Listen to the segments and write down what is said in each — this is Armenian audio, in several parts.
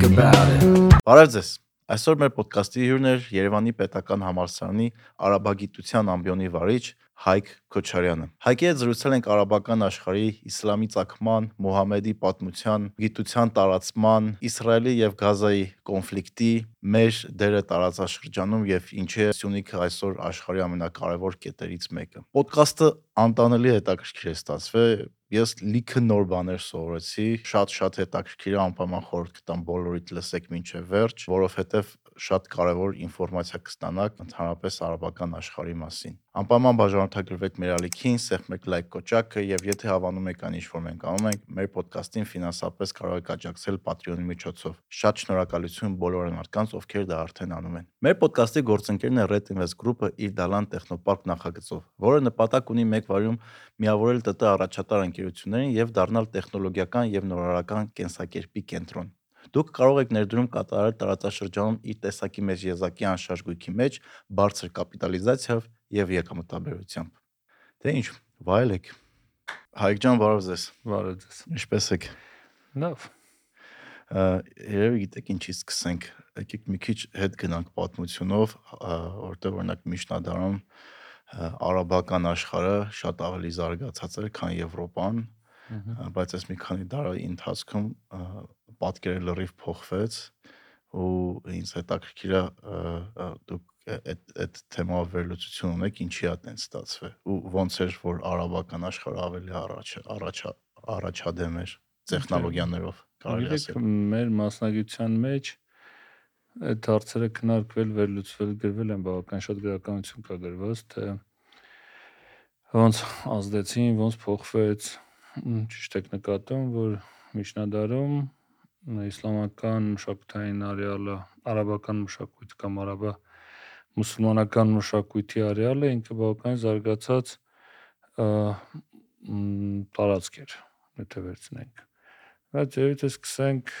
think about it. Բարև ձեզ։ Այսօր մեր ոդկասթի հյուրն է Երևանի Պետական Համալսարանի Արաբագիտության ամբիոնի վարիչ Հայկ Քոչարյանը։ Հայկի հետ զրուցել ենք արաբական աշխարհի իսլամի ցակման, Մուհամեդի պատմության, գիտության տարածման, Իսրայելի եւ Գազայի կոնֆլիկտի, մեր դերը տարածաշրջանում եւ ինչի է Սյունիքը այսօր աշխարհի ամենակարևոր կետերից մեկը։ Պոդքասթը անտանելի հետաքրքիր է ստացվել ես լիքը նոր բաներ սովորեցի, շատ-շատ հետաքրքիր անպայման խորհուրդ կտամ բոլորիդ լսեք մինչև վերջ, որովհետև շատ կարևոր ինֆորմացիա կստանաք ընդհանրապես արաբական աշխարհի մասին։ Անպայման բաժանորդագրվեք մեր ալիքին, սեղմեք լայք կոճակը եւ եթե հավանում եք այն ինչ որ մենք անում ենք, մեր ոդկասթին ֆինանսապես կարող եք աջակցել Patreon-ի միջոցով։ Շատ շնորհակալություն բոլոր անարքանց, ովքեր դա արդեն անում են։ Մեր ոդկասթի գործընկերն է Red Invest Group-ը իր Դալան Տեխնոպարկ նախագծով, որը նպատակ ունի մեկ վարյում միավորել ՏՏ առաջատար ընկերություններին եւ դառնալ տեխնոլոգիական եւ նորարարական կենսակերպի կենտրոն։ Դուք կարող եք ներդրում կատարել տարածաշրջանում իր տեսակի մեջ եզակի անշարժ գույքի մեջ բարձր կապիտալիզացիայով եւ եկամտաբերությամբ։ Դե ինչ, վայելեք։ Հայկ ջան, բարև ձեզ։ Բարև ձեզ։ Ինչպե՞ս եք։ Լավ։ Երևի գիտեք ինչից սկսենք։ Եկեք մի քիչ հետ գնանք պատմությունով, որտեղ օրինակ Միշնադարում արաբական աշխարհը շատ ավելի զարգացած էր, քան Եվրոպան, բայց այս մի քանի դարի ընթացքում պատկերը լրիվ փոխվեց ու ինձ հետաքրքիր է դուք այդ այդ թեմայով վերլուծություն ունեք ինչի է տենց ստացվել ու ոնց էր որ արաբական աշխարհը ավելի առաջ առաջ առաջադեմ էր տեխնոլոգիաներով կարելի ասել մեր մասնագիտության մեջ այդ հարցերը քննարկվել, վերլուծվել, գրվել են բավական շատ գրականություն կա գրված, թե ոնց ազդեցին, ոնց փոխվեց, ճիշտ եք նկատում, որ միջնադարում իսլամական մշակութային արեալը, արաբական մշակույթ կամ արաբա մուսուլմանական մշակույթի արեալը ինքը բավական զարգացած տարածք էր, եթե վերցնենք։ Բայց թե սկսենք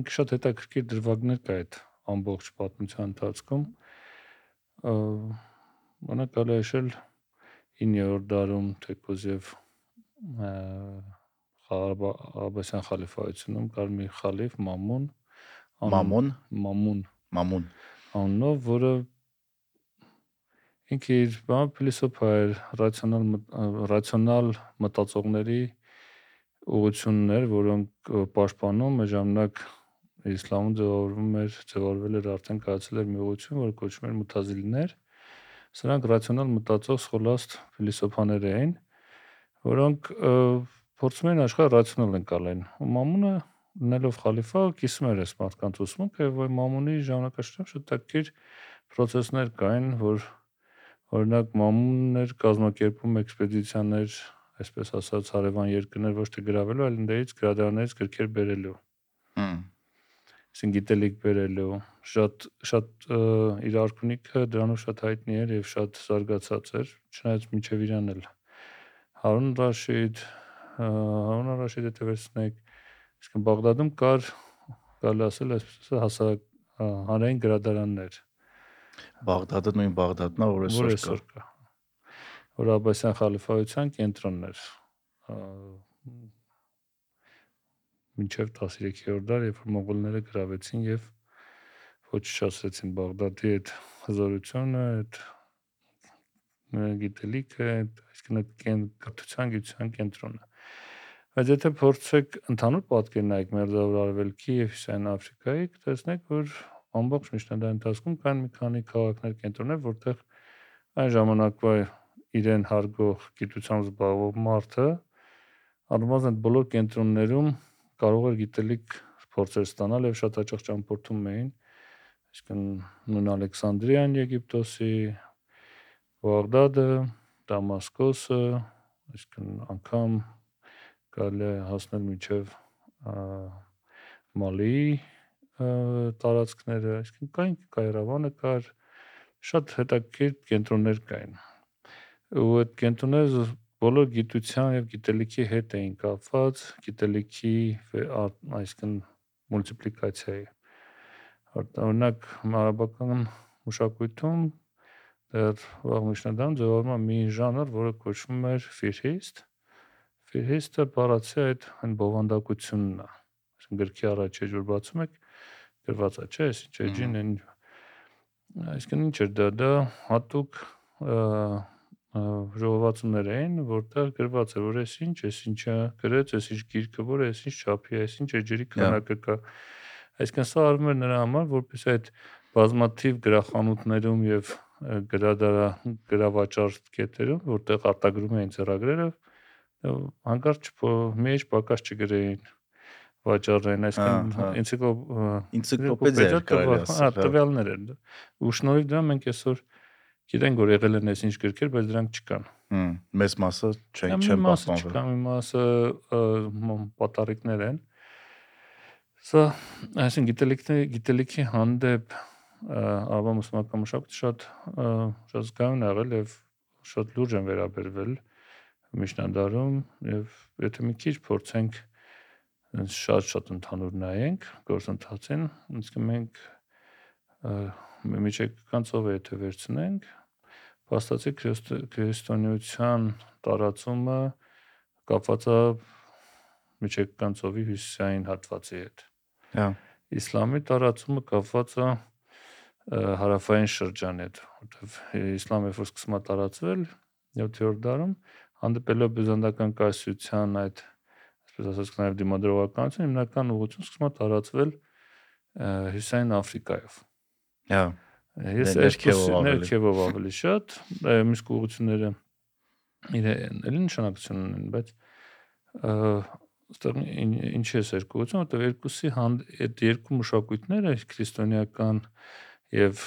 ինքը շատ հետաքրքիր դրվագներ կա այդ ամբողջ պատմության ընթացքում բանակ կարելի հիշել 9-րդ դարում թեկոզ եւ Աբբասյան խալիֆայությունում կար մի խալիֆ Մամուն Մամուն Մամուն Մամուն անունով, որը ինքը իր բան փիլիսոփա էր, ռացիոնալ ռացիոնալ մտածողների ուղություններ, որոնք պաշտպանում է ժամանակ իսլամը ձևավորվում էր, ձևավորվել էր արդեն կայացել էր մի ուղություն, որը կոչվում էր մուտազիլներ։ Սրանք ռացիոնալ մտածող սխոլաստ փիլիսոփաներ էին, որոնք փորձում էին աշխարհը ռացիոնալ ընկալեն։ Ու Մամունը լինելով խալիֆա կիսում էր այս մարդկանց ուսմունքը որ Մամունի ժամանակաշրջանում շատ տակիր process-ներ կային, որ օրինակ Մամունն էր կազմակերպում էքսպեդիցիաներ, այսպես ասած, հարևան երկրներ ոչ թե գրավելու, այլ ընդերից գրադարաններից գրքեր բերելու։ Հմ այսին գիտելիք բերելու շատ շատ իր արքունիքը դրանով շատ հայտնի էր եւ շատ զարգացած էր չնայած միջև իրան էլ Հարուն Ռաշիդ Հարուն Ռաշիդը տվեցնեք իսկ Բաղդադում կար կարելի ասել այսպես հասարակ հանրային գրադարաններ Բաղդադը նույն Բաղդադն է, որ այսօր կա։ Որ Աբբասյան խալիֆայության կենտրոնն էր մինչև 13-րդ դար, երբ որ մոնղոլները գրավեցին եւ ոչնչացրեցին Բաղդադի այդ հզորությունը, այդ գիտելիքը, այսինքն այդ կենտրոնը։ Բայց եթե փորձեք ընդհանուր պատկեր նայեք Մերձավոր Արևելքի եւ Հյուսիսային Աֆրիկայի, կտեսնեք, որ ամբողջ միջնադարի ընթացքում կան մի քանի քաղաքներ, կենտրոններ, որտեղ այն ժամանակվա իրեն հարգող գիտությամբ զբաղվող մարդը առնվազն բոլոր կենտրոններում կարող էր գիտելիք փորձեր ստանալ եւ շատ հաճախ ճամփորդում էին այսինքն նույն Ալեքսանդրիան Եգիպտոսի Բաղդադը Դամասկոսը այսինքն անգամ կարելի է հասնել մինչև Մալիի տարածքները այսինքն կային Կայրավանը կար շատ հետաքրքիր կենտրոններ կային ու այդ կենտրոնները բոլոր գիտության եւ գիտելիքի հետ էին կապված, գիտելիքի այսինքն մուլտիպլիկացիայի։ Օրինակ արաբական մշակույթում դեռ վաղ միջնադարում ձևավորվում է մի ժանր, որը կոչվում էր ֆիրհիստ։ Ֆիրհիստը բառացի այդ այն բովանդակությունն է։ այսինքն գրքի առաջ էջ որ բացում եք գրված է, չէ՞, այս ինչ էջին այն այսինքն ինչ էր դա, դա հատուկ ժողովածուներ էին, որտեղ գրված է, որ այս ինչ, այս ինչա գրեց, այս ինչ գիրքը, որ այս ինչ չափի, այս ինչ էջերի քանակը կա։ Այսինքն սա արվում էր նրա համար, որպես այդ բազմաթիվ գրախանութներում եւ գրադարա գրավաճառ կետերում, որտեղ արտագրում էին ծրագրերը, հանկարծ մեջ պակաս չգրեին վաճառեն, այսինքն ինցիկլոպեդիա կարելի ասել, տվյալներ են։ Ու շնորհիվ դրա մենք այսօր գիտենք, որ եղել են այսինչ գրքեր, բայց դրանք չկան։ Հմ, մեծ մասը չեն չեն պահպանվել։ Չկան, մի մասը պատարիկներ են։ Սա, այսինքն գիտելիքի գիտելիքի հանդեպ ավա մուսուլմանական մշակույթը շատ շատ զգայուն եղել եւ շատ լուրջ են վերաբերվել միջնադարում եւ եթե մի քիչ փորձենք շատ-շատ ընդհանուր նայենք գործընթացին, իսկ մենք միջեկան ծովը եթե վերցնենք, փաստացի քրիստոնեության տարածումը կապված է միջեկան ծովի հյուսիսային հատվածի հետ։ Հա։ Իսլամի տարածումը կապված է հարավային շրջանի հետ, որտեղ իսլամը որ սկսում է տարածվել 7-րդ դարում, հանդիպելով բյուզանդական կայսրության այդ այսպես ասած նաև դիմադրողականություն հիմնական ուղղություն սկսում է տարածվել հյուսային Աֆրիկայով։ Հա։ Ես երկու ներքևով ավելի շատ, միշտ ուղղությունները իրեն էլի նշանակություն ունեն, բայց այստեղ ինչի է երկուություն, որտեղ երկուսի այդ երկու մշակույթները քրիստոնեական եւ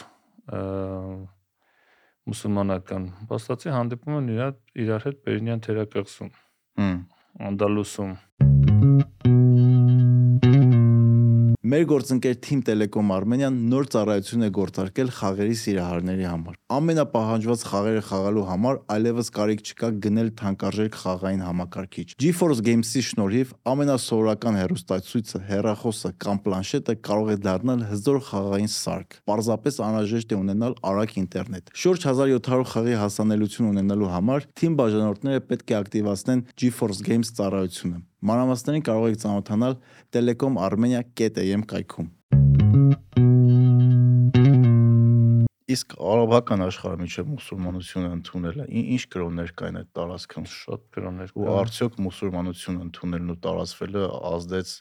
մուսուլմանական փաստացի հանդիպում են իրար իրար հետ Պերինյան թերակղզում։ Հմ Անդալուսում Մեր գործընկեր Team Telecom Armenian նոր ծառայություն է գործարկել խաղերի սիրահարների համար։ Ամենապահանջված խաղերը խաղալու համար այլևս կարիք չկա գնել թանկարժեք խաղային համակարգիչ։ GeForce Games-ի շնորհիվ ամենասովորական հեռուստացույցը, հեռախոսը կամ պլանշետը կարող է դառնալ հզոր խաղային սարք։ Պարզապես անհրաժեշտ է ունենալ արագ ինտերնետ։ Շուրջ 1700 խաղի հասանելիություն ունենալու համար Team բաժանորդները պետք է ակտիվացնեն GeForce Games ծառայությունը։ Մանրամասներին կարող եք ծանոթանալ telecom.armenia.am կայքում։ Իսկ արաբական աշխարհը միջև մուսուլմանությունը ընդունել է, ինչ կրոններ կային այդ տարածքում։ Շատ կրոններ Ու արդյոք մուսուլմանությունը ընդունելն ու տարածվելը ազդեց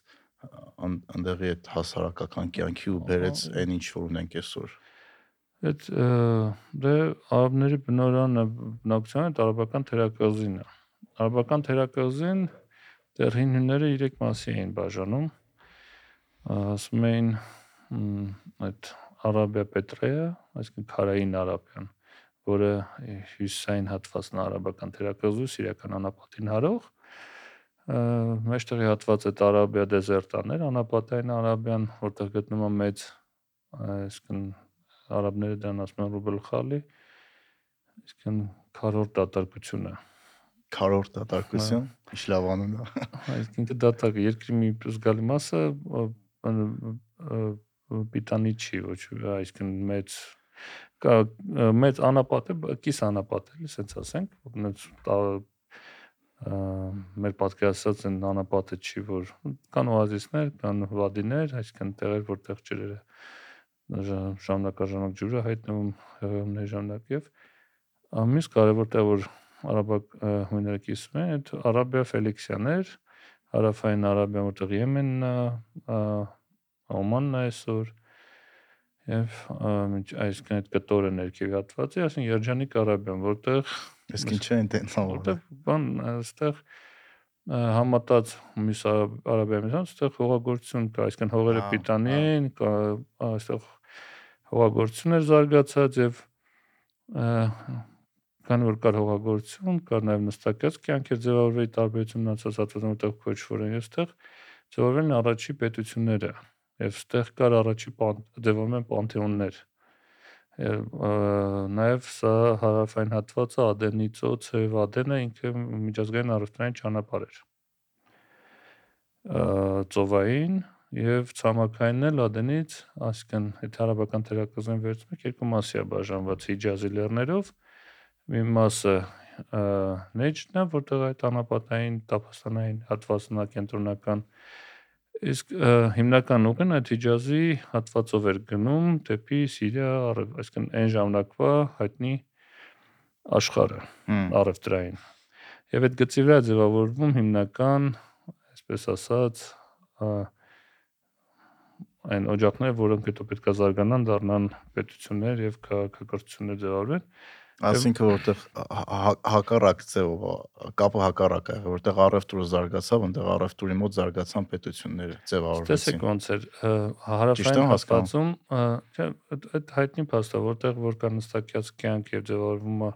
ընդեղի այդ հասարակական կյանքի ու բերեց այն ինչ որ ունենք այսօր։ Այդ դե արաբների բնորանը բնակչության այդ արաբական թերակղզին է։ Արաբական թերակղզին դեռ հին հունները 3 մասի էին բաժանում ասում էին այդ Արաբիա Պետրեա, այսինքն քարային Արաբիան, որը հյուսիսային հատվածն արաբական թերակղզու սիրիական անապատին հարող մեջտեղի հատվածը Արաբիա դեզերտաներ, անապատային Արաբիան, որտեղ գտնվում է մեծ այսինքն արաբները դրան ասում են Ռուբել խալի, այսինքն քարոր դատարկությունը քարորդ դատարկություն, ինչ լավ անուն է։ Այսինքն դատակը երկրի մի զգալի մասը պիտանի չի, ոչ այսինքն մեծ կա մեծ անապատ է, կիս անապատ է, ասենց ասենք, ոնց մեր պատկերացած են անապատը չի, որ կան օազիսներ, կան վադիներ, այսինքն տեղեր, որտեղ ջրերը ժամանակաժամանակ ջուրը հայտնվում հեղեղումների ժամանակ եւ մյուս կարևոր տեղ որ արաբակ հույները կիսում են, այդ Արաբիա Ֆելիքսյաներ, հարավային Արաբիա, որտեղ Եմենն է, Օմանն է այսօր եւ այսինքն այդ կտորը ներքևի հատվածի, ասեն Երջանիկ Արաբիան, որտեղ իսկ ինչ է այնտեղ որտեղ բան այստեղ համատած մյուս Արաբիայի մեջ այստեղ հողագործություն կա, այսինքն հողերը պիտանի են, այստեղ հողագործություն էր զարգացած եւ քանի որ կար հողագործություն, կար նաև նստակած կյանք էր ձևավորվել տարբերություն մնացած հատվածում որտեղ քոչվոր են այստեղ ձևավորվել են առաջի պետությունները եւ այստեղ կար առաջի ձևավորում են պանթեոններ նաև սա հարավային հատվածը Ադենի ծոցը եւ Ադենը ինքը միջազգային առևտրային ճանապարհ էր ծովային եւ ցամաքային էլ Ադենից, այսինքն այդ հարաբական թերակղզին վերցնենք երկու մասի է բաժանված Հիջազի լեռներով մի մասը Նեջդն է, որտեղ այդ անապատային տափաստանային հատվածն է կենտրոնական Իսկ հիմնական ուղին այդ Հիջազի հատվածով էր գնում դեպի Սիրիա, այսինքն այն ժամանակվա հայտնի աշխարհը Հմ, առևտրային։ Եվ այդ գծի վրա է ձևավորվում հիմնական, այսպես ասած, այն օջախները, որոնք հետո պետքա զարգանան, դառնան պետություններ եւ քաղաքակրթություններ ձևավորեն։ Այսինքն որտեղ հա- հակառակ ձևով կապը հակառակ է, որտեղ առևտուրը զարգացավ, այնտեղ առևտուրի մոտ զարգացան պետությունները ձևավորվեցին։ Տեսեք ոնց էր հարավային ը, չէ, այդ հայտնի փաստ է, որտեղ որ կա նստակյաց կյանք եւ ձևավորվում է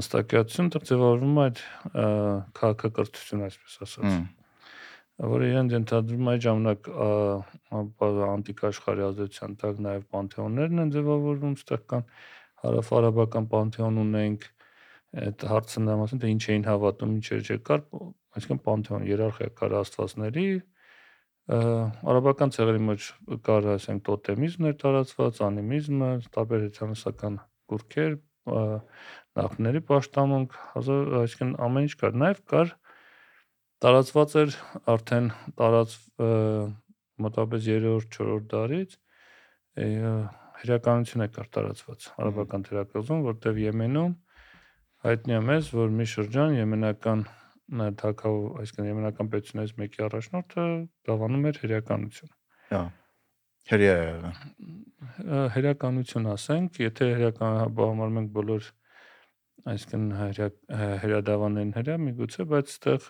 նստակյացություն, դեռ ձևավորվում է այդ քաղաքակրթություն, այսպես ասած։ որը իրեն ընդհանրում այդ ժամանակ անտիկ աշխարհի ազդեցության տակ նաև պանթեոններն են ձևավորվում, ստեղ կան հարավարաբական պանթեոն ունենք, այդ հարցը նա ասում թե ինչ էին հավատում, ինչեր չկար, այսինքն պանթեոն երարխիա կար աստվածների, արաբական ցեղերի մեջ կար ասենք տոտեմիզմներ տարածված, անիմիզմը, տարբեր հեթանոսական կուրքեր, ա, նախների պաշտամունք, այսինքն ամեն ինչ կար, նաև կար տարածված էր արդեն տարած մոտավորապես 3-րդ 4-րդ դարից հրականություն է կար տարածված արաբական թերակղզում, որտեղ Եմենում հայտնի է մեզ, որ մի շրջան եմենական թակավ, այսինքն եմենական պետությունից մեկի առաջնորդը դավանում էր հրականություն։ հա։ Հրյա է եղել։ Հրականություն ասենք, եթե հրական բավարարում ենք բոլոր այսինքն հրյա հրադավանեն հրյա միգուցե, բայց այդտեղ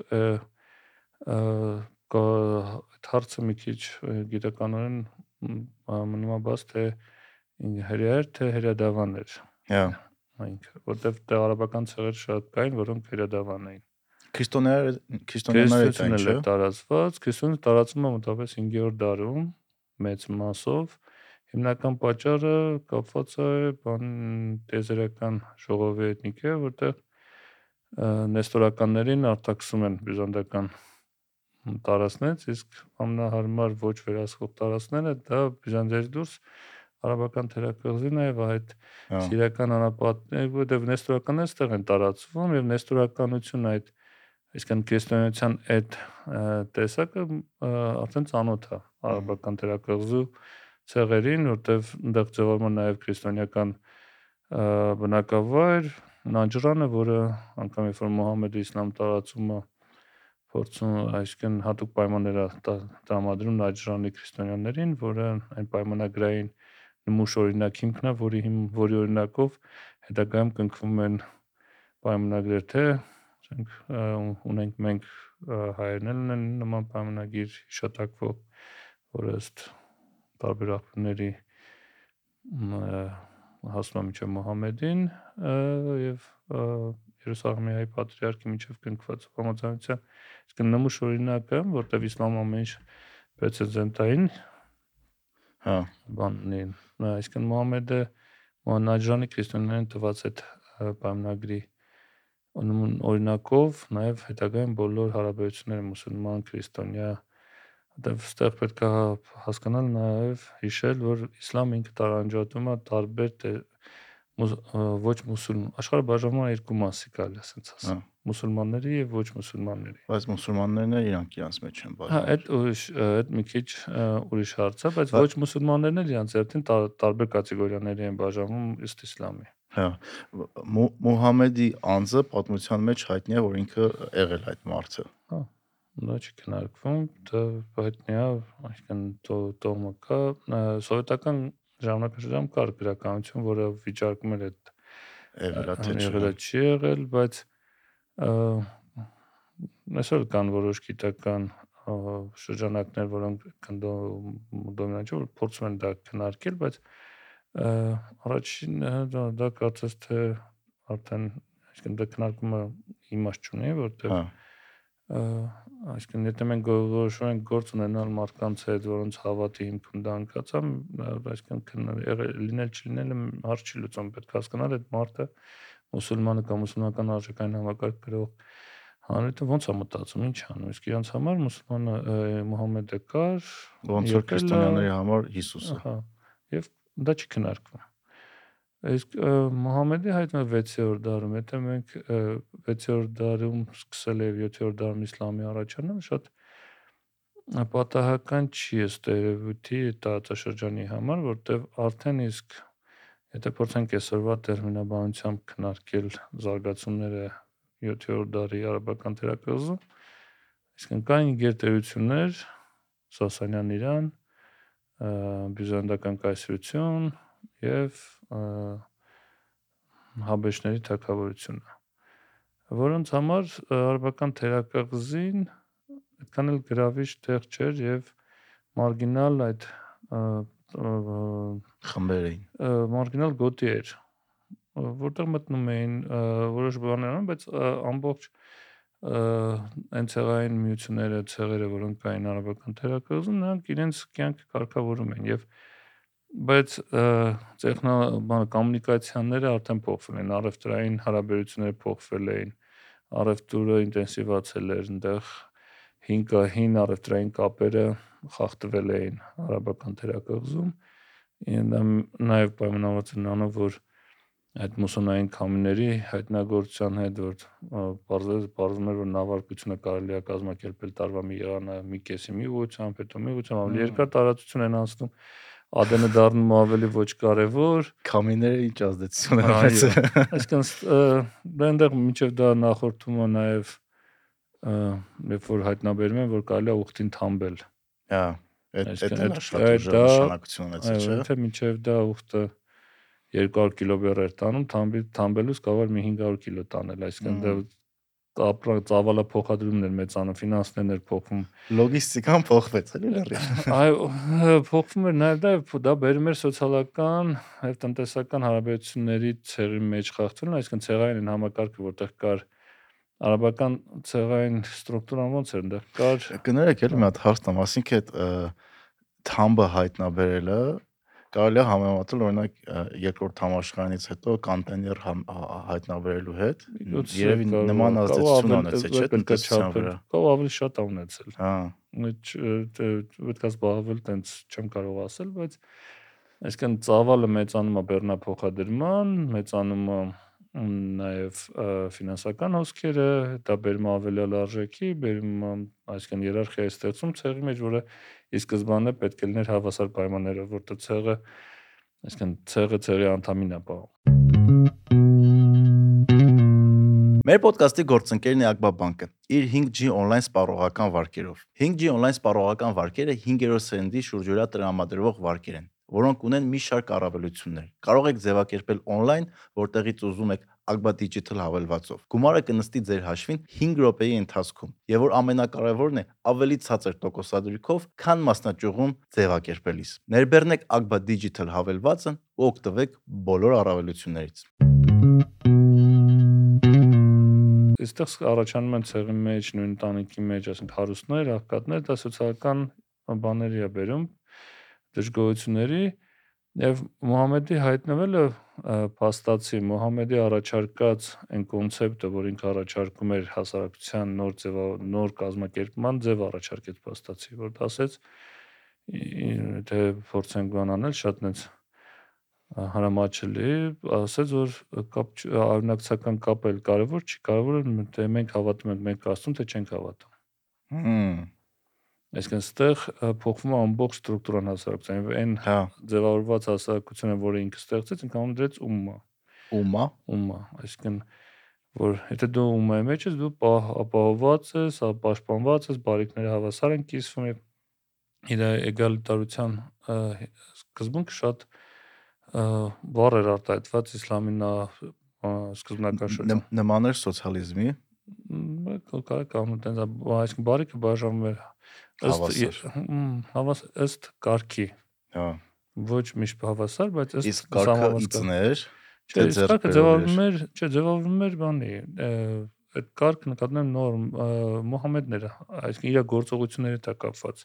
այդ հարցը մի քիչ գիտականորեն մնում է բաց թե էր թե հրադավան էր Հա։ ինքը, որտեվ արաբական ցեղեր շատ կային, որոնք հրադավան էին։ Քրիստոնյաները քրիստոնյաները չէ՞։ է տարածված, քրիստոնը տարածվում է մոտավորապես 5-րդ դարում մեծ մասով։ Հիմնական պատճառը կապված է բան տեզերական ժողովի էթնիկը, որտեղ ը, նեստորականներին արտաքսում են բյուզանդական տարածքներից, իսկ ամենահարմար ոչ վերահսկող տարածքները դա Բյուզանդիայից դուրս արաբական թերակղզին է եւ այդ Հա։ Սիրիական անապատներ, որտեղ նեստորականները ստեղ են տարածվում եւ նեստորականությունը այդ այսինքն քրիստոնեության այդ տեսակը արդեն ծանոթ է արաբական թերակղզու ցեղերին, որտեղ այնտեղ ձևավորվում է նաեւ քրիստոնեական բնակավայր Նաջրանը, որը անգամ երբ որ Մուհամեդը իսլամ տարածումը փորձում այսինքն հատուկ պայմաններ է տրամադրում Նաջրանի քրիստոնյաներին, որը այն պայմանագրային նմուշ օրինակ հիմքն է, որի հիմ, որի օրինակով հետագայում կնքվում են պայմանագրեր, թե ասենք ունենք մենք հայերն էլ ունեն նման պայմանագիր հիշատակվող, որը ըստ տարբեր աղբյուրների մ, ը, հասնում է մինչև Մուհամեդին եւ Երուսաղեմի հայ պատրիարքի միջև կնքված համաձայնության իսկ նմուշ օրինակը, որտեղ իսլամը ամեն ինչ պրեցեդենտային Հա։ բանն է, այսինքն Մուհամեդը Մոհանաջանի քրիստոնյաներին տված այդ պայմանագրի ոնոմն օրինակով նաև հետագայում բոլոր հարաբերությունները մուսուլման քրիստոնյա դեռ ստեղ պետք է հասկանալ նաև հիշել որ իսլամը ինքը տարանջատում է տարբեր ոչ մուսուլման աշխարհը բաժանվում է երկու մասի կարելի ասենց ասել Հա։ մուսուլմանների եւ ոչ մուսուլմանների Բայց մուսուլմաններն էլ իրանք իրանց մեջ են Հա, բաժանել։ այդ ուրիշ այդ մի քիչ ուրիշ հարց է, բայց Բա- ոչ մուսուլմաններն էլ իրancs երթին տար- տարբեր կատեգորիաների են բաժանվում ըստ իսլամի։ Հա։ Մու- Մուհամեդի անձը պատմության մեջ հայտնի է, որ ինքը եղել այդ մարդը։ Դա չի քննարկվում, դա հայտնի է, այսինքն տո- տոհմը կա, սովետական ժամանակաշրջանում կար գրականություն, որը վիճարկում էր այդ Եղել է թե չի եղել, բայց այսօր կան որոշ գիտական շրջանակներ, որոնք դոմինանտ չէ, որ փորձում են դա քննարկել, բայց ը, առաջինը դա, դա կարծես թե արդեն այսինքն դա քննարկումը իմաստ չունի, որտեղ Հա։ այսինքն եթե մենք որոշում ենք գործ ունենալ մարդկանց հետ, որոնց հավատի հիմքում դա ընկած է, այսինքն լինել չլինելը հարց չի լուծում, պետք է հասկանալ այդ մարդը մուսուլմանը կամ մուսուլմանական արժեքային համակարգ գրող հանրությունը ոնց է մտածում, ինչ անում, իսկ իրանց համար մուսուլմանը ը, Մուհամեդը կար, Ոնց որ քրիստոնյաների համար Հիսուսը։ Ահա։ Եվ դա չի քննարկվում։ Իսկ ը, Մուհամեդի հայտնը 6-րդ դարում, եթե մենք ը, 6-րդ դարում սկսել եւ 7-րդ դարում իսլամի առաջանալ շատ պատահական չի ըստ երևույթի տարածաշրջանի համար, որտեղ արդեն իսկ եթե փորձենք այսօրվա տերմինաբանությամբ քննարկել զարգացումները 7-րդ դարի արաբական թերակղզում, այսինքն կային գերտերություններ, Սասանյան Իրան, բյուզանդական կայսրություն եւ Հաբեշների թագավորությունը, որոնց համար արաբական թերակղզին այդքան էլ գրավիչ տեղ չէր եւ մարգինալ այդ խմբեր էին։ մարգինալ գոտի էր, որտեղ մտնում էին որոշ բաներ անում, բայց ամբողջ այն ցեղային միությունները, ցեղերը, որոնք կային արաբական թերակղզում, նրանք իրենց կյանքը կարգավորում են եւ բայց տեխնո բանը կոմունիկացիաները արդեն փոխվել են, առևտրային հարաբերությունները փոխվել էին, առևտուրը ինտենսիվացել էր, այնտեղ հին հին առևտրային կապերը խախտվել էին արաբական թերակղզում նաև պայմանավորված էր նրանով, որ այդ մուսոնային քամիների հայտնագործության հետ որ բարձր բարձր որ նավարկությունը կարելի է կազմակերպել տարվա մի եղանը մի կեսի մի ուղությամբ, հետո մի ուղությամբ ավելի երկար տարածություն են անցնում ԱԴՆ դառնում ավելի ոչ կարևոր քամիները ինչ ազդեցություն են ունեցել այսինքն այնտեղ միջև դա նախորդումը նաև երբ որ հայտնաբերում են որ կարելի է ուխտին թամբել հա Այդ այդ նշանակություն ունեցել, չէ՞։ Այո, թե մինչև դա ուխտը 200 կիլոբեր էր տանում, թամբելուց կարող մի 500 կիլո տանել, այսինքն դա ապրա ծավալա փոխադրումն էր մեծանում, ֆինանսներն էր փոխվում։ Լոգիստիկան փոխվեց, էլի լրի։ Այո, փոխվում էր նաև դա դա բերում էր սոցիալական եւ տնտեսական հարաբերությունների ցեղի մեջ խախտելուն, այսինքն ցեղային համակարգը, որտեղ կար արաբական ցեղային ստրուկտուրան ո՞նց էր այնտեղ կար կներեք էլի մի հատ հարց տամ ասինքն այդ թամբը հայտնաբերելը կարելի է համեմատել օրինակ երկրորդ համաշխարհանից հետո կոնտեյներ հայտնաբերելու հետ երևի նման ազդեցություն ունեցել չէ տնտեսության վրա կարող ավելի շատ ունեցել հա պետք է զբաղվել տենց չեմ կարող ասել բայց այսինքն ծավալը մեծանում է բեռնափոխադրման մեծանում է նաև ֆինանսական հոսքերը, դա բերում ավելի արժեքի, բերում այսինքն իերարխիայի ստեղծում ցեղի մեջ, որը ի սկզբանե պետք է լիներ հավասար պայմաններով, որտեղ ցեղը այսինքն ցեղը ցեղի անդամին է պահում։ Մեր ոդկասթի գործընկերն է Ակբա բանկը իր 5G on-line սպառողական վարկերով։ 5G on-line սպառողական վարկերը 5-րդ սերնդի շուրջօրյա տրամադրվող վարկեր են որոնք ունեն մի շարք առավելություններ։ Կարող եք ձևակերպել on-line, որտեղից ուզում եք Agba Digital հավելվածով։ Գումարը կնստի ձեր հաշվին 5 րոպեի ընթացքում, եւ որ ամենակարևորն է, ավելի ցածր տոկոսադրույքով, քան մասնաճյուղում ձևակերպելիս։ Ներբեռնեք Agba Digital հավելվածն ու օգտվեք բոլոր առավելություններից։ Այստեղ առաջանում են ցեղի մեջ, նույն տանիքի մեջ, ասենք հարուստներ, աղքատներ, դա սոցիալական բաների է բերում դժգոհությունների եւ Մուհամեդի հայտնվելը փաստացի Մուհամեդի առաջարկած այն կոնցեպտը, որ ինքը առաջարկում էր հասարակության նոր ձև նոր կազմակերպման ձև առաջարկեց փաստացի, որ ասեց թե փորձենք բանանել շատ նենց հարամաչելի, ասեց որ կապ արունակցական կապը կարևոր չի, կարևորը թե մենք հավատում ենք մենք Աստծուն, թե չենք հավատում։ Հմ Այսինքն ստեղ փոխվում է ամբողջ ստրուկտուրան հասարակության այն հա ձևավորված հասարակությունը, որը ինքը ստեղծեց, անում դրեց ումմա։ Ումմա։ Ումմա, այսինքն որ եթե դու ումմայի մեջ ես, դու ապահովված ես, պաշտպանված ես, բարիկները հավասար են կիսվում եւ իր էգալիտարության սկզբունքը շատ բառ էր արտահայտված իսլամի նա սկզբնական շրջան։ Նման էր սոցիալիզմի։ Կարող կամ տենց այսինքն բարիկը բաժանվում էր ըստ հավասար ըստ կարգի։ Հա։ Ոչ միշտ հավասար, բայց ըստ իսկ կարգը իծներ Չէ, կարգը ձևավորվում էր, չէ, ձևավորվում էր բանի, այդ կարգը նկատնում նոր Մուհամեդն էր, այսինքն իր գործողությունների հետ կապված։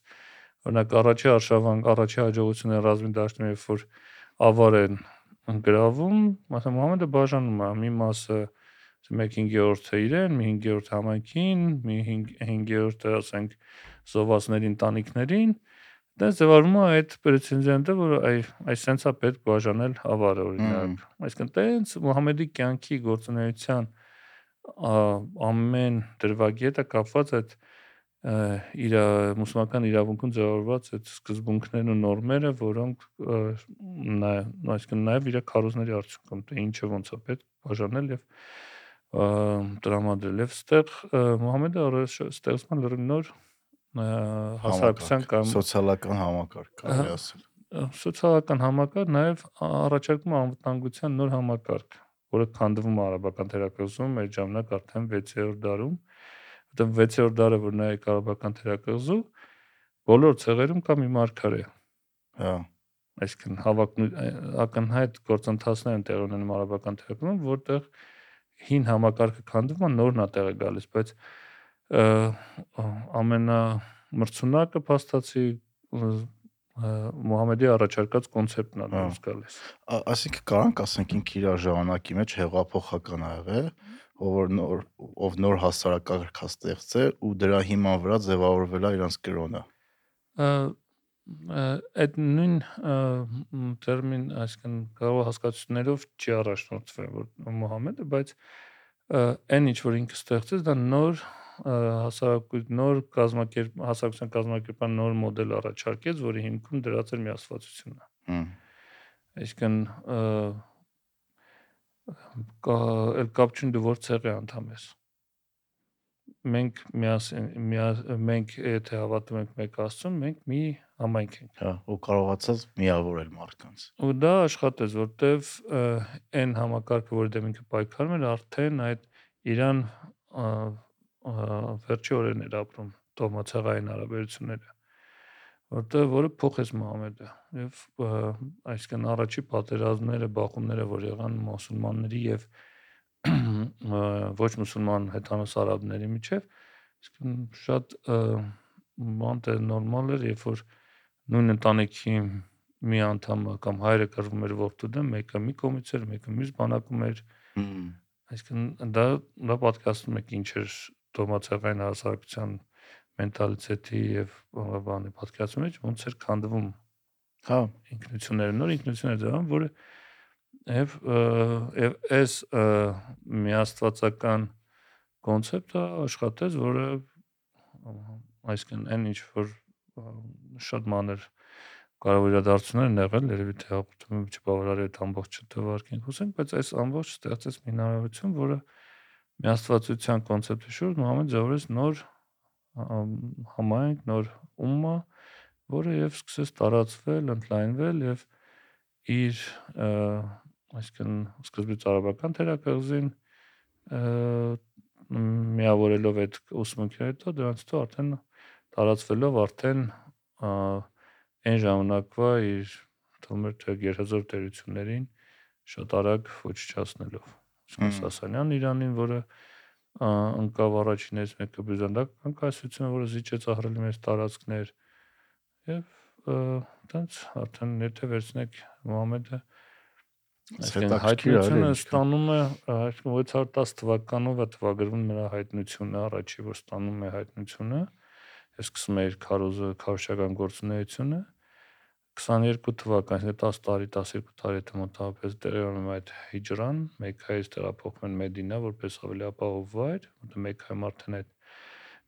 Օրինակ առաջի արշավանք, առաջի հաջողությունը ռազմի դաշտում երբ որ ավար են գրավում, մասը Մուհամեդը բաժանում է մի մասը մեկ 5-րդը իրեն, մի 5-րդ համայնքին, մի 5-րդը ասենք զոհվածների ընտանիքներին, դες ձևարվում է այդ պրեցեդենտը, որ այ այս sense-ա պետք բաժանել ավարը օրինակ։ Այսինքն տենց Մուհամեդի կյանքի գործունեության ամեն դրվագի հետ կապված այդ իր մուսուլմանական իրավունքում ձևավորված այդ սկզբունքներն ու նորմերը, որոնք այսինքն նաև իր քարոզների արդյունքում թե ինչը ոնց է պետք բաժանել եւ տրամադրել եւ ստեղ Մուհամեդը ստեղծման լրիվ նոր հասարակության կամ սոցիալական համակարգ կարելի ասել սոցիալական համակարգ նաև առաջարկում անվտանգության նոր համակարգ որը քանդվում է արաբական թերակղզում այդ ժամանակ արդեն 6-րդ դարում որտեղ 6-րդ դարը որ նայեք արաբական թերակղզու բոլոր ցեղերում կա մի մարգարե հա այսինքն հավակնու ակնհայտ գործընթացներ են տեղ ունենում արաբական թերակղզում որտեղ հին համակարգը քանդվում է նորն է տեղը գալիս բայց ամենա մրցունակը փաստացի Մուհամեդի առաջարկած կոնցեպտն է դուրս գալիս։ Այսինքն կարանք ասենք ինքը իր ժամանակի մեջ հեղափոխական ա եղել, ով նոր ով նոր հասարակարգ է ստեղծել ու դրա հիման վրա ձևավորվել է իրանց կրոնը։ Այդ նույն տերմին, այսինքն կարող հասկացություններով չի առաջնորդվել որ Մուհամեդը, բայց այն ինչ որ ինքը ստեղծեց, դա նոր հասարակություն նոր կազմակերպ հասարակության կազմակերպման նոր մոդել առաջարկեց, որի հիմքում դրած էր միասվածությունը։ Հմ։ Այսինքն կա էլ կապ չունի դու որ ցեղի անդամ ես մենք միասին մենք եթե հավատում ենք մեկ աստծուն մենք մի համայնք ենք հա ու կարողացած միավորել մարդկանց ու դա աշխատեց որտեվ այն համակարգը որի դեմ ինքը պայքարում էր արդեն այդ իրան վերջի օրերն էր ապրում տոհմացեղային հարաբերությունները որտեղ որը փոխեց Մուհամեդը եւ այսինքն առաջի պատերազմները, բախումները, որ եղան մուսուլմանների եւ ոչ մուսուլման հետանոց արաբների միջև, այսինքն շատ բանտ է նորմալ էր, երբ որ նույն ընտանիքի մի անդամը կամ հայրը կրվում էր որդու դեմ, մեկը մի կողմից էր, մեկը մյուս բանակում էր։ Այսինքն դա դա պատկասում եք ինչ էր տոմացեղային հասարակության մենտալիտետի եւ բանի պատկերացում մեջ ոնց էր քանդվում հա ինքնությունները նոր ինքնություններ դրան որը եւ եւ այս միաստվածական կոնցեպտը աշխատեց որը այսինքն այն ինչ որ շատ մանր կարող իրադարձություններ եղել, երևի թե հաղորդումը չբավարար է այդ ամբողջը թվարկենք խոսենք, բայց այս ամբողջ ստեղծեց մի հնարավորություն, որը միաստվածության կոնցեպտի շուրջ Մուհամեդ ձևավորեց նոր համայնք, նոր ումմա, որը եւ սկսեց տարածվել, ընդլայնվել եւ իր այսինքն սկզբից արաբական թերակղզին միավորելով այդ ուսմունքները հետո դրանից հետո արդեն տարածվելով արդեն այն ժամանակվա իր թվում էր թե գերհզոր տերություններին շատ արագ ոչնչացնելով Սասանյան Իրանին, որը ընկավ առաջիններից մեկը բյուզանդական կայսրությունը, որը զիջեց ահռելի մեծ տարածքներ եւ այդտենց արդեն եթե վերցնեք Մուհամեդը այսինքն հայտնությունը ստանում է այսինքն 610 թվականով է թվագրվում նրա հայտնությունը, առաջի որ ստանում է հայտնությունը, եւ սկսում է իր քարոզը քարոշչական գործունեությունը 22 թվականին 10 տարի 12 տարի թե մոտավորապես տեղյանում այդ հիջրան Մեքքայից տեղափոխվում Մեդինա որպես ավելի ապահով վայր որտեղ Մեքքայում արդեն այդ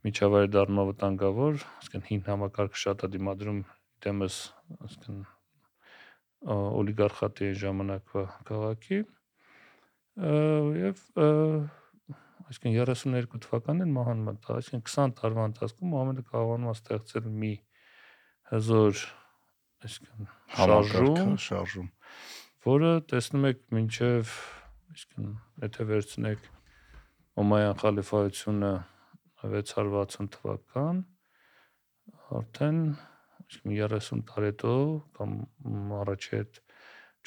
միջավայրը դառնում է վտանգավոր ասկան հին համակարգը շատ է դիմադրում դեմս ասկան օլիգարխատի ժամանակվա քաղաքի եւ այսինքն 32 թվականին մահանում է այսինքն 20 տարվա ընթացքում Մուհամեդը կարողանում է ստեղծել մի հզոր այսինքն շարժում, շարժում, որը տեսնում եք մինչև այսինքն եթե վերցնեք Օմայան խալիֆայությունը 660 թվական արդեն այսինքն 30 տարի հետո կամ առաջի այդ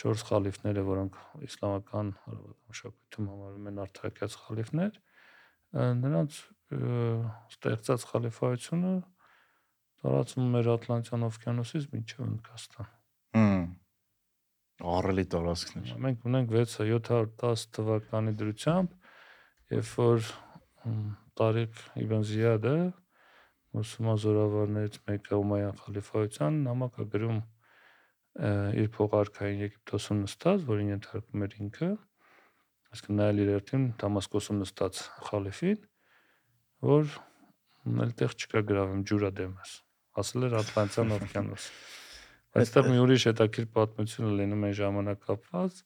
4 խալիֆները, որոնք իսլամական արաբական մշակույթում համարվում են արդարացած խալիֆներ, նրանց ստեղծած խալիֆայությունը տարածվում էր Ատլանտյան օվկիանոսից մինչև Հնդկաստան։ Հմ։ Ահռելի տարածքներ։ Մենք ունենք 6-710 թվականի դրությամբ, երբ որ Տարիq Իբն Զիադը մուսուլման զորավարներից մեկը Ումայյան խալիֆայության նամակ է գրում իր փողարկային Եգիպտոսում նստած, որին ենթարկում էր ինքը, այսինքն նայել իր երթին Դամասկոսում նստած խալիֆին, որ Ունել տեղ չկա գրավում ջուրա դեմս։ Ասել էր Ատլանտյան օվկիանոս։ Այստեղ մի ուրիշ հետաքրիր պատմություն լինում է ժամանակ կապված։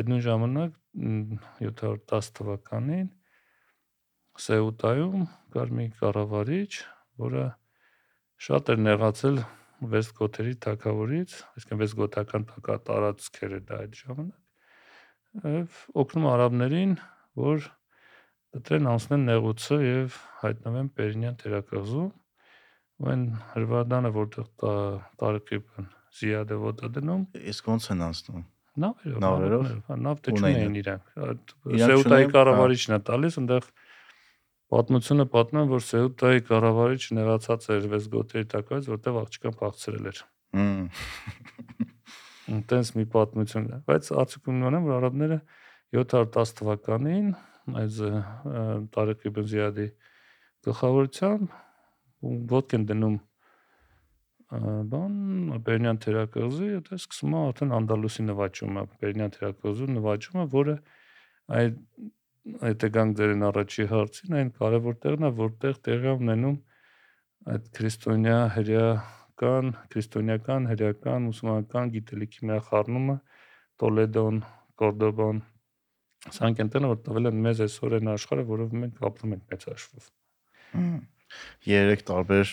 Այդ նույն ժամանակ 710 թվականին Սեուտայում կար մի կառավարիչ, որը շատ էր նեղացել Վեստգոթերի թակավորից, այսինքն Վեստգոթական տարածքեր էր դա այդ ժամանակ։ Եվ օգնում արաբներին, որ դրեն անցնեն նեղուցը եւ հայտնվեն Պերինյան թերակղզում, ու այն հրվադանը, որտեղ Տարիq ibn Զիադը ոտը դնում, Իսկ ո՞նց են անցնում։ նավերով, Նավերով։ հա, նավ թե Ունեն չունեին իրանք։ Սեուտայի հա։ կառավարիչն է տալիս, այնտեղ պատմությունը պատմում որ Սեուտայի կառավարիչը նեղացած էր Վեստգոթերի տակից, որտեղ աղջկան փախցրել էր։ Հմ, Տենց մի պատմություն է, բայց արդյունքում է, որ արաբները 710 թվականին այս Տարիq ibn Զիադի գլխավորությամբ ոդկ են դնում բան Պերնյան թերակղզի, դա սկսում է արդեն Անդալուսի նվաճումը, Պերնյան թերակղզու նվաճումը, որը այդ եթե գանք դերեն առաջի հարցին, այն կարևոր տեղն է, որտեղ տեղի ունենում այդ քրիստոնյա հրեական, քրիստոնյական, հրեական, մուսուլմանական գիտելիքի միախառնումը Տոլեդոն, Կորդոբան, սրանք են տները, որ տվել են մեզ այսօր այն աշխարհը, որով մենք ապրում ենք մեծ աշխարհով։ Երեք տարբեր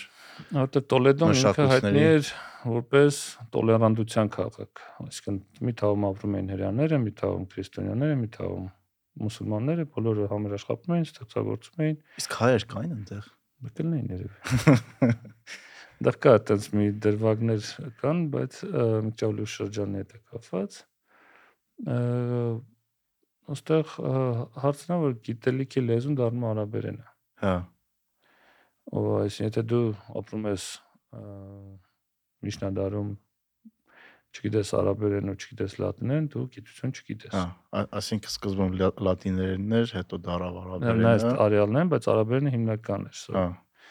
որտեղ Տոլեդոն ինքը հայտնի էր որպես տոլերանտության քաղաք, այսինքն մի թաղում ապրում էին հрьяաները, մի թաղում քրիստոնյաները, մի թաղում մուսուլմանները, բոլորը համերաշխապում էին, ստեղծագործում էին, իսկ հայեր կային այնտեղ։ բկլնեին երևի։ Դա կա այդպես մի դրվագներ կան, բայց ը, Միկջավլու շրջանի հետ է կապված։ Ոստեղ հարցն է, որ գիտելիքի լեզուն դառնում է արաբերենը։ Հա։ Ո այսինքն եթե դու ապրում ես միջնադարում չգիտես արաբերեն ու չգիտես լատիներեն, դու գիտություն չգիտես։ Հա, ա- ասինքն սկզբում լա- լատիներենն էր, հետո դարավ Նա արաբերենը։ այս արիալն են, բայց արաբերենը հիմնական էր։ սա։ Հա։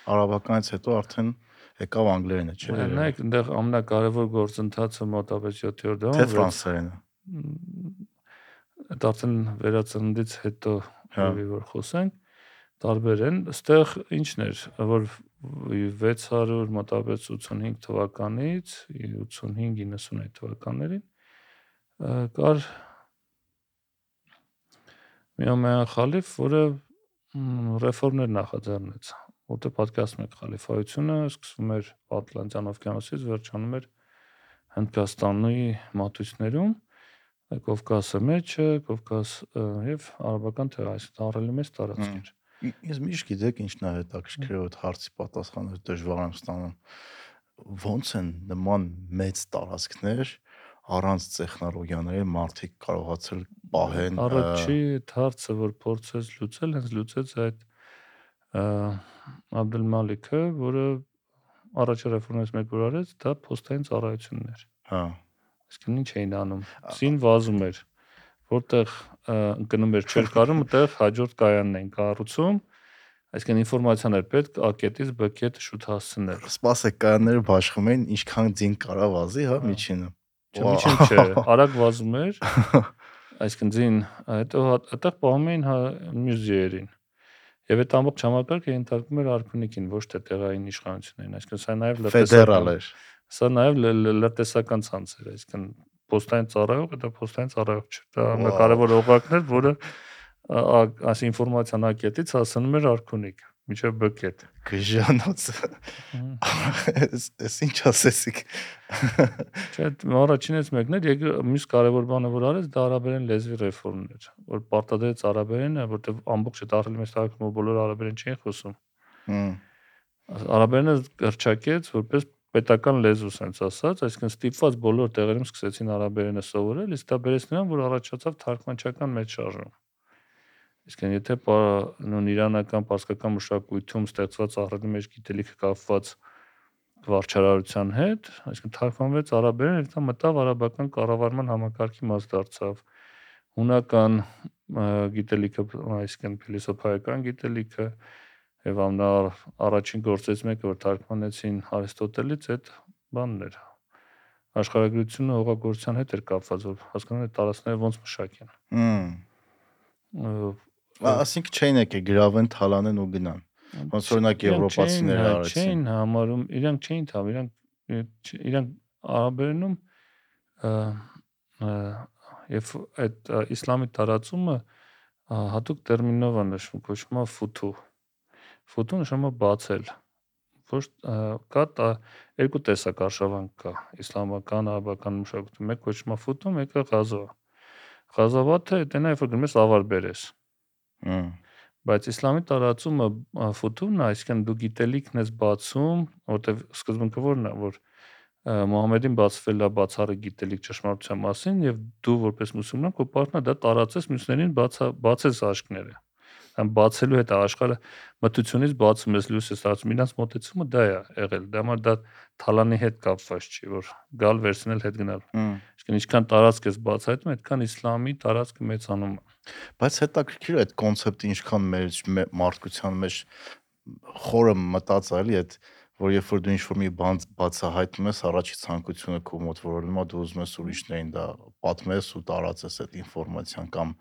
Արաբականից հետո արդեն եկավ անգլերենը, չէ՞։ Նայեք, այնտեղ ամենակարևոր գործընթացը մոտավորապես 7-րդ Թե դարում ֆրանսերենը։ այդ արդեն վերածննդից հետո Հա։ երևի որ խոսենք տարբեր են այստեղ ինչն էր որ 600 մոտավորապես 85 թվականից 85-90 թվականներին կար մի ամեն խալիֆ, որը ռեֆորմներ նախաձեռնեց, որտեղ պատկասում եք խալիֆայությունը սկսվում էր Ատլանտյան օվկիանոսից, վերջանում էր Հնդկաստանի մատույցներում, Կովկասը մեջը, Կովկաս եւ արաբական թեր, այսինքն առելի մեծ տարածքեր։ Ի- Ես միշտ գիտեք ինչն է հետաքրքիր այդ հարցի պատասխանը դժվար եմ ստանում։ Ոնց են նման մեծ տարածքներ առանց տեխնոլոգիաների մարդիկ կարողացել պահեն Առաջի այդ հարցը, որ փորձեց լուծել, հենց լուծեց այդ ը, Աբդուլմալիքը, որը առաջի ռեֆորմից մեկ որ արեց, դա փոստային ծառայությունն էր։ հա Այսինքն ինչ էին անում։ Սին վազում էր, որտեղ ընկնում էր չեր կարում, այդտեղ հաջորդ կայանն էին կառուցում։ Այսինքն ինֆորմացիան էր պետք A-կետից B կետը շուտ հասցնել։ սպասեք կանները բաշխում են ինչքան ձին կարա վազի, հա, Հա։ միջինը։ Չէ, միջին չէ, արագ վազում էր։ Այսինքն ձին, հետո հատ- այդտեղ պահում էին հա մյուս ձիերին։ Եվ այդ ամբողջ համակարգը ենթարկվում էր արքունիկին, ոչ թե տեղային իշխանություններին, այսինքն սա նաև Ֆեդերալ էր։ Սա նաև լրտեսական ցանց էր, այսինքն փոստային ծառայող, դա փոստային ծառայող չէ։ Դա ամենակարևոր օղակն էր, որը այս ինֆորմացիան ակետից հասնում էր արքունիկ, միջև բկետ։ Գժանոց։ Էս ինչ ասեցիք։ Չէ, առաջինից մեկն էր, երկրորդ մյուս կարևոր բանը որ արեց, դա արաբերեն լեզվի ռեֆորմն էր, որ պարտադրեց արաբերենը, որտեղ ամբողջ այդ ահռելի մեծ տարածքում բոլոր արաբերեն չէին խոսում։ Արաբերենը հրճակեց որպես պետական լեզու, sense ասած, այսինքն ստիպված բոլոր տեղերում սկսեցին արաբերենը սովորել, իսկ դա բերեց նրան, որ առաջացավ թարգմանչական մեծ շարժում։ Իսկեն եթե նույն իրանական պարսկական մշակույթում ստեղծված ահռելի մեծ գիտելիքը կապված վարչարարության հետ, այսինքն թարգմանվեց արաբերեն, եւ դա մտավ արաբական կառավարման համակարգի մաս դարձավ։ Հունական գիտելիքը, այսինքն փիլիսոփայական գիտելիքը եւ ամնա առաջին գործից մեկը որ թարգմանեցին Արիստոտելից այդ բանն էր աշխարհագրությունը հողագործության հետ էր կապված որ հասկանում եք տարածքները ոնց մշակեն հմ։ Ասինքն չէին եկե գրավեն, թալանեն ու գնան։ Ոնց օրինակ եվրոպացիները արեցին։ Չէին համարում, իրանք չէին թավ, իրանք իրանք արաբերենում եւ այդ իսլամի տարածումը հատուկ տերմինով է նշվում, կոչվում է ֆութու։ Ֆութու նշանակում է բացել։ Ոչ կա տա, երկու տեսակ արշավանք կա իսլամական, արաբական մշակույթում։ Մեկ կոչվում է ֆութու, մեկը ղազա։ Ղազավաթը դա նա երբ որ գնում ես ավար բերես։ Բայց իսլամի տարածումը ֆութունն է, այսինքն դու գիտելիքն ես բացում, որտեվ սկզբունքը ո՞րն է, որ Մուհամեդին բացվել է բացառիկ գիտելիք ճշմարտության մասին եւ դու որպես մուսուլման քո պարտքն է դա տարածես մյուսներին բացա բացես աշկները այն բացելու հետ աշխարհը մտությունից բացում ես լույս ես դարձում իրանց մոտեցումը դա է եղել դա համար դա թալանի հետ կապված չի որ գալ վերցնել հետ գնալ այսինքն ինչքան տարածք ես բացահայտում այդքան իսլամի տարածքը մեծանում է բայց հետաքրքիր է այդ կոնցեպտը ինչքան մեր մարդկության մեջ խորը մտածա էլի այդ որ երբ որ դու ինչ-որ մի բան բացահայտում ես, առաջի ցանկությունը քո մոտ որոնումա դու ուզում ես ուրիշներին դա պատմես ու տարածես այդ ինֆորմացիան կամ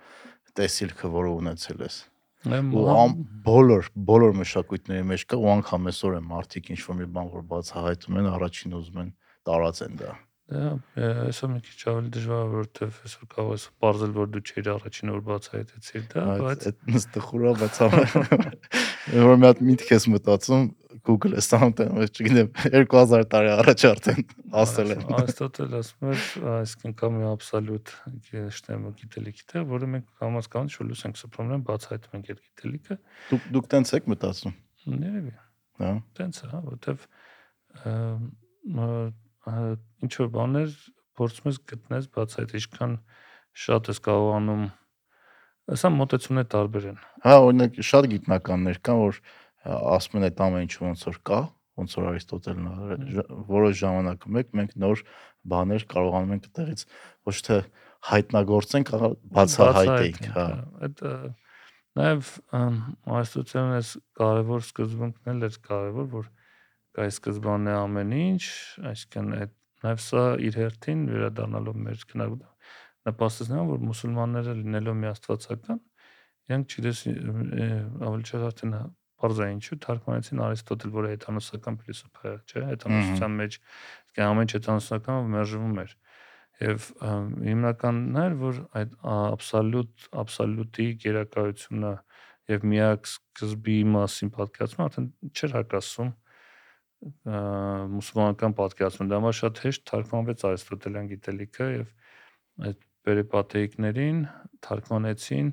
տեսիլքը, որը ունեցել ես։ Ու բոլոր բոլոր մշակույթների մեջ կա ու անգամ այսօր են մարդիկ ինչ-որ մի բան որ բացահայտում են, առաջին ուզում են տարածեն դա։ Դա այսօր մի քիչ ավելի դժվար է, որովհետև այսօր կարող ես ողջել, որ դու չէիր առաջին որ բացահայտեցիր դա, բայց այդ նստխուրա բայց որ մի հատ միտք ես մտածում Google-ը ստանտեմ, չգիտեմ 2000 տարի առաջ արդեն ասել են։ Արիստոտելը ասում էր, այսինքն կա մի աբսոլյուտ գեշտեմ գիտելիքի տեղ, որը մենք կամաց կանչ որ լույս ենք սփռում են բացահայտում ենք այդ գիտելիքը։ Դուք դուք տենց եք մտածում։ Ներևի։ Հա։ Տենց է, հա, որտեվ ինչ որ բաներ փորձում ես գտնես բացահայտ ինչքան շատ ես կարողանում Սա մոտեցումներ տարբեր են։ Հա, օրինակ շատ գիտնականներ կան, որ ասում են այդ ամեն ինչը ոնց որ կա, ոնց որ Արիստոտելն որոշ ժամանակը մեկ մենք նոր բաներ կարողանում ենք այդտեղից ոչ թե հայտնագործենք, այլ բացահայտենք, հա։ Այդ նաև Արիստոտելն էս կարևոր սկզբունքն էլ էր կարևոր, որ կայ սկզբանն է ամեն ինչ, այսինքն այդ նաև սա իր հերթին վերադառնալով մեր քննարկումը նպաստեց նրան, որ մուսուլմանները լինելով մի աստվածական, իրենք չգիտես ավելի չէ արդեն բարձր ինչու թարգմանեցին Արիստոտել, որը հեթանոսական փիլիսոփա է, չէ՞, հեթանոսության մեջ իսկ ամեն ինչ հեթանոսական մերժվում էր։ Եվ հիմնականն էր, որ այդ աբսոլյուտ աբսոլյուտի գերակայությունը եւ միակ սկզբի մասին պատկերացումը արդեն չէր հակասում մուսուլմանական պատկերացումը դա համար շատ հեշտ թարգմանվեց արիստոտելյան գիտելիքը եւ այդ բերեպատեիկներին թարգմանեցին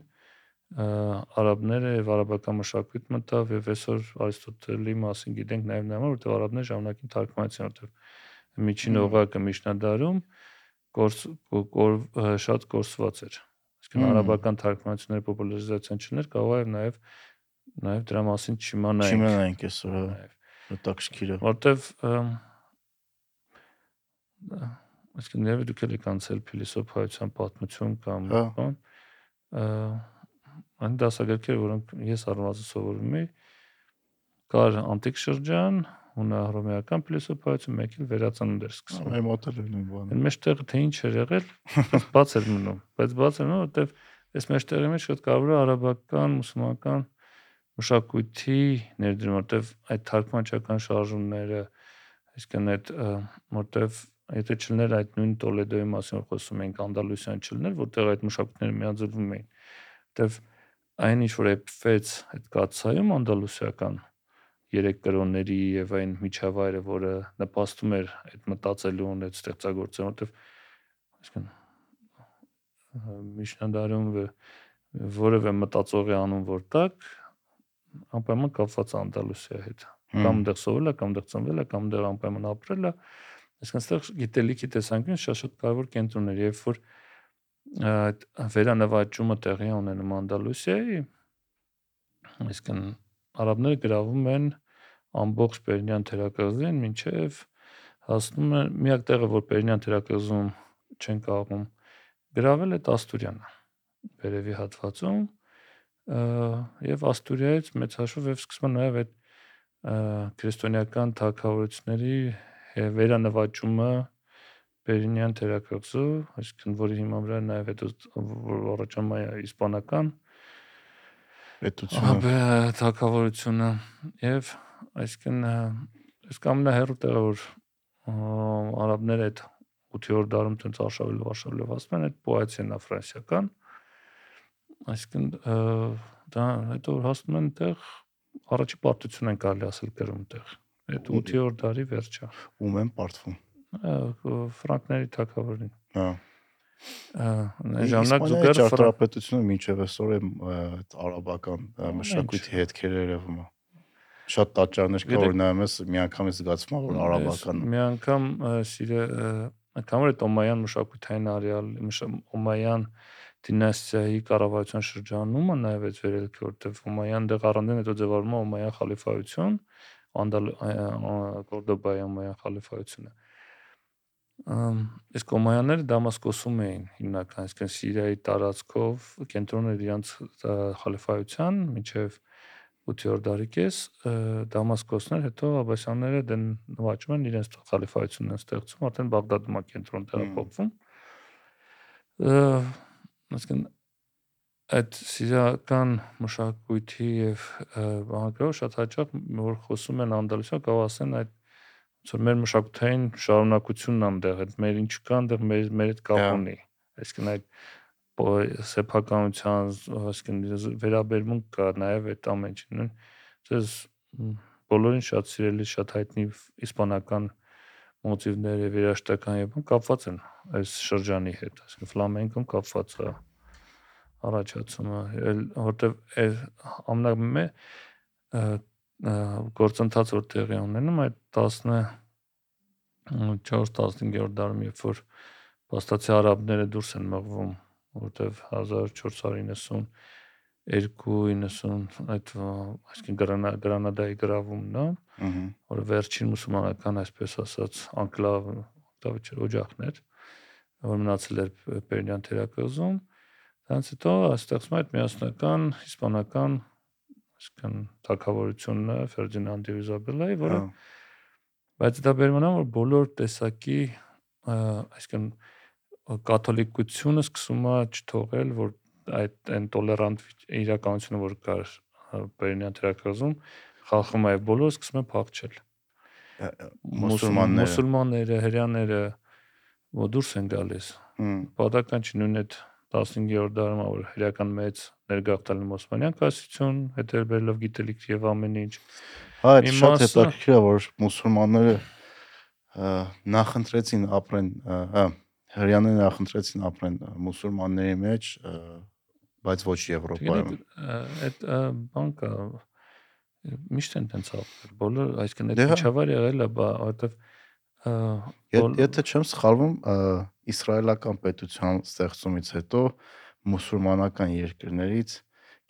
արաբները եւ արաբական մշակույթ մտավ եւ այսօր Արիստոտելի մասին գիտենք նաեւ նա որովհետեւ արաբները ժամանակին թարգմանեցին որովհետեւ միջին օղակը Միշնադարում կորս կոր, շատ կորսված էր այսինքն արաբական թարգմանությունների պոպուլարիզացիան չներ կարող է նաեւ նաեւ դրա մասին չիմանայինք չիմանայինք այսօր հա հետաքրքիր է որովհետեւ այսինքն ներվի դուք եք անցել փիլիսոփայության պատմություն կամ հա։ բան այն դասագրքեր որոնք ես առնվազն սովորում եի կար անտիկ շրջան հունահռոմեական փիլիսոփայություն մեկ էլ վերածնունդ էր սկսվում այ մոտ էր նույն բանը այն մեջտեղը թե ինչ էր եղել բաց էր մնում բայց բաց էր մնում որովհետև այս մեջտեղի մեջ շատ կարևոր է արաբական մուսուլմանական մշակույթի ներդրումը որովհետև այդ թարգմանչական շարժումները այսինքն այդ որովհետև եթե չլներ այդ նույն Տոլեդոյի մասին որ խոսում ենք Անդալուսիան չլներ, որտեղ այդ մշակույթները միաձուլվում էին, որտեվ այն ինչ որ էփվեց այդ կացայում անդալուսիական երեք կրոնների եւ այն միջավայրը, որը նպաստում էր այդ մտածելուն, այդ ստեղծագործելուն, որտեվ այսինքն Միշնադարում որևէ մտածողի անուն որ տակ անպայման կապված Անդալուսիա հետ կամ դեռ սովորել է, կամ դեռ ծնվել է, կամ դեռ անպայման ապրել է, Այսինքն այստեղ գիտելիքի տեսանկյունից շատ-շատ կարևոր կենտրոններ, երբ որ այդ վերանվաճումը տեղի ունենում Անդալուսիայի, այսինքն արաբները գրավում են ամբողջ Պերնյան թերակղզին, մինչև հասնում են միակ տեղը, որ Պերնյան թերակղզում չեն կարողում գրավել է Աստուրյանը վերևի հատվածում եւ Աստուրիայից մեծ հաշվով եւ սկսվում նաեւ այդ քրիստոնեական թակավորությունների վերանվաճումը Պերինյան թերակղզու, այսինքն որի հիման վրա հետո առաջանում է իսպանական պետությունը թակավորությունը եւ այսինքն այս կամնահերու տեղը որ արաբները այդ 8-րդ դարում տենց արշավելով արշավելով ասում են այդ պոետիան է ֆրանսիական այսինքն դա հետո հասնում են տեղ առաջի պարտություն են կարելի ասել գրում տեղ այդ 8-րդ դարի վերջը ում են պարտվում ֆրանկների թակավորին հա այն ժամանակ զուգահեռ ճարտարապետությունը մինչև այսօր է այդ արաբական մշակույթի հետքերը երևում է շատ տաճարներ կա որ նայում ես միանգամից զգացում որ արաբական մի անգամ սիրե այդ օմայան մշակութային արեալ օմայան դինաստիայի կառավարության շրջանումը նաև այդ վերելքի որտեղ օմայան դեղ առանդին հետո ձևավորվում է օմայան խալիֆայություն անդալ կորդոբայի օմայան խալիֆայությունը իսկ օմայանները դամասկոսում էին հիմնական, այսինքն Սիրիայի տարածքով կենտրոնը իրանց խալիֆայության, միջև 8-րդ դարի կես Դամասկոսներ, հետո Աբասյանները դեն նվաճում են իրենց խալիֆայությունն ստեղծում, արդեն Բաղդադում է կենտրոն տեղափոխվում։ Այսինքն այդ սիրիական մշակույթի եւ բանակրով շատ հաճախ որ խոսում են անդալուսիա կարող ասեն այդ որ մեր մշակութային շարունակությունն անդեղ այդ մեր ինչ կա անդեղ մեր մեր հետ կապ ունի այսինքն այդ սեփականության, այսինքն վերաբերմունք կա նաև այդ ամեն ինչին։ Ձեզ բոլորին շատ սիրելի, շատ հայտնի իսպանական մոտիվներ եւ երաշտական եւ կապված են այս շրջանի հետ, այսինքն ֆլամենկոն կապված է առաջացումը, որտեվ ամնամե գործընթաց որ տեղի ունենում այդ 14-15-րդ դարում երբ որ փաստացի արաբները դուրս են մղվում որտեվ 1492-90 այդ այսինքն Գրանադայի գրավումն է, որը վերջին մուսուլմանական, այսպես ասած, անկլավ դավիճ օջախներ, որ մնացել էր Պերնյան թերակղզում, դրանց հետո ստեղծվում այդ միասնական իսպանական այսինքն թակավորությունը Ֆերդինանդ եւ Իզաբելայի, որը բայց դա է որ բոլոր տեսակի այսինքն կաթոլիկությունը սկսում է չթողել, որ այդ այն տոլերանտ իրականությունը, որ կար Բերնյան թերակղզում, խախում է բոլորը սկսում են փակչել։ Մուսուլմանները, մուսուլմանները, հрьяաները դուրս են գալիս։ Պատական չի նույն այդ 15-րդ դարում որ հրեական մեծ ներգաղթալն Օսմանյան կայսություն, հետերբերելով գիտելիք եւ ամեն ինչ։ Հա, այդ շատ հետաքրքիր է, որ մուսուլմանները նախընտրեցին ապրեն, հрьяաները հա, նախընտրեցին ապրեն մուսուլմանների մեջ բայց ոչ Եվրոպայում։ Այդ բանկը միշտ են տենց ապրել։ Բոլոր, այսինքն այդ դե, հա։ միջավայրը եղել է, բա, որովհետև եթե չեմ սխալվում, իսրայելական պետության ստեղծումից հետո մուսուլմանական երկրներից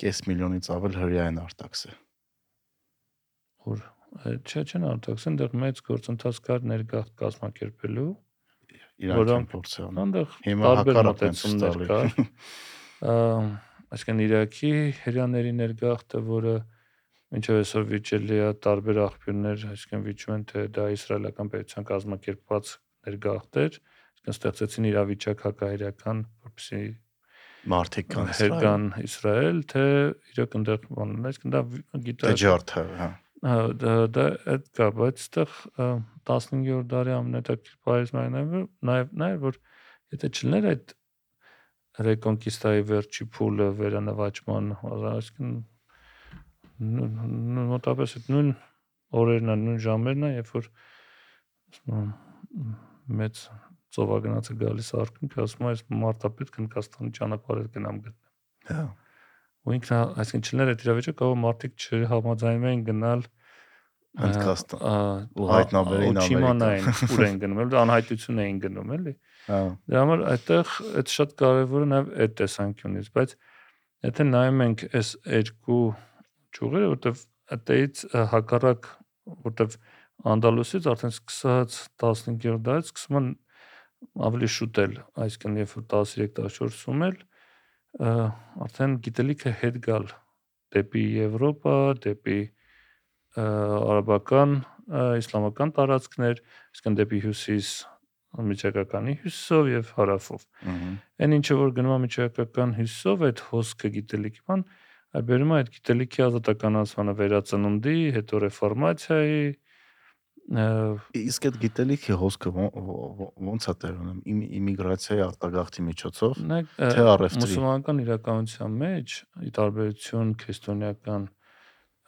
կես միլիոնից ավել հрья են արտաքսել։ Որ չէ, չեն արտաքսել, դեռ մեծ գործընթաց կար ներգաղթ կազմակերպելու իրանք փորձ անան։ Այնտեղ տարբեր մտածումներ կար։ այսինքն Իրաքի հрьяաների ներգաղթը, որը մինչև այսօր վիճելի է տարբեր աղբյուրներ, այսինքն վիճում են թե դա իսրայելական պետության կազմակերպված ներգաղթ էր, այսինքն ստեղծեցին իրավիճակ հակահայրական, որպեսզի մարդիկ կան Իսրայել, կան Իսրայել, թե իրոք այնտեղ բանն է, դա գիտա։ Թե ջարդը, հա։ Հա, դա այդ կա, բայց այդտեղ 15-րդ դարի ամենատակիր պարիսպանները նաև նաև որ եթե չլներ այդ ռեկոնկիստայի վերջի փուլը վերանվաճման, այսինքն մոտավորապես այդ նույն օրերն են, նույն ժամերն են, երբ որ ասում եմ, մեծ ծովագնացը գալիս արքունք, ասում է, այս մարտապետ կնկաստանի ճանապարհը գնամ գտնեմ։ Հա։ ու ինքն այսինքն չլներ այդ իրավիճակը, կարող մարդիկ չհամաձայնում էին գնալ Հնդկաստան, ու ա- հայտնաբերեին ու չիմանային ուր են գնում, էլ անհայտություն էին գնում, էլի։ Հա։ Դրա համար այդտեղ այդ շատ կարևոր է նաև այդ տեսանկյունից, բայց եթե նայում ենք այս երկու ճյուղերը, որտեվ այդտեղից հակառակ, որտեվ Անդալուսից արդեն սկսած 15-րդ դարից սկսում են ավելի շուտ էլ, այսինքն երբ որ 13-14-ում էլ արդեն գիտելիքը հետ գալ դեպի Եվրոպա, դեպի արաբական, իսլամական տարածքներ, այսինքն դեպի հյուսիս միջակայքանի հյուսիսով եւ հարավով։ Այն ինչը որ գնում է միջակայքական հյուսիսով, այդ հոսքը գիտելիքի բան, բերում է այդ գիտելիքի ազատականացմանը վերածննդի, հետո ռեֆորմացիայի, Իսկ այդ գիտելիքի հոսքը ո՞նց է տեր ունում։ Իմ իմիգրացիայի արտագաղթի միջոցով, թե առևտրի։ Մուսուլմանական իրականության մեջ, ի տարբերություն քրիստոնեական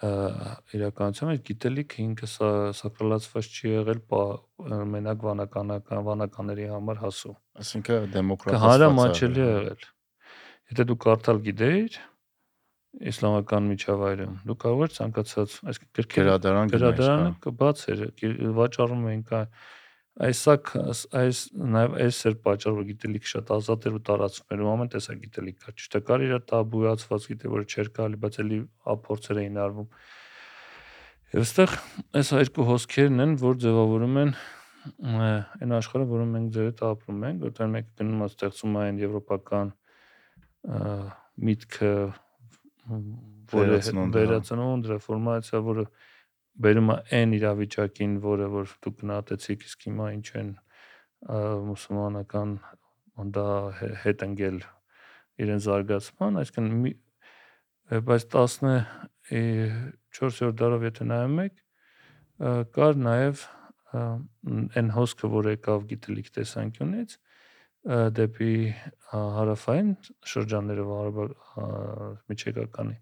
իրականության մեջ գիտելիքը ինքը սա սակրալացված չի եղել մենակ վանականական վանականների համար հասու։ Այսինքն դեմոկրատիզացված հանրամաչելի է եղել։ Եթե դու կարդալ գիտեիր, իսլամական միջավայրում դու կարող ես ցանկացած այսինքն գրքեր գրադարան գրադարանը կբաց էր վաճառում էին կա այսա այս նաև այս էր պատճառը որ գիտելիքը շատ ազատ էր ու տարածվում էր ու ամեն տեսակ գիտելիք կա ճիշտ է կար իր տաբուացված գիտե որ չէր կարելի բայց էլի փորձեր էին արվում եւ այստեղ այս երկու հոսքերն են որ ձևավորում են այն աշխարհը որում մենք ձեր հետ ապրում ենք որտեղ մենք գնում ենք ստեղծում այն եվրոպական միտքը որը վերացնունդ, ռեֆորմացիա, որը բերում է այն իրավիճակին, որը որ դուք գնահատեցիք, իսկ հիմա ինչ են մուսուլմանական դա հետ ընկել իրեն զարգացման, այսինքն բայց 14-րդ դարով եթե նայում եք, կար նաև այն հոսքը, որ եկավ գիտելիք տեսանկյունից, դեպի հարավային շրջանները միջեկականի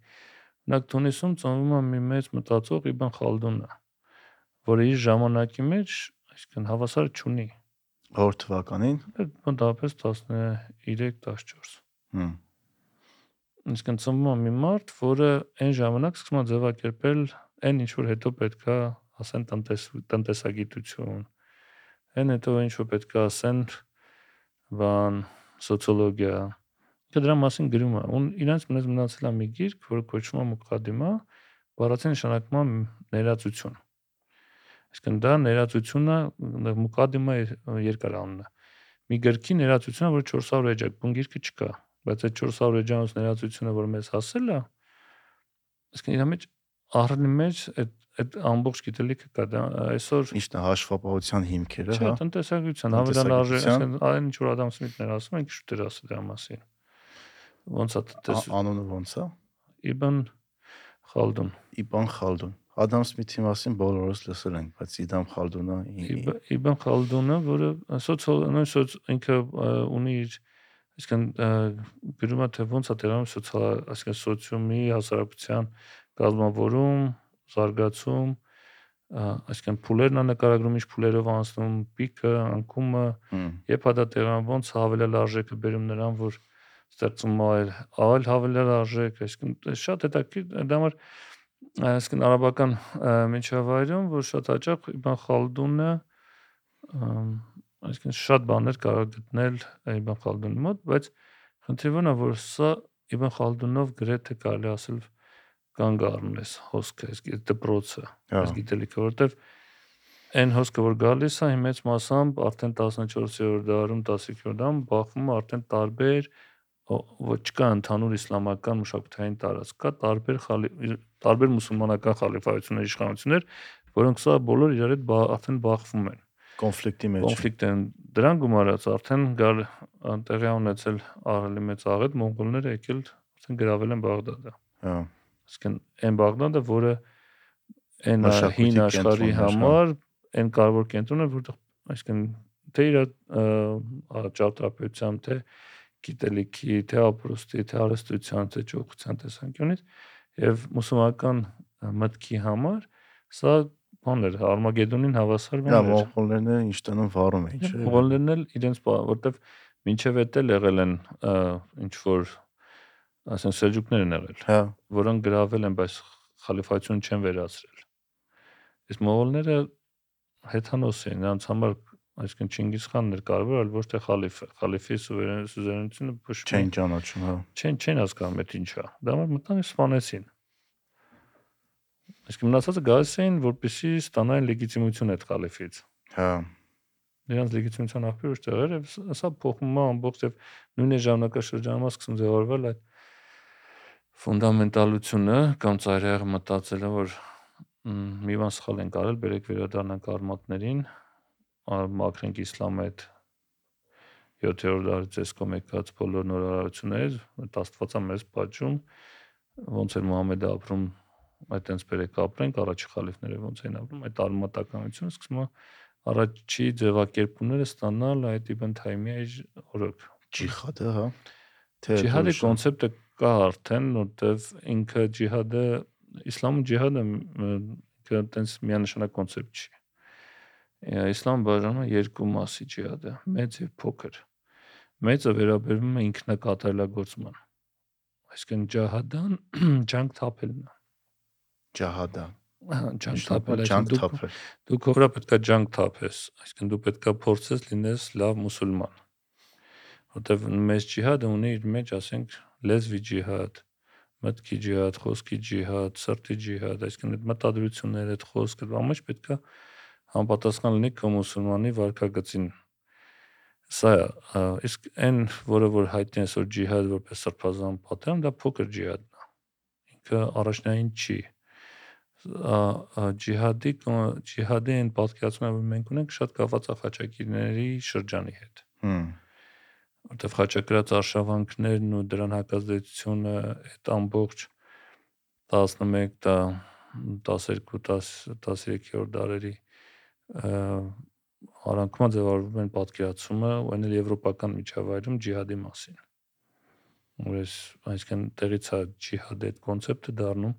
Օրինակ Թունիսում ծնվում է մի մեծ մտածող Իբն Խալդունը, որը իր ժամանակի մեջ, այսինքն հավասար չունի։ Որ թվականին։ Մոտավորապես 13-14։ Հմ։ Այսինքն ծնվում է մի մարդ, որը այն ժամանակ սկսում է ձևակերպել այն ինչ որ հետո պետքա ասեն տնտես տնտեսագիտություն։ Այն հետո ինչ որ պետքա ասեն բան սոցիոլոգիա Ինքը դրա մասին գրում է։ Ուն իրանց մնաց մնացել է մի գիրք, որը կոչվում է Մուկադիմա, բառացի նշանակում է ներածություն։ Այսինքն դա ներածությունը Մուկադիմա երկար անունն է։ Մի գրքի ներածությունը, որ 400 էջ է, բուն գիրքը չկա, բայց այդ 400 էջանոց ներածությունը, որ մեզ հասել է, այսինքն իր մեջ ահռնի մեջ այդ այդ ամբողջ գիտելիքը կա դա այսօր ի՞նչն է հաշվապահության հիմքերը, հա։ Չէ, տնտեսագիտության, հավելյալ արժե, այսինքն այն ինչ որ Ադամ Սմիթն էր ասում, ինքը շուտ էր ասել դրա մասին ոնց է տես անունը ոնց է Իբն Խալդուն Իբն Խալդուն Ադամ Սմիթի մասին բոլորս լսել ենք, բայց Իդամ Խալդունը Իբն Խալդունը, որը սոցիալ սոց ինքը ունի իր այսինքն գրում է թե ոնց է դերանում սոցիալ, այսինքն սոցիումի հասարակության կազմավորում, զարգացում, այսինքն փուլերն է նկարագրում, ինչ փուլերով անցնում, պիկը, անկումը, երբ հա դա տեղան ոնց հավելել արժեքը բերում նրան, որ ստեղծում այլ այլ հավելյալ արժեք, այսինքն շատ հետաքրքիր դա համար այսինքն արաբական միջավայրում, որ շատ հաճախ Իբն Խալդունը այսինքն շատ բաներ կարող գտնել Իբն Խալդունի մոտ, բայց խնդիրն է, որ սա Իբն Խալդունով գրեթե կարելի ասել կանգ առնես հոսքը, այս դպրոցը, այս հա։ գիտելիքը, որովհետև այն հոսքը որ գալիս է մեծ մասամբ արդեն 14-րդ դարում 15-րդ դարում բախվում է արդեն տարբեր ոչ կա ընդհանուր իսլամական մշակութային տարածք, կա տարբեր տարբեր մուսուլմանական խալիֆայություններ, իշխանություններ, որոնք սա բոլոր իրար հետ արդեն բախվում են կոնֆլիկտի մեջ։ Կոնֆլիկտ են դրան գումարած արդեն գալ տեղի ունեցել ահռելի մեծ աղետ մոնղոլները եկել արդեն գրավել են Բաղդադը։ Հա։ Այսինքն այն Բաղդադը, որը այն հին աշխարհի համար այն կարևոր կենտրոնը, որտեղ այսինքն թե իր ճարտարապետության, թե գիտելիքի, թե ապրոստի, թե արհեստության, թե ճոխության տեսանկյունից եւ մուսուլմանական մտքի համար սա բան էր Արմագեդոնին հավասար բան էր։ Դա մոնղոլներն էլ ինչ տանում վառում էին, չէ՞։ Մոնղոլներն էլ իրենց որտեվ մինչև այդ էլ եղել են ինչ որ ասեն սելջուկներ են եղել։ Հա, որոնք գրավել են, բայց խալիֆայություն չեն վերացրել։ Իսկ մոնղոլները հեթանոս էին, նրանց համար այսինքն Չինգիզ խանն էր կարևոր, այլ ոչ թե խալիֆը։ Խալիֆի սուվերենությունը ոչ չեն ճանաչում, հա։ Չեն չեն հասկանում այդ ինչա։ Դա համար մտան սպանեցին։ Իսկ մնացածը գալիս էին, որպեսզի ստանային լեգիտիմություն այդ խալիֆից։ Հա։ Նրանց լեգիտիմության աղբյուրը տեղեր եւ սա փոխում է ամբողջ եւ նույն ժամանակաշրջանում սկսում ձևավորվել այդ ֆունդամենտալությունը կամ ծայրահեղ մտածելը, որ մի բան սխալ են կարել, բերեք վերադառնանք արմատներին, մաքրենք իսլամը այդ 7-րդ դարից էս կոմ եկած բոլոր նորարարություններ, Աստվածա մեզ պատժում, ոնց էր Մուհամեդը ապրում, այտենց բերեք ապրենք, առաջի խալիֆները ոնց էին ապրում, այդ արմատականությունը սկսում է առաջի ձևակերպումները ստանալ այդ Իբն Թայմիայի օրոք։ Ջիհադը, հա։ Թե Ջիհադի կոնցեպտը կա արդեն, որտեվ ինքը ջիհադը իսլամը ջիհադը ինքը այտենց միանշանակ կոնցեպտ չի։ Իսլամ բաժանում է երկու մասի ջիհադը՝ մեծ եւ փոքր։ Մեծը վերաբերվում է ինքնակատարելագործման։ Այսինքն ջահադան ջանք թափելն է։ Ջահադա։ Ահա, Ջանք թափել, ջանք թափել։ դու քո վրա պետքա ջանք թափես, այսինքն դու պետքա փորձես լինես լավ մուսուլման։ Որտեվ մեծ ջիհադը ունի իր մեջ, ասենք, լեզվի ջիհադ, մտքի ջիհադ, խոսքի ջիհադ, սրտի ջիհադ, այսինքն այդ մտադրությունները, այդ խոսքը ամեն ինչ պետքա համապատասխան լինի քո մուսուլմանի վարքագծին։ Սա իսկ այն, որը որ հայտնի է այսօր ջիհադ որպես սրբազան պատերազմ, դա փոքր ջիհադն է։ Ինքը առաջնային չի ջիհադի ջիհադի այն պատկերացումը, որ մենք ունենք, շատ կապված է խաչակիրների շրջանի հետ Հմ։ որտեվ խաչակրած արշավանքներն ու դրան հակազդեցությունը այդ ամբողջ 11 դա 12 10 13-րդ դարերի արանքումա ձևավորվում են պատկերացումը ու այն էլ եվրոպական միջավայրում ջիհադի մասին։ Որես այսինքն տեղից է ջիհադի այդ կոնցեպտը դառնում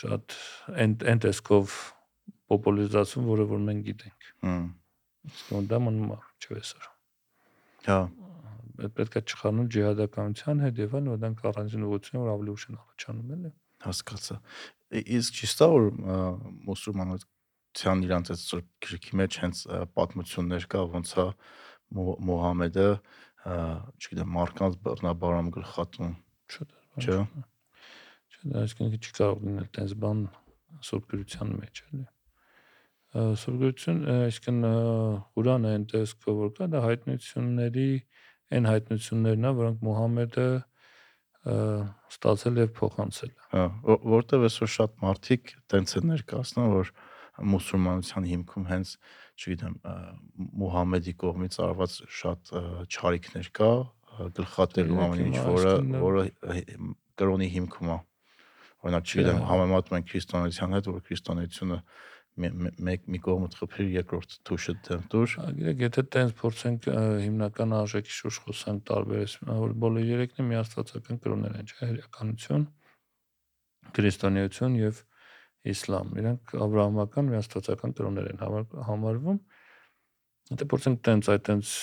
շատ այն այն տեսքով պոպուլարիզացում, որը որ մենք գիտենք։ Հմ։ Իսկ դա մնում է չվեսար։ Հա։ Պետք պետք է չխառնել ջիհադականության հետ եւ այլն, որ դրանք առանձին ուղղություն որ ավելի ուշ են առաջանում, էլի։ հասկացա իսկ ճիշտ է որ ա, մուսուլմանության իրանց այդ սուրբ գրքի մեջ հենց պատմություններ կա ոնց է Մո- Մուհամեդը չգիտեմ մարդկանց բռնաբարամ գլխատում Չէ, չէ դա այսինքն չի կարող լինել տես բան սուրբ գրության մեջ, էլի։ Սուրբ գրություն, այսինքն Ղուրանը այն տեսքով որ կա, դա հայտնությունների այն հայտնություններն է, որոնք Մուհամեդը ստացել եւ փոխանցել հա որտեվ այսօր շատ մարդիկ տենց են ներկայացնում որ մուսուլմանության հիմքում հենց չգիտեմ Մուհամեդի կողմից արված շատ ա, չարիքներ կա գլխատելու ամեն ինչ որը որը կրոնի հիմքում է օրինակ չգիտեմ համեմատում են քրիստոնեության հետ որ քրիստոնեությունը մե- մե- մեկ մի կողմը թխփիր երկրորդ թուշը դեմ դուր Գիտեք, եթե տենց փորձենք հիմնական արժեքի շուրջ խոսանք տարբերես, որ բոլոր երեքն միաստվածական կրոններ են, չէ՞, հրեականություն, քրիստոնեություն եւ իսլամ։ Իրանք աբրահամական միաստվածական կրոններ են համար- համարվում։ Եթե փորձենք տենց այդ տենց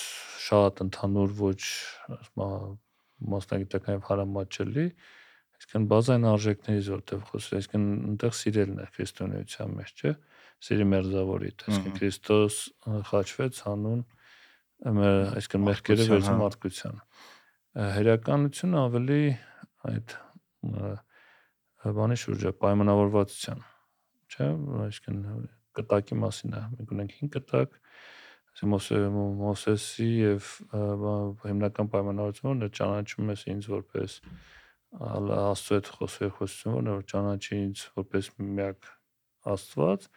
շատ ընդհանուր ոչ մասնագիտական եւ հարամաչելի, այսինքն բազային արժեքներից որտեղ խոսել, այսինքն այնտեղ սիրելն է քրիստոնեության մեջ, չէ՞։ Սիրի մերձավորի, այսինքն Քրիստոս խաչվեց հանուն այսինքն մեղքերը վերցում հա։ մարդկության։ Ա, Հերականությունը ավելի այդ բանի շուրջ է պայմանավորվածության, չէ՞, այսինքն կտակի մասին է։ Մենք ունենք 5 կտակ, Մոսեսի եւ հիմնական պայմանավորությունը որ ճանաչում ես ինձ որպես Աստծո հետ խոսող խոսություն, որ ճանաչի ինձ որպես միակ Աստված,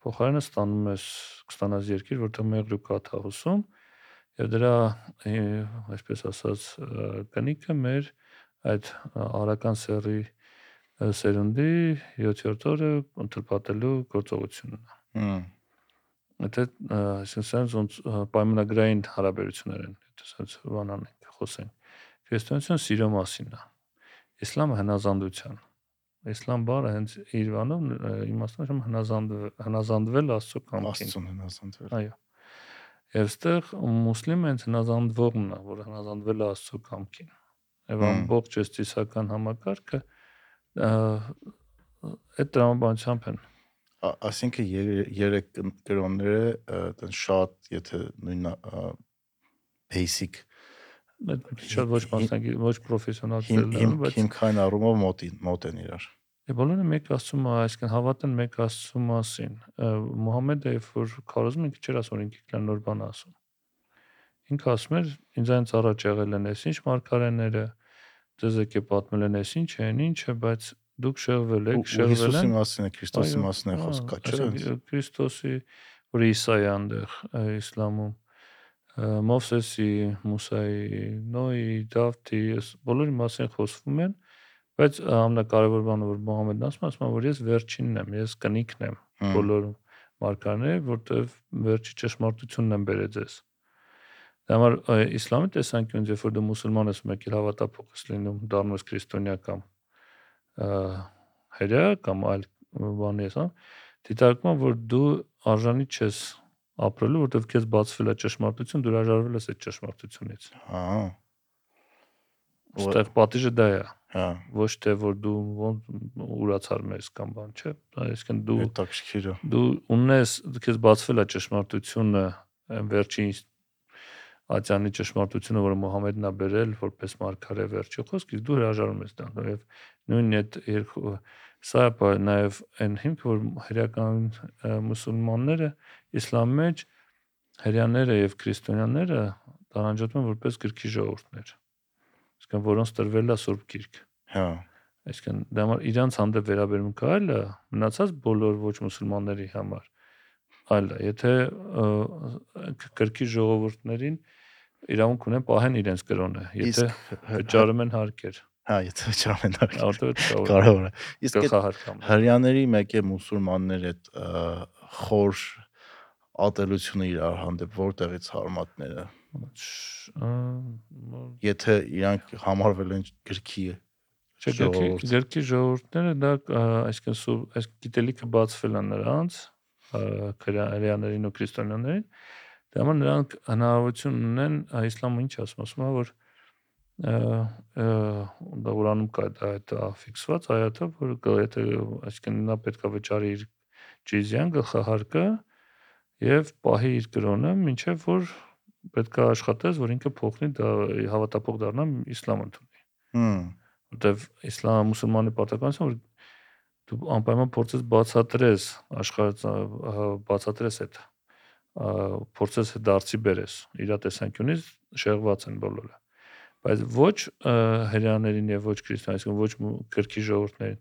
փոխարենը ստանում ես կստանաս երկիր, որտեղ մեղր ու կաթ է հոսում, եւ դրա այսպես ասած կնիքը մեր այդ արական սերի սերունդի 7-րդ օրը ընտրպատելու գործողությունն է։ Հմ, Եթե այսինքն ոնց պայմանագրային հարաբերություններ են, եթե ասած բանանենք, խոսենք։ Քրիստոնեությունը սիրո մասին է։ Իսլամը հնազանդության։ Իսլամ բառը հենց իր բանով ա, իմաստուն է հնազանդվել, Աստծո կամքին։ աստծուն հնազանդվել Այո։ Եվ ստեղ մուսլիմը հենց հնազանդվողն է, որ հնազանդվել է Աստծո կամքին։ Եվ ամբողջ ըստիսական համակարգը այդ տրամաբանությամբ են Ա- Այսինքն եր- երեք կրոնները այդեն շատ եթե նույն basic շատ ոչ մասնագետ, ոչ պրոֆեսիոնալ են, բայց հիմքային առումով մոտ մոտ են իրար։ Դե բոլորը մեկ Աստծո, մա- այսինքն հավատան մեկ Աստծո մասին։ Մուհամեդը երբ որ քարոզում ինքը չէր ասում, ինքը կլան նոր բան ասում։ Ինքը ասում էր, ինձանից առաջ եղել են այս ինչ մարգարեները, դեզ եկե պատմել են այս ինչ են, ինչը, բայց դուք շեղվել եք, շեղվել Հիսուսի են մասին է, Քրիստոսի մասին է խոսքը, չէ՞։ Քրիստոսի, որ Իսա է այնտեղ ա, իսլամում, Մովսեսի, Մուսայի, Նոյի, Դավթի, այս բոլորի մասին խոսվում են, Բայց ամենակարևոր բանը որ Մուհամեդն ասում է, ասում է, որ ես վերջինն եմ, ես կնիկն եմ Հմ, բոլոր մարգարեների, որտեվ վերջի ճշմարտությունն եմ բերել ձեզ։ Դա համար իսլամի տեսանկյունից, երբ որ դու մուսուլման ես, մեկ էլ հավատափող ես լինում, դառնում ես քրիստոնյա կամ ա, հրեա կամ այլ բանի ես, հա, դիտարկում է, որ դու արժանի չես ապրելու, որտեվ քեզ բացվել է ճշմարտություն, դու հրաժարվել ես այդ ճշմարտությունից։ հա, Այստեղ պատիժը դա է, հա, ոչ թե որ դու ոնց ուրացար մեզ կամ բան, չէ։ Այսինքն դու դու ունես քեզ բացվել է ճշմարտությունը վերջին Աջանի ճշմարտությունը, որը Մուհամեդն է բերել որպես մարգարե վերջի խոսք, իսկ դու հրաժարում ես դառնալ եւ նույնն այդ երկու սա է նաեւ այն հիմքը, որ հրեական մուսուլմանները իսլամի մեջ հрьяաները եւ քրիստոնյաները տարանջատվում որպես գրքի ժողովուրդներ։ Իսկ որոնց տրվել է Սուրբ Գիրք։ Հա։ Այսինքն դա համար իրանց հանդեպ վերաբերմունքը այլ է, մնացած բոլոր ոչ մուսուլմանների համար այլ է։ Եթե գրքի ժողովուրդներին և, իրավունք ունեն պահեն իրենց կրոնը, եթե վճարում են հարկեր։ Հա, եթե վճարում են հարկեր։ Արդյոք կարևոր է։ Իսկ այդ հрьяաների մեկ է մուսուլմաններ այդ խոր ատելությունը իրար հանդեպ որտեղից հարմատները։ Եթե իրանք համարվել են գրքի Չէ, գրքի գրքի ժողովուրդները դա այսինքն այս գիտելիքը բացվել է նրանց հрьяաներին ու քրիստոնյաներին դա համար նրանք հնարավորություն ունեն իսլամը ինչ ասում ասում է որ դա Ղուրանում կա դա այդ ֆիքսված այաթը որ եթե այսինքն նա պետքա վճարի իր ջիզյան գլխահարկը եւ պահի իր կրոնը ինչեւ որ պետքա աշխատես որ ինքը փոխնի դա հավատափող դառնա իսլամ ընդունի Հմ, որտեվ իսլամ մուսուլմանի պարտականությունը որ դու անպայման փորձես բացատրես աշխարհ բացատրես այդ փորձես դարձի բերես։ Իրա տեսանկյունից շեղված են բոլորը։ Բայց ոչ հрьяաներին եւ ոչ քրիստոնեական, ոչ քրքի ժողովուրդներին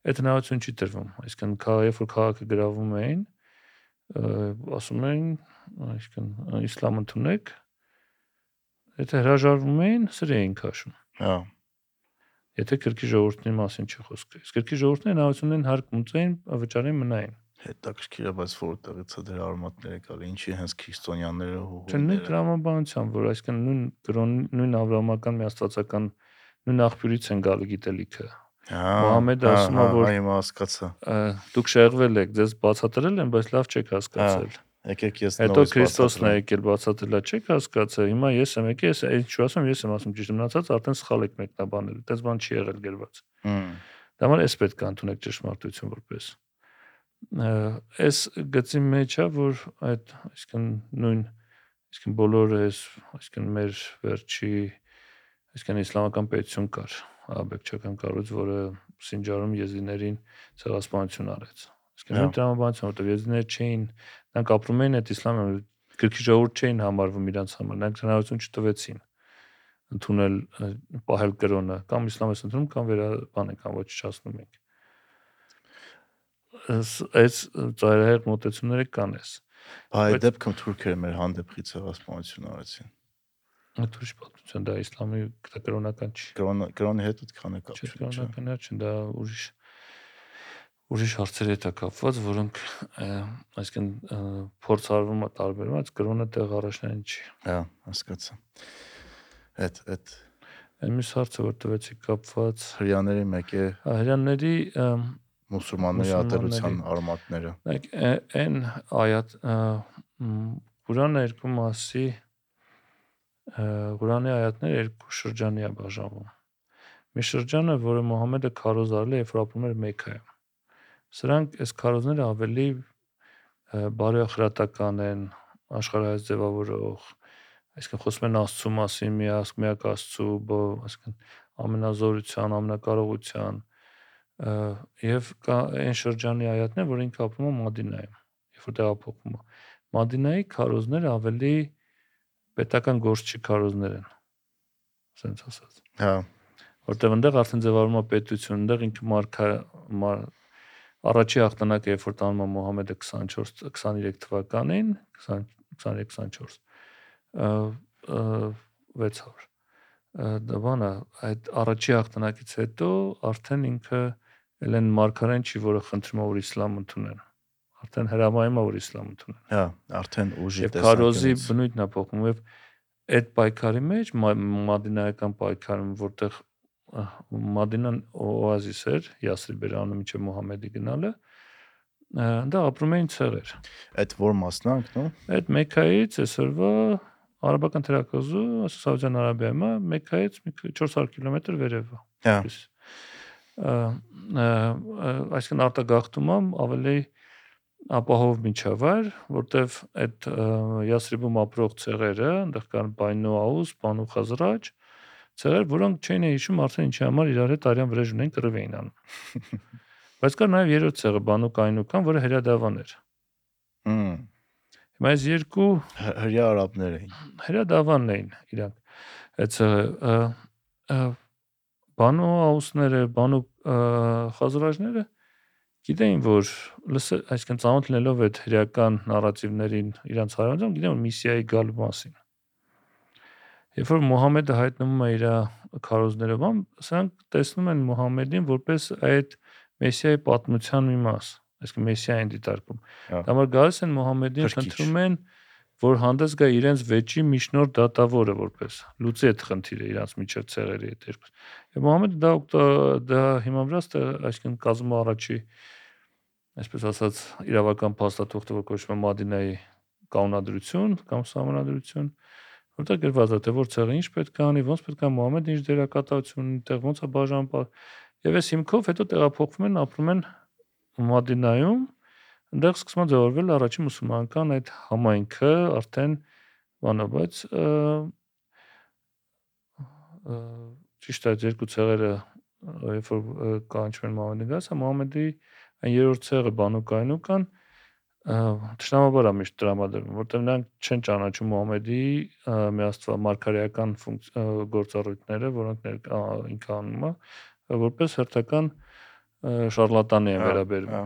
այդ հնարավորություն չի տրվում։ Այսինքն, երբ որ քաղաքը գրավում էին, ասում էին, այսինքն, իսլամ ընդունեք, եթե հրաժարվում էին, սրի էին քաշում։ Հա։ Եթե քրքի ժողովուրդների մասին չի խոսքը։ Իսկ քրքի ժողովուրդները հնարավորություն են հարկ ունեցային վճարեն մնային։ Հա հետաքրքիր է, բայց որտեղից է դրա արմատները գալի, ինչի հենց քրիստոնյաները Չէ՞ նույն հողերը։ տրամաբանության, որ այսինքն նույն կրոն նույն ավրամական միաստվածական նույն աղբյուրից են գալի գիտելիքը։ Հա, Մուհամեդը հա, ասում է, հա, որ- հիմա հասկացա։ Դուք շեղվել եք, ձեզ բացատրել են, բայց լավ չեք հասկացել։ Եկեք ես Հետո նորից Քրիստոսն է եկել բացատրելա, չեք հասկացել։ Հիմա ես եմ եկել, ես չի ասում, ես եմ ասում ճիշտ մնացած, արդեն սխալ եք մեկնաբանել։ Այդպես բան չի եղել գրված։ Հմ, Դա համար էս պետք է ընդունեք ճշմարտություն որպես ը, այս գծի մեջ է որ այդ այսինքն նույն այսինքն բոլորը այս այսինքն մեր վերջի այսինքն իսլամական պետություն կար աբեկչական կառույց որը Սինջարում եզիներին ցեղասպանություն արեց այսինքն Հա։ նույն տրամաբանություն որտեղ եզիները չէին նրանք ապրում էին այդ իսլամը գրքի ժողովուրդ չէին համարվում իրանց համար նրանք հնարավորություն չտվեցին ընդունել պահել կրոնը կամ իսլամ ես ընդունում կամ վերաբան եք կամ ոչնչացնում Ս- այս ծայրահեղ մտածումները կան էս։ Այդ դեպքում թուրքերը մեր հանդեպից ցեղասպանություն արեցին։ Այդ ուրիշ պատմություն դա իսլամի կրոնական չի։ Կրոն կրոնի հետ ու քանը կապ չի։ Կրոնական չի, դա ուրիշ ուրիշ հարցերի հետ է կապված, որոնք այսինքն փորձարվում է տարբերված, կրոնը տեղ առաջնային չի։ Հա, հասկացա։ Այդ այդ Այս հարցը որ տվեցի կապված հрьяաների մեկ է։ Հрьяաների մուսուլմանների ատելության արմատները։ Like այն այատ Ղուրանը երկու մասի Ղուրանի այատները երկու շրջանի է բաժանվում։ Մի շրջանը, որը Մուհամեդը քարոզարել է, երբ ապրում էր Մեքքայում։ Սրանք այս քարոզները ավելի ը, բարեխրատական են, աշխարհայց ձևավորող, այսինքն խոսում են Աստծո մասին, միասկ միակ Աստծո, այսինքն ամենազորության, ամենակարողության եւ կա այն շրջանի այատներ, որ ինքը ապրում է Մադինայում, երբ որ տեղափոխվում է։ Մադինայի քարոզները ավելի պետական գործչի քարոզներ են։ Ասենց ասած Հա, որտեղ այնտեղ արդեն ձևավորվում է պետություն, այնտեղ ինքը մարգա մար, առաջի հաղթանակը երբ որ տանում է Մուհամեդը 24 23 թվականին 20 23-24 600 դա բանը այդ առաջի հաղթանակից հետո արդեն ինքը ելեն մարգարեն չի, որը խնդրում է որ իսլամ ընդունեն։ Արդեն հրամայում է որ իսլամ ընդունեն։ Հա, արդեն ուժի Եվ քարոզի բնույթն է փոխվում եւ այդ պայքարի մեջ մադինայական պայքարում որտեղ Մադինան օազիս էր, Յասրիբեր անում միջև Մուհամեդի գնալը, դա ապրում էին ցեղեր։ Այդ որ մասնանք, նո։ Այդ Մեքքայից այսօրվա արաբական թերակղզու Սաուդյան Արաբիայում է Մեքքայից մի 400 կիլոմետր վերև է։ Հա։ Այսինքն արտագաղթումը ավելի ապահով միջավայր, որտեվ այդ Յասրիբում ապրող ցեղերը, այնտեղ կան Բայնու Աուս, Բանու Խազրաջ, ցեղեր, որոնք չէին հիշում արդեն ինչի համար իրար հետ արյան վրեժ ունեն կռվ էին անում։ Բայց կար նաև երրորդ ցեղը Բանու Կայնուկան, որը հրադավան էր։ Հմ։ Հիմա այս երկու հրյա արաբներ էին։ հրադավանն էին իրանք։ Այդ ցեղը Բանու Աուսները, Խազրաջները գիտեին, որ լսել, այսինքն ծանոթ լինելով այդ հրեական նարատիվներին իրանց հարավում, գիտեն որ միսիայի գալու մասին։ Երբ որ Մուհամեդը հայտնվում է իր քարոզներով, սրանք տեսնում են Մուհամեդին որպես այդ մեսիայի պատմության մի մաս, այսինքն մեսիային դիտարկում։ Հա։ Դա համար գալիս են Մուհամեդին խնդրում են, որ հանդես գա իրենց վեճի միջնորդ դատավորը որպես լուծի այդ խնդիրը իրանց միջև ցեղերի հետ երկուս։ Եվ Մուհամեդը դա դա հիմա վրա ստը, այսինքն կազմում առաջի այսպես ասած իրավական փաստաթուղթը, որ կոչվում է Մադինայի կանոնադրություն կամ սահմանադրություն, որտեղ գրված է թե որ ցեղը ինչ պետք է անի, ոնց պետք է Մուհամեդը ինչ դերակատարություն ունի, տեղ ոնց է բաժանապար։ Եվ այս հիմքով հետո տեղափոխվում են, ապրում են Մադինայում, այնտեղ սկսում է ձևավորվել առաջին մուսուլմանական այդ համայնքը, արդեն բանա, բայց ճիշտ է, երկու ցեղերը երբ որ ը, կանչվում են Մուհամեդի գաս, Մուհամեդի այն երրորդ ցեղը Բանու Կայնուկան ճշտամաբար է միշտ տրամադրվում, որտեղ նրանք չեն ճանաչում Մուհամեդի միաստվա մարգարեական գործառույթները, որոնք ներկա ինքը անում է, որպես հերթական շարլատանի են Հա, վերաբերվում։ հա։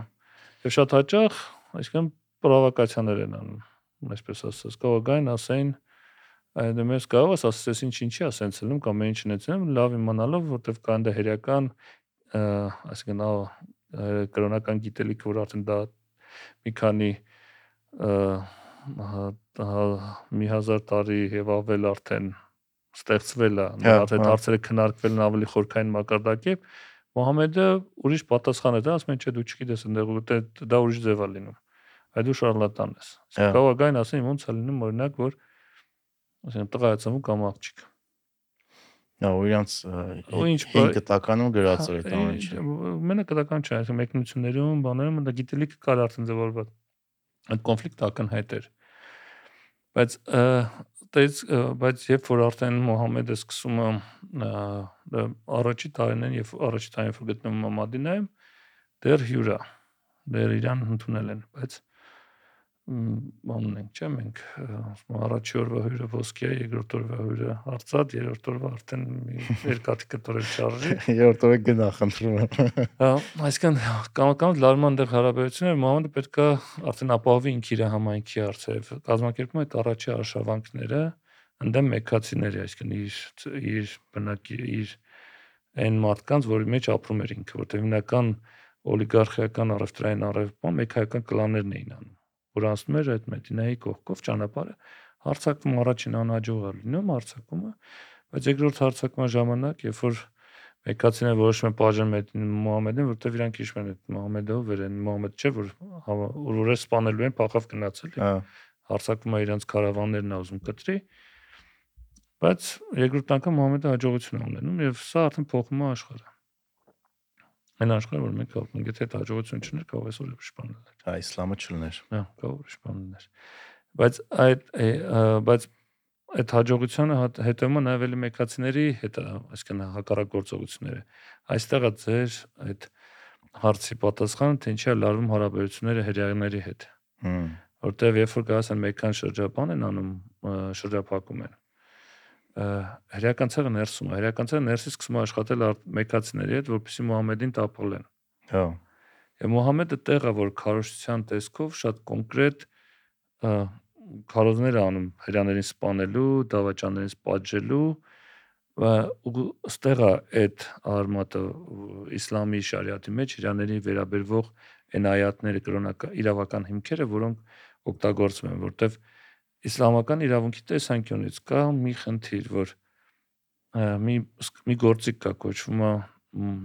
Եվ շատ հաճախ, այսինքն պրովոկացիաներ են անում, այսպես ասած, կարող է գային ասեն այդ մեզ կարող ես ասես ինչ ինչի է սենց ելնում կամ ինչ չնեցնում լավ իմանալով որտեվ կան դա հերական այսինքն կրոնական գիտելիքը որ արդեն դա մի քանի մի հազար տարի եւ ավել արդեն ստեղծվել է Հա, արդեն հա։ հարցերը քննարկվել են ավելի խորքային մակարդակով Մոհամեդը ուրիշ պատասխան է դա, ասում են չէ դու չգիտես այնտեղ ու դա ուրիշ ձև է լինում։ Այդ դու շարլատան ես։ Հա։ է գային ասեն ոնց է լինում օրինակ որ ասեն տղա է ծնվում կամ աղջիկ։ Հա, ու իրանց ինչ 5 կտականում գրած էր Հա, ամեն ինչը։ Մենակ կտական չէ, այսինքն մեկնություններում, բաներում դա գիտելիքը կար արդեն ձևորված։ Այդ կոնֆլիկտը ակնհայտ էր։ Բայց դες բայց երբ որ արդեն Մուհամեդը սկսում է առաջի տարիներին, երբ առաջի տարին որ գտնվում է Մադինայում, դեռ հյուր է։ Դեռ իրան ընդունել են, բայց բանն ենք, չէ՞, մենք ասում առաջի օրվա հյուրը ոսկի է, երկրորդ օրվա հյուրը արծաթ, երրորդ օրվա արդեն մի երկաթի կտորել չարժի։ Երրորդ օրը գնա խնդրում եմ։ Հա, Այսինքն կամ լարման դեղ հարաբերությունները Մուհամեդը պետք է արդեն ապահովի ինքը իր համայնքի արծև կազմակերպում այդ առաջի արշավանքները ընդդեմ մեքացիների, այսինքն իր իր բնակի իր այն մարդկանց, որի մեջ ապրում էր ինքը, որտեղ հիմնական օլիգարխիական առևտրային առևտումը մեքայական կլաններն էին անում, որ անցնում էր այդ Մեդինայի կողքով ճանապարհը հարցակվում առաջին անհաջող է լինում հարցակումը, բայց երկրորդ հարցակման ժամանակ, երբ որ Մեքացիները որոշում են բաժան Մուհամեդին, որտեվ իրանք հիշում են այդ Մուհամեդով վերեն Մուհամեդ չէ, որ համա- որ է սպանելու են, փախավ գնացել։ Հա, Հարցակվում է իրանք կարավաններն ա ուզում կտրի։ Բայց երկրորդ անգամ Մուհամեդը հաջողություն ունենում եւ սա արդեն փոխում է աշխարհը այն աշխարհը որ մենք ապրում եթե այդ հաջողություն չներ կարող այսօր էլ շփաններ հա իսլամը չլներ հա կարող շփաններ բայց այդ բայց այդ հաջողությունը հետևում նաև էլ մեկացիների հետ, այսինքն հակառակ գործողությունները։ Այստեղ է ձեր այդ հարցի պատասխանը, թե ինչի է լարվում հարաբերությունները հրեաների հետ։ Հմ որտեվ երբ որ գաս են մեկան շրջապան են անում, շրջափակում են ը, հրեական ցեղը ներսում է հրեական ցեղը ներսից սկսում է աշխատել մեքացիների հետ որպեսզի Մուհամեդին տապալեն Հա, եւ Մուհամեդը տեղը որ քարոշչության տեսքով շատ կոնկրետ քարոզներ անում հրեաներին սպանելու, դավաճաններին սպաջելու ու ստեղա այդ արմատը իսլամի շարիաթի մեջ իրաների վերաբերվող այն այատները կրոնական իրավական հիմքերը, որոնք օգտագործվում են, որտեվ իսլամական իրավունքի տեսանկյունից կա մի խնդիր, որ մի մի գործիք կա կոչվում է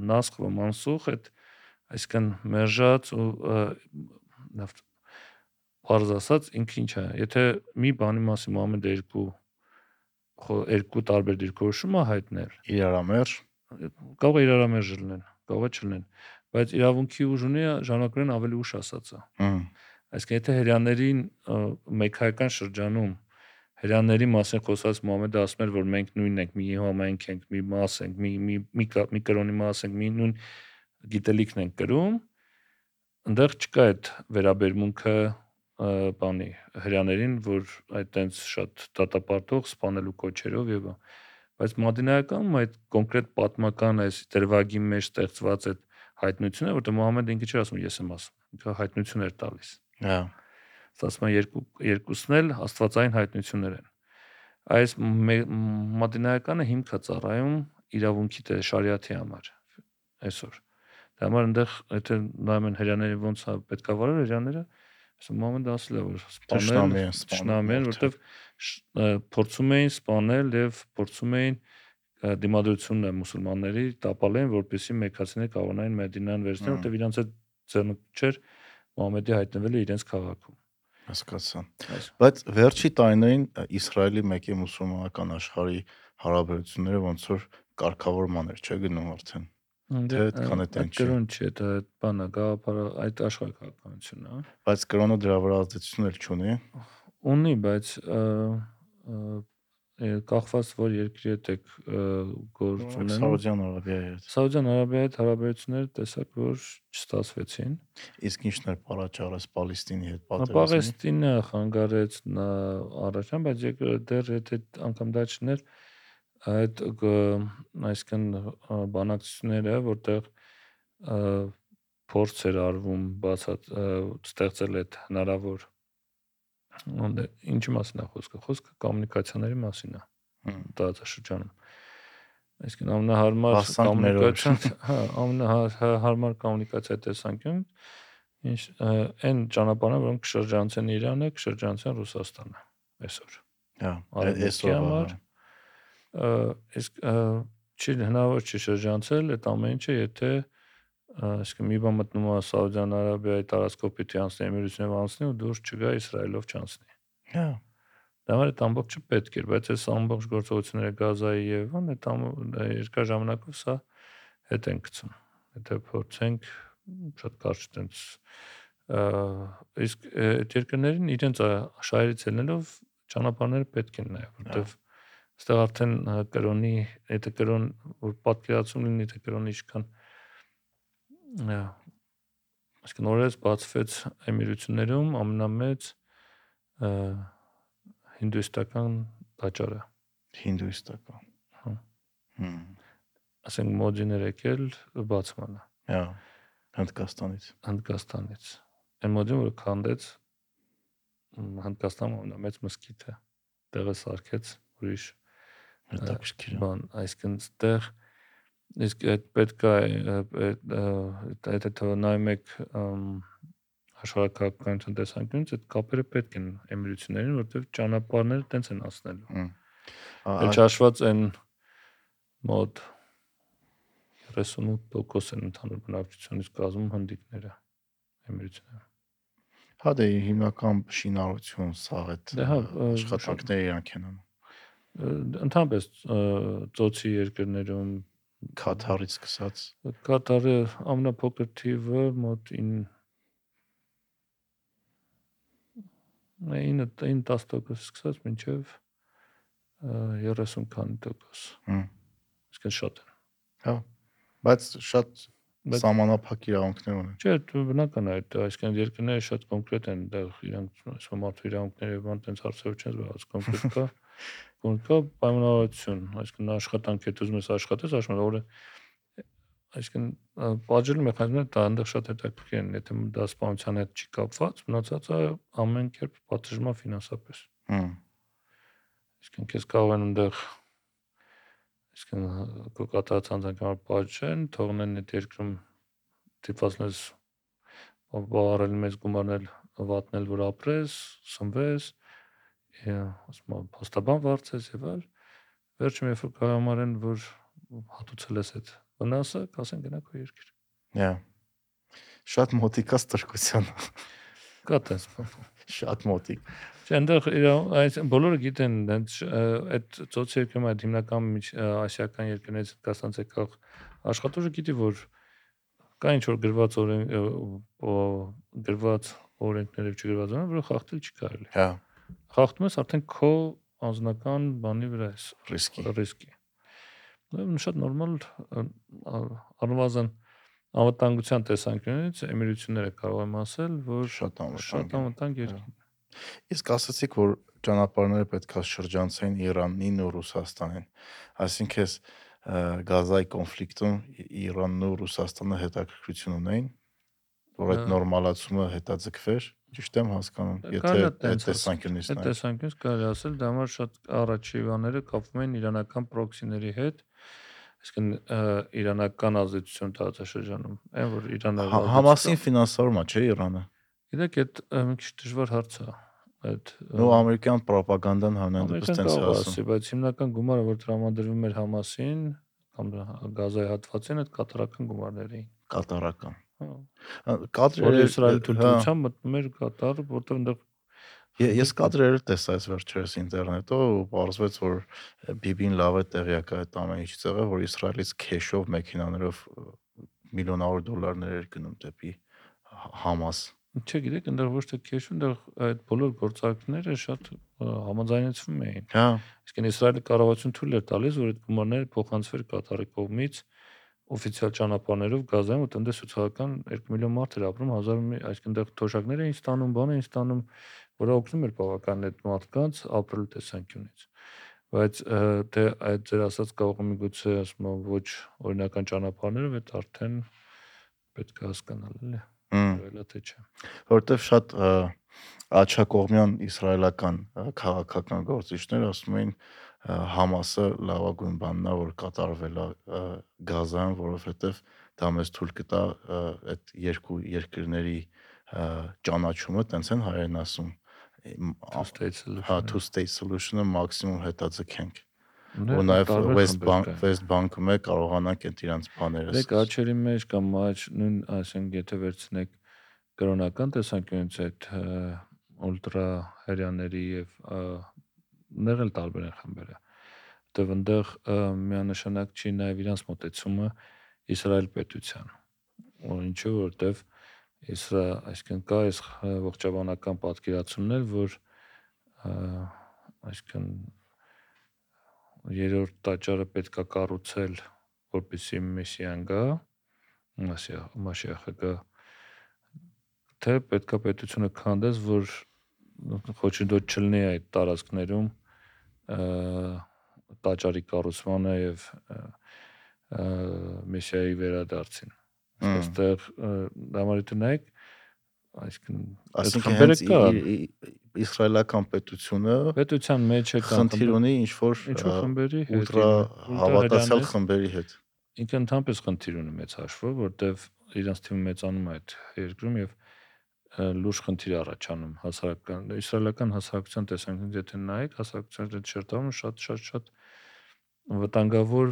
նասխ ու մանսուխ, այդ այսինքն մերժած ու բարձ ասած ինքը ինչ է, եթե մի բանի մասին Մուհամեդը երկու երկու տարբեր դիրքորոշում է հայտնել, իրարամերժ կարող է իրարամերժ լինեն, կարող է չլինեն, բայց իրավունքի ուժ ունի ժամանակներն ավելի ուշ ասածը։ Այսինքն եթե հрьяաներին մեկհայական շրջանում հրաների մասին խոսած Մուհամեդը ասում էր, որ մենք նույնն ենք, մի համայնք ենք, մի մաս ենք, մի մի մի, մի կրոնի մաս ենք, մի նույն գիտելիքն ենք կրում, այնտեղ չկա այդ վերաբերմունքը բանի հրաներին, որ այտենց շատ դատապարտող, սپانելու կոչերով եւ բայց մադինայական այդ կոնկրետ պատմական այս դրվագի մեջ ստեղծված այդ հայտնությունը, որտեղ Մուհամեդը ինքը չի ասում, ես եմ ասում։ Ինքը հայտնություն էր տալիս։ Հա։ Ստացման երկու երկուսն էլ աստվածային հայտնություններ են։ Այս մատենայականը հիմքա ծառայում իրավունքի դե շարիաթի համար այսօր։ Դա համար այնտեղ եթե նայում են հрьяաները ոնց է պետքա վարել հрьяաները, այս մոմենտը ասել է որ սպանել, ճշնամի են, որովհետև փորձում էին սպանել եւ փորձում էին դիմադրությունն է մուսուլմանների տապալեն, որպեսզի մեկացիներ կարողանային Մեդինան վերցնել, որտեղ իրանց այդ ձեռնք չէր, Մուհամեդի հայտնվելը իրենց քաղաքում հասկացա բայց վերջի տարիներին Իսրայելի մեկի մուսուլմանական աշխարհի հարաբերությունները ոնց որ կարգավորման էր չէ գնում արդեն Դե այդքան է տեն չի։ Կրոն չի, դա բանա, գաղափարը այդ աշխարհ քաղաքականությունն է։ Բայց կրոնը դրա վրա ազդեցություն էլ չունի։ Ունի, բայց կախված որ երկրի հետ եք գործ ունենում։ Սաուդյան Արաբիայի հետ։ Սաուդյան Արաբիայի հետ հարաբերությունները տեսակ որ չստացվեցին։ Իսկ ինչն էր առաջարես Պալեստինի հետ պատերազմը։ Պալեստինը խանգարեց առաջան, բայց դեռ եթե անգամ դա չներ, այդ այսինքն բանակցությունները, որտեղ փորձ էր արվում բացատ ստեղծել այդ հնարավոր Ոնդ ինչի մասին է խոսքը։ Խոսքը կոմունիկացիաների մասին է։ Տարածաշրջանում։ Այսինքն ամենահարմար կոմունիկացիա, հա, ամենահարմար կոմունիկացիա տեսանկյուն ինչ այն ճանապարհը, որոնք կշրջանցեն Իրանը, կշրջանցեն Ռուսաստանը այսօր։ Հա, այսօր համար իսկ չի հնարավոր չի շրջանցել այդ ամեն ինչը, եթե այսինքն մի բան մտնում է Սաուդյան Արաբիայի տարածքով պիտի անցնի Էմիրությունով անցնի ու դուրս չգա Իսրայելով չանցնի։ Հա։ Դա համար այդ ամբողջը պետք էր, բայց այս ամբողջ գործողությունները Գազայի եւ ան այդ երկար ժամանակով սա հետ են գցում։ Եթե փորձենք շատ կարճ տենց իսկ այդ երկրներին իրենց շահերից ելնելով ճանապարհները պետք են նայել, որտեղ այստեղ արդեն կրոնի, եթե կրոն որ պատկերացում լինի, թե կրոնի ինչքան այսինքն նորից բացվեց էմիրություններում ամենամեծ հինդուիստական տաճարը հինդուիստական հա հմ ասենք մոդիներ եկել բացմանը հա Հնդկաստանից Հնդկաստանից այն մոդին որ քանդեց Հնդկաստանում ամենամեծ մսկիթը տեղը սարքեց ուրիշ հետաքրքիր բան այսինքն այդտեղ իսկ այդ պետք է այդ այդ նայում եք աշխարհակաղակականության տեսանկյունից այդ կապերը պետք են էմիրություններին, որովհետև ճանապարհները տենց են անցնելու։ Էլ չհաշված այն մոտ 38% են ընդհանուր բնակչությունից կազմում հնդիկները էմիրությունները։ Հա դե հիմնական շինարարություն սա այդ դե հա աշխատանքները իրանք են անում։ Ընդհանրապես ծոցի երկրներում Կաթարից սկսած Կատարը ամենափոքր թիվը մոտ 9 9 10% սկսած մինչև 30 քանի տոկոս։ Հմ։ Իսկեն շատ է։ Հա։ Բայց շատ սահմանափակ իրավունքներ ունեն։ Չէ, բնական է այդ, այսինքն երկրները շատ կոնկրետ են, դեռ իրանք այսօր մարդու իրավունքները եւ բան տենց հարցերով չեն զբաղված կոնկրետ կա որ կա պայմանավորություն, այսինքն աշխատանք է դուզ մեզ աշխատես, ասում որ այսինքն բաժելու մեխանիզմները դա այնտեղ շատ հետաքրքիր են, եթե դա սպանության հետ չի կապված, մնացածը ամեն կերպ պատժվում է ֆինանսապես։ Հմ։ Այսինքն քեզ կարող են այնտեղ Իսկն կկատարած անձնական պատժեն, թողնեն այդ երկրում դիպասնես բավարարել մեծ գումարներ վատնել, որ ապրես, սնվես, ասում եմ, փաստաբան վարձես եւ այլ։ Վերջում երբ որ կհամարեն, որ հատուցել ես այդ վնասը, կասեն գնա քո երկիր։ Հա։ Շատ մոտիկ է ստրկության։ Կա տես բան։ Շատ մոտիկ։ Չէ, այնտեղ այս բոլորը գիտեն, այնց այդ ծոց երկրում այդ հիմնական ասիական երկրներից կասանց եկող աշխատողը գիտի, որ կա ինչ որ գրված օրեն գրված օրենքներով չգրված օրենք, որ խախտել չի կարելի։ Հա։ Խախտում ես արդեն քո անձնական բանի վրա ես Ռիսկի։ ռիսկի։ Դա շատ նորմալ առնվազն անվտանգության տեսանկյունից էմիրությունները կարող եմ ասել, որ Շատ անվտանգ շատ է։ անվտանգ երկիր։ Իսկ ասացիք, որ ճանապարհները պետքա շրջանցեն Իրանին ու Ռուսաստանին։ Այսինքն էս Գազայի կոնֆլիկտում Իրանն ու Ռուսաստանը հետաքրքրություն ունեին, որ այդ նորմալացումը հետաձգվեր, ճիշտ եմ հասկանում, եթե է այդ տեսանկյունից Այդ նայել։ տեսանկյունից կարելի է ասել, դա համար շատ առաջի բաները կապվում են իրանական պրոքսիների հետ, ը, իրանական ազդեցություն տարածաշրջանում, այն որ Իրանը Հա- Համասին ֆինանսավորումա, չէ՞ Իրանը։ Գիտեք, այդ մի քիչ դժվար հարց է։ Այդ Նո ամերիկյան ռոպագանդան հանեն դեպս տենց ասում։ բայց հիմնական գումարը, որ տրամադրվում էր Համասին կամ գազայի հատվածին, այդ կատարական գումարներ էին։ Կատարական։ Հա։ Կադրերը Որ Իսրայելի հա, թույլտվությամբ մտնում էր Կատար, որտեղ այնտեղ Ես կադրերը տեսա այս վերջերս ինտերնետով ու պարզվեց, որ Բիբին լավ է տեղյակ այդ ամեն ինչից եղել, որ Իսրայելից քեշով մեքենաներով միլիոնավոր դոլարներ էր գնում դեպի Համաս։ Չէ, գիտեք, այնտեղ ոչ թե քեշ, այնտեղ այդ բոլոր գործարքները շատ համաձայնեցվում էին։ Հա, Իսկ Իսրայելի կառավարություն թույլ էր տալիս, որ այդ գումարները փոխանցվեր Կատարի կողմից օֆիցիալ ճանապարհներով գազային, որ տնտես սոցիալական 2 միլիոն մարդ էր ապրում, 1000 մի- այսինքն այնտեղ թոշակներ էին ստանում, բան էին ստանում, որը օգնում էր բավական այդ մարդկանց ապրելու տեսանկյունից։ Բայց դե այդ ձեր ասած կարող եմ միգուցե ասում եմ ոչ օրինական ճանապարհներով այդ արդեն պետք է հասկանալ, էլի։ է թե չէ։ որովհետև շատ աչակողմյան իսրայելական քաղաքական գործիչներ ասում էին Համասը լավագույն բանն է, որ կատարվել է Գազայում, որովհետև դա մեզ թույլ կտա այդ երկու երկրների ճանաչումը, տենց են հայերեն ասում։ Իմ- Two state solution, Հա, two state solution-ը մաքսիմում հետաձգենք։ Դե, Ու նաև West Bank West Bank-ը կարողանանք այդ իրանց բաները Դեք աչերի մեջ կամ աչ նույն ասենք եթե վերցնեք կրոնական տեսանկյունից այդ ուլտրա հերյաների եւ ը, ներ էլ տարբեր են խմբերը որտեվ այնտեղ միանշանակ չի նաեւ իրանց մոտեցումը Իսրայել պետության որ ինչու որտեվ Իսրա այսինքն կա այս ողջաբանական պատկերացումներ որ այսինքն երրորդ տաճարը պետքա կառուցել որպեսի մեսիան գա Մասիա Մաշիախը գա թե պետքա պետությունը քանդես որ խոչընդոտ չլինի այդ տարածքներում տաճարի կառուցմանը եւ մեսիայի վերադարձին այստեղ դամարիթը նայեք այսինքն այդ խմբերը կա իսրայելական պետությունը պետության մեջ է կան խնդիր ունի ինչ որ ինչ որ խմբերի հետ ուլտրա հավատացյալ խմբերի հետ։ ինքը ընդհանրապես խնդիր ունի մեծ հաշվով, որտեվ իրանց թիմը մեծանում է այդ երկրում եւ լուրջ խնդիր առաջանում հասարակական իսրայելական հասարակության տեսանկյունից եթե նայեք հասարակության այդ շերտավորումը շատ շատ շատ վտանգավոր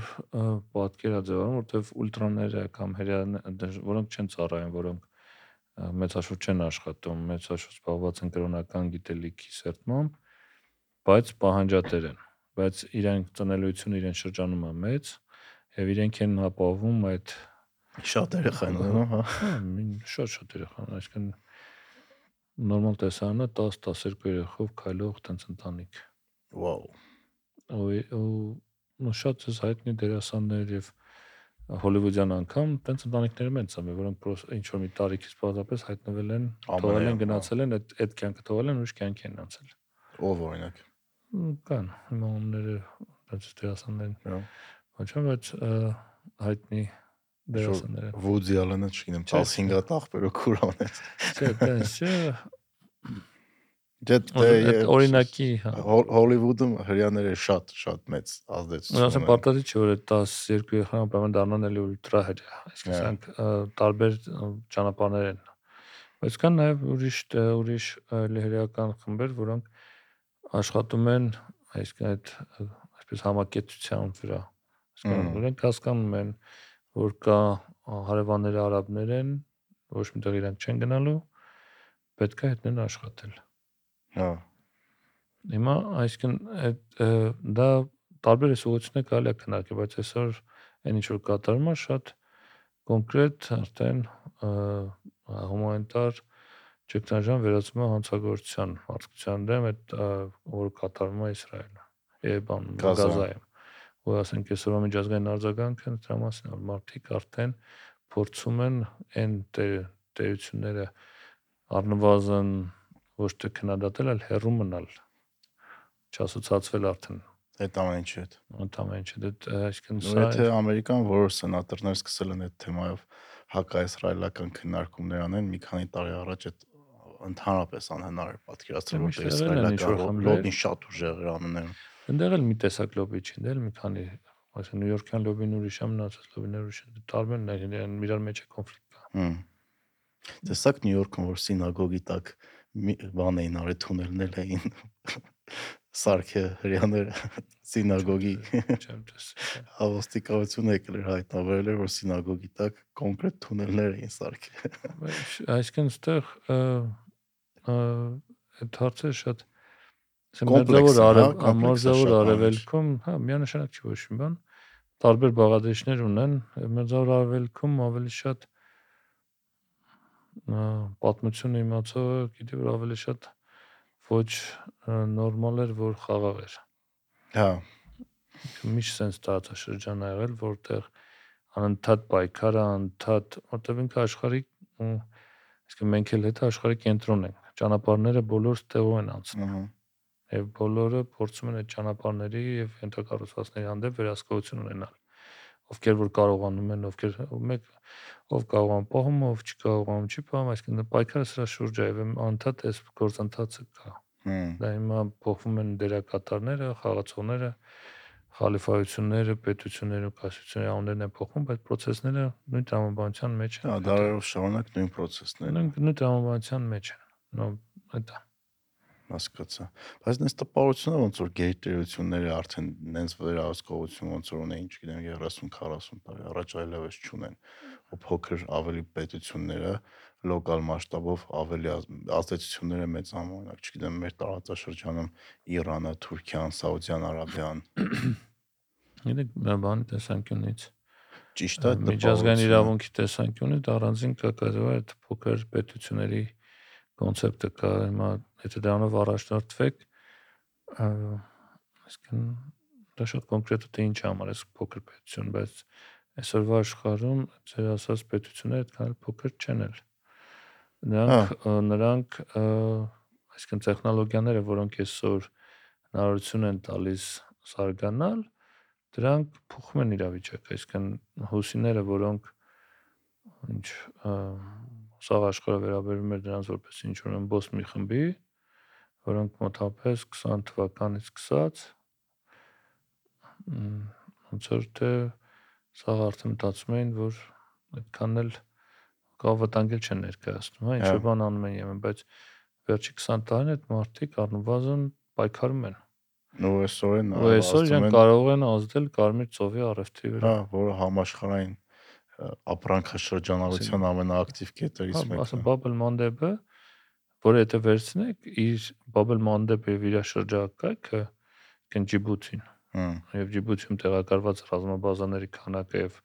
պատկեր է ձևավորում, որտեվ ուլտրաները կամ հերյաները, որոնք չեն ծառայում, որոնք մեծ հաշվով չեն աշխատում, մեծ հաշվով զբաղված են կրոնական գիտելիքի սերտմամբ, բայց պահանջատեր են բայց իրենք ծնելիությունը իրեն շրջանում է մեծ եւ իրենք են ապահովում այդ Շատ երեխա են ունենում, հա։ հա մին- շատ շատ երեխան այսինքն նորմալ տեսարանը 10-12 երեխով քայլող տենց ընտանիք ու ու շատ էս հայտնի դերասաններ եւ հոլիվուդյան անգամ տենց ընտանիքներ են ծնվել որոնք ինչ որ մի տարիքից բացապես հայտնվել են թողել են գնացել են այդ այդ կյանքը թողել են ուրիշ կյանք են անցել Ով օրինակ։ կան հիմա ունները տենց դերասաններ Հա։ ոչ բայց հայտնի դերասաններ են Վուդի Ալենը չգիտեմ, Չէ, 15 հատ ախպերով քուրան է։ Չէ, տես չէ։ Դե, դե օրինակի, հա։ Հոլիվուդում հрьяները շատ շատ մեծ ազդեցություն ունեն։ Ուրեմն պատահի չէ որ 12-ի համապատասխան դառնան էլի ուլտրա հետ, այսինքն սրանք տարբեր ճանապարհներ են։ Բայց կան նաև ուրիշ ուրիշ հրեական խմբեր, որոնք աշխատում են այսինքն այդ այսպես համակեցության վրա։ Այսինքն նրանք հասկանում են, որ կա հարևանները արաբներ են, ոչ մտեղ իրանք չեն գնալու, պետք է հետ նրան աշխատել։ Հա։ Հիմա այսինքն այդ դա տարբեր հսողություններ կարելի է քննարկել, բայց այսօր այն ինչ որ կատարվում է շատ կոնկրետ արդեն հումանիտար ճգնաժամ վերածվում է հանցագործության մարդկության դեմ այդ ը, որ կատարվում է Իսրայելը։ Եվ բան Գազա։ Գազայում։ Որ ասենք այսօրվա միջազգային արձագանքը դրա մասին որ մարդիկ արդեն փորձում են այն տեր- տերությունները առնվազն ոչ թե քննադատել, այլ հեռու մնալ չասոցացվել արդեն Այդ ամեն ինչի հետ։ ընդամենը չէ դա այսինքն սա եթե Ամերիկան որոշ սենատորներ սկսել են այդ թեմայով հակաիսրայելական քննարկումներ անեն, մի քանի տարի առաջ այդ ընդհանրապես անհնար էր պատկերացնել, Դե են ինչ-որ իսրայելական լոբին շատ ուժեղ էր անում։ Այնտեղ էլ մի տեսակ լոբի չի, դե էլ մի քանի այսինքն նյույորքյան լոբին ուրիշ է, մնացած լոբիներ ուրիշ են։ Տարբերն է, իրեն իրար մեջ է կոնֆլիկտ կա։ Հմ։ Տեսակ Նյու Յորքում որ սինագոգի տակ մի բան էին արել թունելներ էին սարքը հрьяները սինագոգի չեմ տեսել ավոստիկայությունը եկել էր հայտնաբերել որ սինագոգի տակ կոնկրետ թունելներ էին սարքել այսինքն այդտեղ այդ հարցը շատ մերձավոր արև մերձավոր արևելքում հա միանշանակ չի ոչ մի բան տարբեր բաղադրիչներ ունեն մերձավոր արևելքում ավելի շատ պատմությունը իմացողը գիտի որ ավելի շատ ոչ նորմալ էր, որ խաղաղ էր։ հա միշտ sense տարածաշրջան ա եղել, որտեղ անընդհատ պայքար է, անընդհատ, որտեղ ինքը աշխարհի այսինքն մենք էլ հետ աշխարհի կենտրոն ենք։ Ճանապարհները բոլոր ստեղով են անցնում ըհը, եւ բոլորը փորձում են այդ ճանապարհների եւ ենթակառուցվածքների հանդեպ վերահսկողություն ունենալ։ Ովքեր որ կարողանում են, ովքեր ով մեկ ով կարողանում պահում, ով չկարողանում չի պահում, այսինքն պայքարը սրա շուրջ է եւ անընդհատ այս գործընթացը կա։ Դա հիմա փոխվում են դերակատարները, խաղացողները, խալիֆայությունները, պետությունները, կասությունները անուններն են փոխվում, բայց process-ները նույն տրամաբանության մեջ են։ դարերով շարունակ նույն process-ներ Նույն նույն տրամաբանության մեջ են։ Նո, դա։ հասկացա բայց նես տպարությունը ոնց որ գերտերությունները արդեն նենց վերահսկողություն ոնց որ ունեն չգիտեմ 30-40 տարի առաջ այլևս չունեն ու փոքր ավելի պետությունները լոկալ մասշտաբով ավելի ազ- ազդեցությունները մեծանում օրինակ չգիտեմ մեր տարածաշրջանում Իրանը, Թուրքիան, Սաուդյան Արաբիան Գիտեք, բանի տեսանկյունից ճիշտ է միջազգային տպավորությունը։ իրավունքի տեսանկյունից առանձին կա այդ փոքր պետությունների կոնցեպտը կա հիմա եթե դրանով առաջնորդվեք այսինքն դա շատ կոնկրետ է թե ինչ համար է փոքր պետություն բայց այսօրվա աշխարհում ձեր ասած պետությունները այդքան փոքր չեն էլ նրանք ա, նրանք այսինքն տեխնոլոգիաները որոնք այսօր հնարավորություն են տալիս զարգանալ դրանք փոխում են իրավիճակը այսինքն հուսիները որոնք ինչ սաղ աշխարհը վերաբերում էր դրանց որպես ինչ որ ամբողջ մի խմբի որոնք մոտավորապես 20 թվականից սկսած ոնց որ թե սաղ արդեն մտածում էին որ այդքան էլ կա վտանգել չեն ներկայացնում հա ինչ Հա։ բան անում են եմեն բայց վերջի 20 տարին այդ մարդիկ առնվազն պայքարում են ու այսօր են ու այսօր են, կարող են ազդել կարմիր ծովի արևտրի վրա հա որը համաշխարհային ապրանքաշրջանառության ամենաակտիվ կետերից Հա, մեկն ասա է Bubble Որը եթե վերցնեք, իր Bubble Mandeb եւ իր շրջակայքը Ջիբութին եւ Ջիբութիում տեղակայված ռազմաբազաների քանակը եւ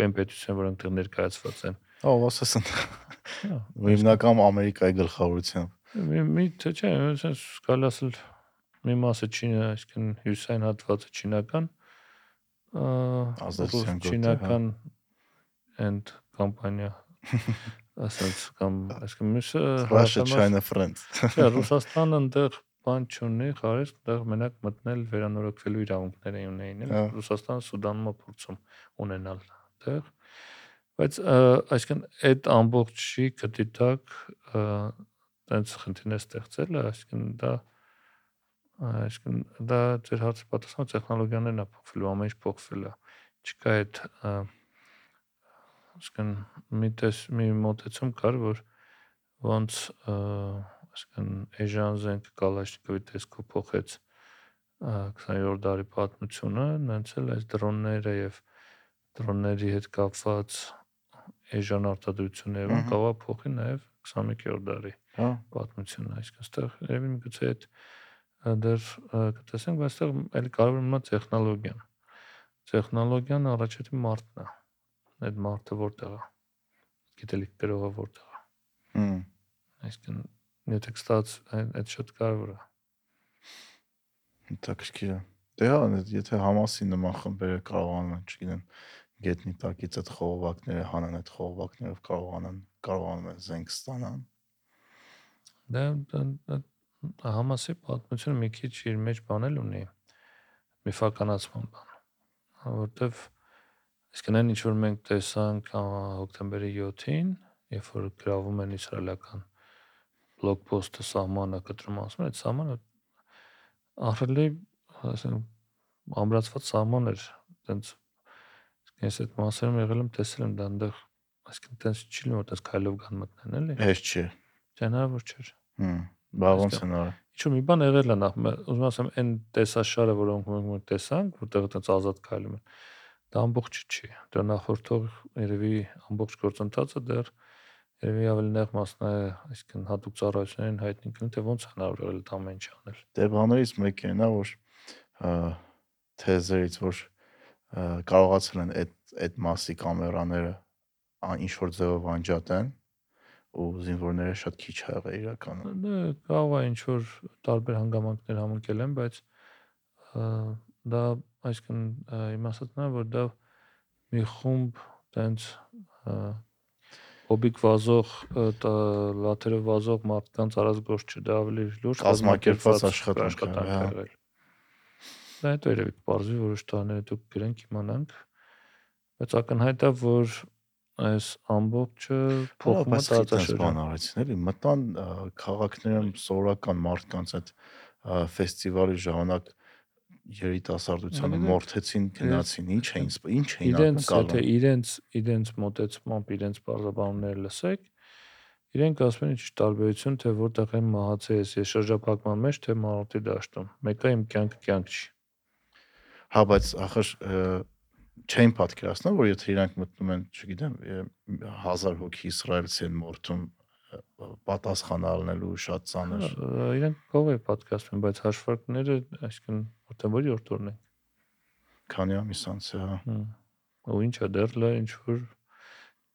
այն պետություն, որոնք տեղ ներկայացված են։ Ահա ասես Հա, հիմնական Ամերիկայի գլխավորությամբ մի թե չէ, ասես կարելի ասել մի մասը Չինա, այսինքն հյուսային հատվածը չինական, ա, Ազդեցության ռուս- գոտի, հա։ չինական and կամպանիա ասած կամ այսինքն մյուսը Russia China friends. Չէ, Ռուսաստանը այնտեղ բան չունի, խարես, այնտեղ մենակ մտնել վերանորոգվելու իրավունքներ են ունեին, էլ Հա։ Ռուսաստանը Սուդանում է փորձում ունենալ այնտեղ։ Բայց այսինքն այդ ամբողջի գտի տակ ը, տենց խնդիրներ ստեղծել է, այսինքն դա այսինքն դա ձեր հարցի պատասխանը տեխնոլոգիաներն է փոխվել, ամեն ինչ փոխվել է։ Չկա այդ այսինքն մի տես մի մոտեցում կար, որ ոնց այսինքն Էժան զենք Կալաշնիկովի տեսքով փոխեց 20-րդ դարի պատմությունը, նենց էլ այս դրոնները եւ դրոնների հետ կապված էժան արտադրությունները կարող է փոխի նաև 21-րդ դարի հա պատմությունը, այսինքն այստեղ երևի միգուցե այդ դեռ կտեսենք, բայց այստեղ էլի կարևոր մնա տեխնոլոգիան։ Տեխնոլոգիան առաջին մարդն է։ Այդ մարդը որտեղ է։ Գիտելիք գրողը որտեղ է։ հմ Այսինքն եթե կստաց այդ շատ կարևոր է։ հետաքրքիր է դե հա եթե համասի նման խմբերը կարողանում են չգիտեմ գետնի տակից այդ խողովակները հանան այդ խողովակներով կարողանան կարողանում են զենք ստանան Դա համասի պատմությունը մի քիչ իր մեջ բանել ունի մի ֆականացման բան, որովհետև իսկն այն ինչ որ մենք տեսանք հոկտեմբերի 7-ին, երբ որ գրավում են իսրայելական բլոկ պոստը սահմանը կտրում ասում են, այդ սահմանը ահրելի, ասենք ամրացված սահման էր, տենց ես այդ մասերում եղել եմ տեսել եմ դա այնտեղ այսինքն տենց չի լինում, տենց քայլով կան մտնեն, էլի։ հեշտ չէ Հնարավոր չէր։ հմ բա ոնց են արել Ինչ-որ մի բան եղել է նախ, ուզում ասեմ, այն տեսաշարը, որոնք մենք տեսանք, որտեղ այդպես ազատ քայլում են, դա ամբողջ չի։ Դա նախորդող երևի ամբողջ գործընթացը դեռ երևի ավելի նեղ մասն է, այսինքն հատուկ ծառայություններին հայտնի կլինի, թե ոնց հնարավոր է դա ամեն ինչ անել։ Դե բաներից մեկն է նա որ թեզերից որ կարողացել են այդ այդ մասի կամերաները ինչ որ ձևով անջատեն ու զինվորները շատ քիչ ա եղել իրականում։ Դա կարող է ինչ որ տարբեր հանգամանքներ համընկել են, բայց դա այսինքն իմ ասածն է, որ դա մի խումբ տենց հոբիկ վազող լաթերով վազող մարդկանց արած գործ չէ, դա ավելի լուրջ կազմակերպված աշխատանք է, հա։ Դա հետո երևի կբարձվի որոշ տարիներ դուք գրենք իմանանք, բայց ակնհայտ է, որ այս ամբողջը փոխումը տարածաշրջան բան արեցին էլի մտան քաղաքներում սովորական մարդկանց այդ ֆեստիվալի ժամանակ երիտասարդությանը մորթեցին գնացին ինչ էին ինչ էին իրենց եթե իրենց իրենց մոտեցմամբ իրենց բարձրաբանումները լսեք իրենք ասում են ինչ տարբերություն թե որտեղ եմ մահացել ես շրջափակման մեջ թե մարտի դաշտում մեկը իմ կյանքը կյանք չի հա բայց ախր չէին պատկերացնում, որ եթե իրանք մտնում են, չգիտեմ, 1000 հոգի իսրայելցի են մորթում պատասխանալնելու շատ ծանր։ Իրանք կողը պատկերացնում, բայց հաշվարկները, այսինքն օր տորն են։ Քանի ամիս անց է, հա։ Ու ինչա դեռ լա ինչ որ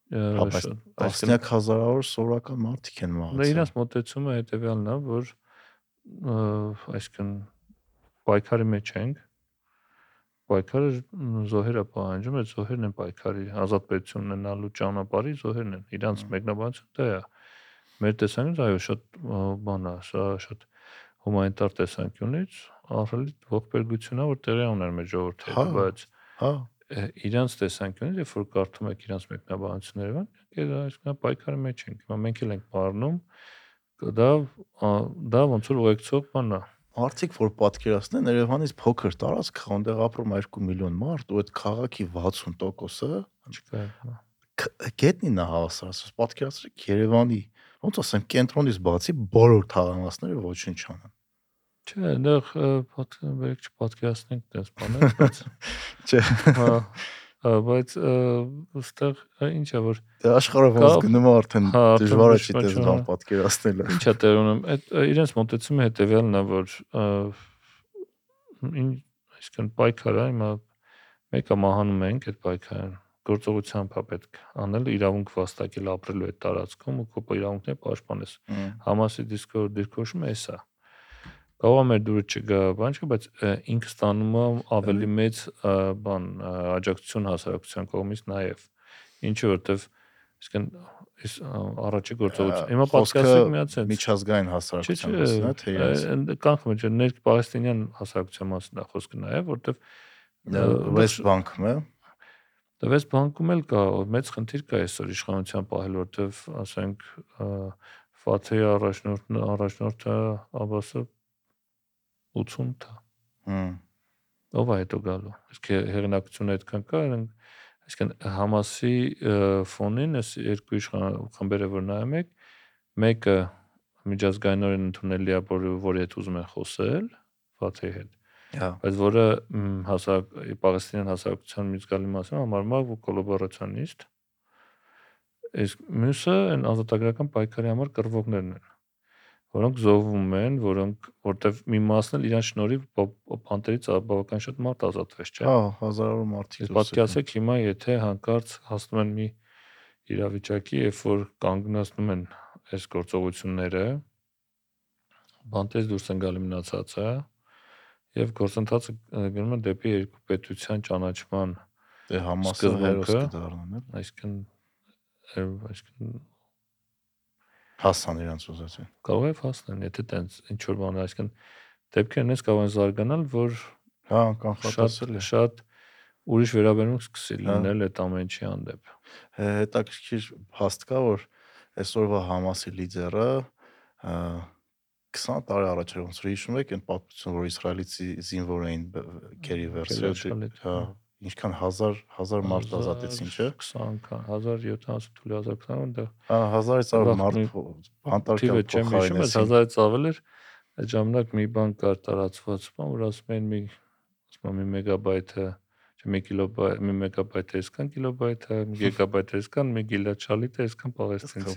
այսինքն հազարավոր սովորական մարդիկ են մահացել։ Դա իրաց մոտեցումը հետեւյալն է, որ այսինքն պայքարի մեջ ենք պայքարը զոհերը պահանջում, այդ զոհերն են պայքարի ազատ պետություն ունենալու ճանապարհի զոհերն են։ Իրանց մեկնաբանությունը դա է։ Մեր տեսանկյունից այո, շատ բան է, սա շատ հումանիտար տեսանկյունից ահռելի ողբերգություն է, որ տեղի ուներ մեր ժողովրդի հետ, բայց հա իրանց տեսանկյունից, երբ որ կարդում եք իրանց մեկնաբանությունները, այդ այսինքն պայքարի մեջ ենք։ Հիմա մենք էլ ենք մարնում դա դա ոնց որ ուղեկցող բան է Մարդիկ, որ պատկերացնեն Երևանից փոքր տարածք, այնտեղ ապրում 2 միլիոն մարդ ու այդ քաղաքի 60%-ը չկա։ Գետնին է հավասարացած։ Պատկերացրեք Երևանի, ոնց ասեմ, կենտրոնից բացի բոլոր թաղամասները ոչինչ չանան։ Չէ, այնտեղ պատկերացնենք չպատկերացնենք դες բաներ, բայց չէ։ Հա, բայց այստեղ ինչ է որ դե աշխարհը ոնց գնում է արդեն հա, դժվար է չիտես բան պատկերացնելը։ Ինչ է տեր ունեմ, այդ իրենց մտածումը հետեւյալն է որ ինչ այսինքն պայքարը հիմա մեկը մահանում ենք այդ պայքարը գործողությամբ է պետք անել իրավունք վաստակել ապրելու այդ տարածքում ու քո իրավունքները պաշտպանես։ Համասի դիսկորդ դիրքոշումը էսա։ Հա կարող է մեր դուրը չգա, բան չէ, բայց ինքը ստանում է ավելի մեծ բան աջակցություն հասարակության կողմից նաև։ Ինչը որտեվ իսկն այս առաջի գործողություն։ Հիմա պատկասեք միացած միջազգային հասարակության մասին, հա, թե իրենց կանխում է ներ պաղեստինյան հասարակության մասին է խոսքը նաև, որտեվ West Bank-ում է Դվես բանկում էլ կա մեծ խնդիր կա այսօր իշխանության պահել, որտեվ ասենք Ֆաթեի առաջնորդն առաջնորդը Աբասը 80 թա։ Հմ։ Ով է հետո գալու։ Իսկ հե- հեղինակությունը այդքան կա, այսինքն Համասի ֆոնին այս երկու իշխան խմբերը որ նայում եք, մեկը միջազգայինորեն ընդունելի է, որ որի հետ ուզում են խոսել, Ֆաթեի հետ, Հա։ բայց որը հասարակ Պաղեստինյան հասարակության մի զգալի մասը համարում է կոլաբորացիոնիստ։ Իսկ մյուսը այն ազատագրական պայքարի համար կռվողներն են որոնք զոհվում են, որոնք որտեվ մի մասն էլ իրան շնորհիվ բանտերից բավական շատ մարդ ազատվեց, չէ՞։ Հա, հազարավոր մարդիկ պատկերացեք հիմա եթե հանկարծ հասնում են մի իրավիճակի, երբ որ կանգնացնում են այս գործողությունները, բանտերից դուրս են գալի մնացածը եւ գործընթացը գնում է դեպի երկու պետության ճանաչման, Դե սկզբունքը- հերոս կդառնան, էլ։ այսինքն ը, այսինքն Հասան իրանց ուզածին։ կարող է հասնեն, եթե տենց ինչ որ բան, այսինքն դեպքերն էս կարող են զարգանալ, որ Հա, կանխատեսել է։ շատ ուրիշ վերաբերմունք սկսի Հա։ լինել այդ ամեն ինչի հանդեպ։ Հե- Հետաքրքիր փաստ կա, որ այսօրվա Համասի լիդերը ա, 20 տարի առաջ էր ոնց որ հիշում եք այն պատմությունը, որ իսրայելից զի- զինվոր էին քերի վերցրել, հա, հա։ ինչքան 1000 1000 մարդ ազատեցին, չէ՞։ 20 կան, 1070 թուլի 1020 այնտեղ Հա, 1000-ից ավելի մարդ մի բանտարկյալ թիվը չեմ հիշում, բայց փոխարինեցին։ 1000-ից ավել էր։ Այդ ժամանակ մի բան կար տարածված, բան, որ ասում են մի ասում են մի մեգաբայթը, չէ, 1 կիլոբայթ, մի մեգաբայթը այսքան կիլոբայթը, մի գիգաբայթը այսքան, մի գիլադ շալիտը այսքան Պաղեստինցի։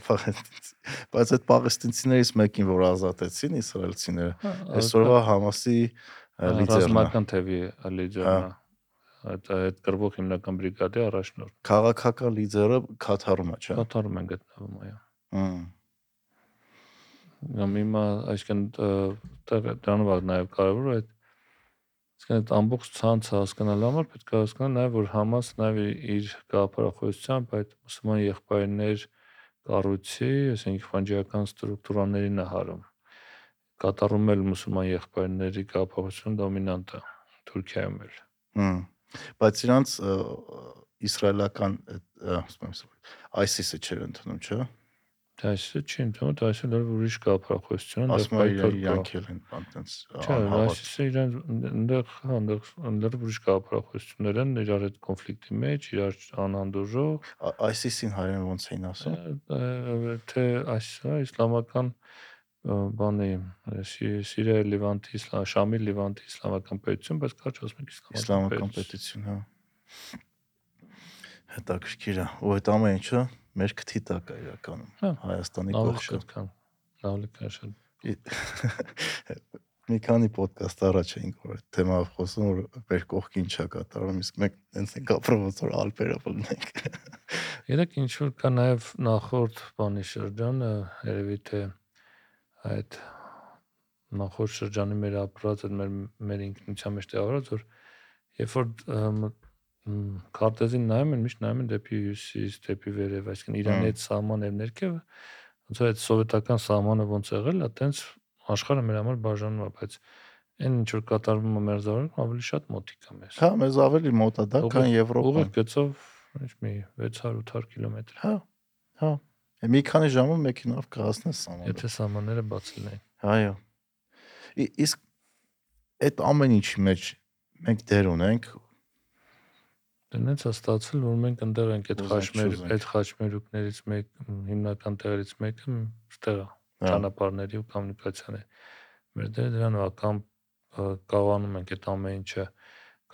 Բայց այդ պաղեստինցիներից մեկին, որ ազատեցին իսրայելցիները, Հա, այսօրվա Համասի ա, լիդերն է։ ռազմական թևի լիդերն Հա։ է։ Այդ այդ կրվող հիմնական բրիգադի առաջնորդ։ Քաղաքական լիդերը Քաթարում է, չէ՞։ Կատարում են գտնվում այո։ Հմ։ Կամ հիմա այսինքն դրանով է նաև կարևոր այդ այսինքն այդ ամբողջ ցանցը հասկանալու համար պետք է հասկանալ նաև որ Համաս նաև իր գաղափարախոսությամբ այդ մուսուլման եղբայրներ կառույցի, այսինքն ֆանջիական ստրուկտուրաներին է հարում։ Կատարում էլ մուսուլման եղբայրների գաղափարություն դոմինանտը Թուրքիայում էլ։ Հմ։ Բայց իրանց իսրայելական ասում եմ ISIS-ը չէր ընդունում, չէ՞։ Դա այսը չի ընդունում, դա այսը լավ ուրիշ գաղափարախոսություն, Ասում է իրան- իրանք էլ են այնտենց Չէ, անհավատ։ այսինքն իրեն այնտեղ այնտեղ այնտեղ ուրիշ գաղափարախոսություններ են իրար այդ կոնֆլիկտի մեջ, իրար անհանդուրժող, ISIS-ին հայերեն ոնց էին ասում։ թե այսը իսլամական բանի Սի- Սիրիայի Լևանտի Շամի Լևանտի իսլամական պետություն, բայց կարճ ասում ենք իսլամական պետություն։ հա։ Հետաքրքիր է։ Ու այդ ամեն ինչը մեր քթի տակ է իրականում։ Հա, Հայաստանի կողքը։ Ավելի կան շատ։ Մի քանի ոդկաստ առաջ էինք որ այդ թեմայով խոսում, որ մեր կողքին չա կատարում, իսկ մենք այնց ենք ապրում, ոնց որ ալպերը բնենք։ Երեք ինչ որ կա նաև նախորդ բանի շրջանը, երևի թե այդ նախորդ շրջանի մեր ապրած այդ մեր մեր ինքնության մեջ տեղավորած որ երբ որ քարտեզին նայում են, միշտ նայում են դեպի հյուսիս, դեպի վերև, այսինքն Իրանի այդ սահմանը եւ ներքևը, ոնց որ այդ սովետական սահմանը ոնց եղել է, տենց աշխարհը մեր համար բաժանում է, բայց այն ինչ որ կատարվում է մեր զավակում ավելի շատ մոտիկ է մեզ։ Հա, մեզ ավելի մոտ է դա, քան Եվրոպան։ Ուղիղ գծով ինչ մի 600-800 կիլոմետր։ Հա, հա։ Մի քանի ժամում մեքենով կհասնես սամանը։ Եթե սահմանները բացել են։ Այո։ Իսկ այդ ամեն ինչի մեջ մենք դեր ունենք, Դրանից է ստացվել, որ մենք ընդեղ ենք այդ խաչմեր, այդ խաչմերուկներից մեկ հիմնական տեղերից մեկը ստեղ ճանապարհների ու կոմունիկացիաների։ Մեր դերը դրանով է կամ ը, կարողանում ենք այդ ամեն ինչը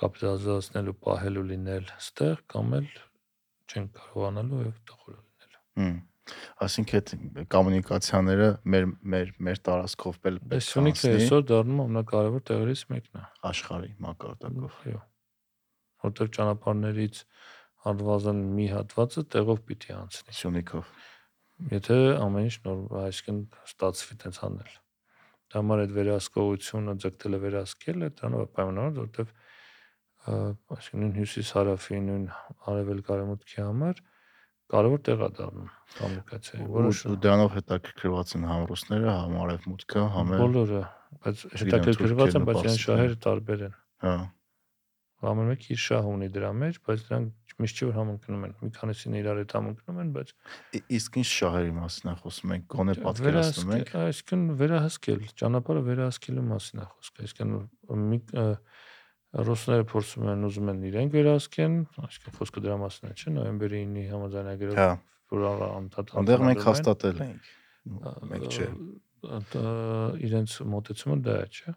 կապիտալիզացնել ու պահել ու լինել ստեղ, կամ էլ չենք կարողանալու եւ տխուր լինել։ հմ, այսինքն այդ կոմունիկացիաները մեր մեր մեր տարածքով վել Այս Սյունիքը այսօր դառնում է ամենակարևոր տեղերից մեկն է։ աշխարհի մակարդակով։ Այո։ Որտեղ ճանապարհներից հատվածն մի հատվածը տեղով պիտի անցնի։ Սյունիքով։ Եթե ամեն ինչ նոր, այսինքն ստացվի տենց անել։ Դա համար այդ վերահսկողությունը ձգտելը վերահսկել է, դրանով է պայմանավորված, ա, այսինքն հյուսիս հարավի նույն արևելք արևմուտքի համար կարևոր տեղ է դառնում կոմունիկացիայի։ Ու Որոշ ու դրանով հետաքրքրված են համ ռուսները, համ արևմուտքը, համ էլ բոլորը, բայց հետաքրքրված են, բայց ու շահերը տարբեր են։ հա։ ամեն մեկ իր շահ ունի դրա մեջ, բայց դրանք միշտ չի որ համընկնում են։ Մի քանիսին իրար հետ համընկնում են, բայց Իսկ ինչ շահերի մասին է խոսում ենք, գոնե պատկերացնում ենք։ այսինքն վերահսկել, ճանապարհը վերահսկելու մասին է խոսքը, այսինքն մի ռուսները փորձում են ուզում են իրենք վերահսկեն, այսինքն խոսքը դրա մասին է, չէ՞, նոյեմբերի 9-ի համաձայնագրով, Հա, որ առ- անդադ այնտեղ մենք հաստատել ենք։ Մենք չէ։ իրենց մոտեցումը դա է, չէ՞։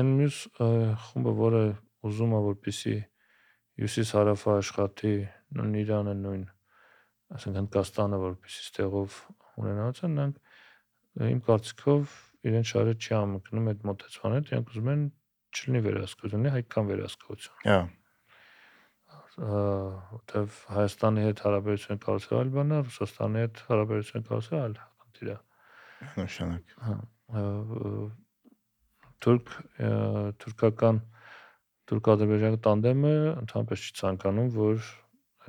Այն մյուս ը, խումբը, որը ուզում է որպեսի հյուսիս հարավը աշխատի նույն Իրանը նույն ասենք Հնդկաստանը որպեսի ստեղով ունենալցան նրանք իմ կարծիքով իրեն շարը չի համընկնում այդ մոտեցման հետ, իրենք ուզում են չլինի վերահսկություն, հայկական վերահսկություն Հա, որտեվ Հայաստանի հետ հարաբերություն կառուցել այլ բան է, Ռուսաստանի հետ հարաբերություն կառուցել այլ խնդիր է։ նշանակ։ Հա, թուրք թուրքական թուրք-ադրբեջան տանդեմը ընդհանրապես չի ցանկանում, որ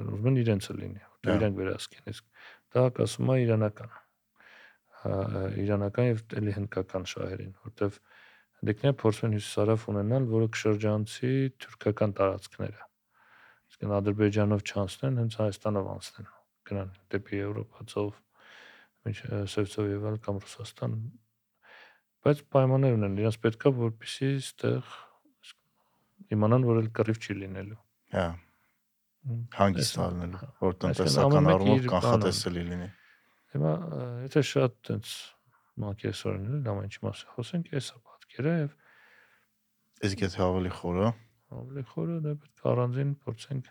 ուզում են իրենցը լինի, որտեղ իրենք վերահսկեն, իսկ դա կասում է իրանական իրանական եւ էլի հնդկական շահերին, որտեվ հնդիկները փորձում են հյուսիսարավ ունենալ, որը կշրջանցի թուրքական տարածքները։ Իսկ Ադրբեջանով չանցնեն, հենց Հայաստանով անցնեն, գնան դեպի Եվրոպա ծով, միջ Սևծով եւ այլ կամ Ռուսաստան։ Բայց պայմաններ ունեն, իրենց պետքա որպեսի ստեղ իմանան, որ էլ կռիվ չի լինելու։ Հա, հանգիստ ալնելու, հա, որ տնտեսական առումով կանխատեսելի լինի։ Հիմա եթե շատ տենց մակեսորեն էլ ամեն ինչի մասին խոսենք, էսա պատկերը եւ Իսկ եթե ավելի խորը, ավելի խորը դա պետք է առանձին փորձենք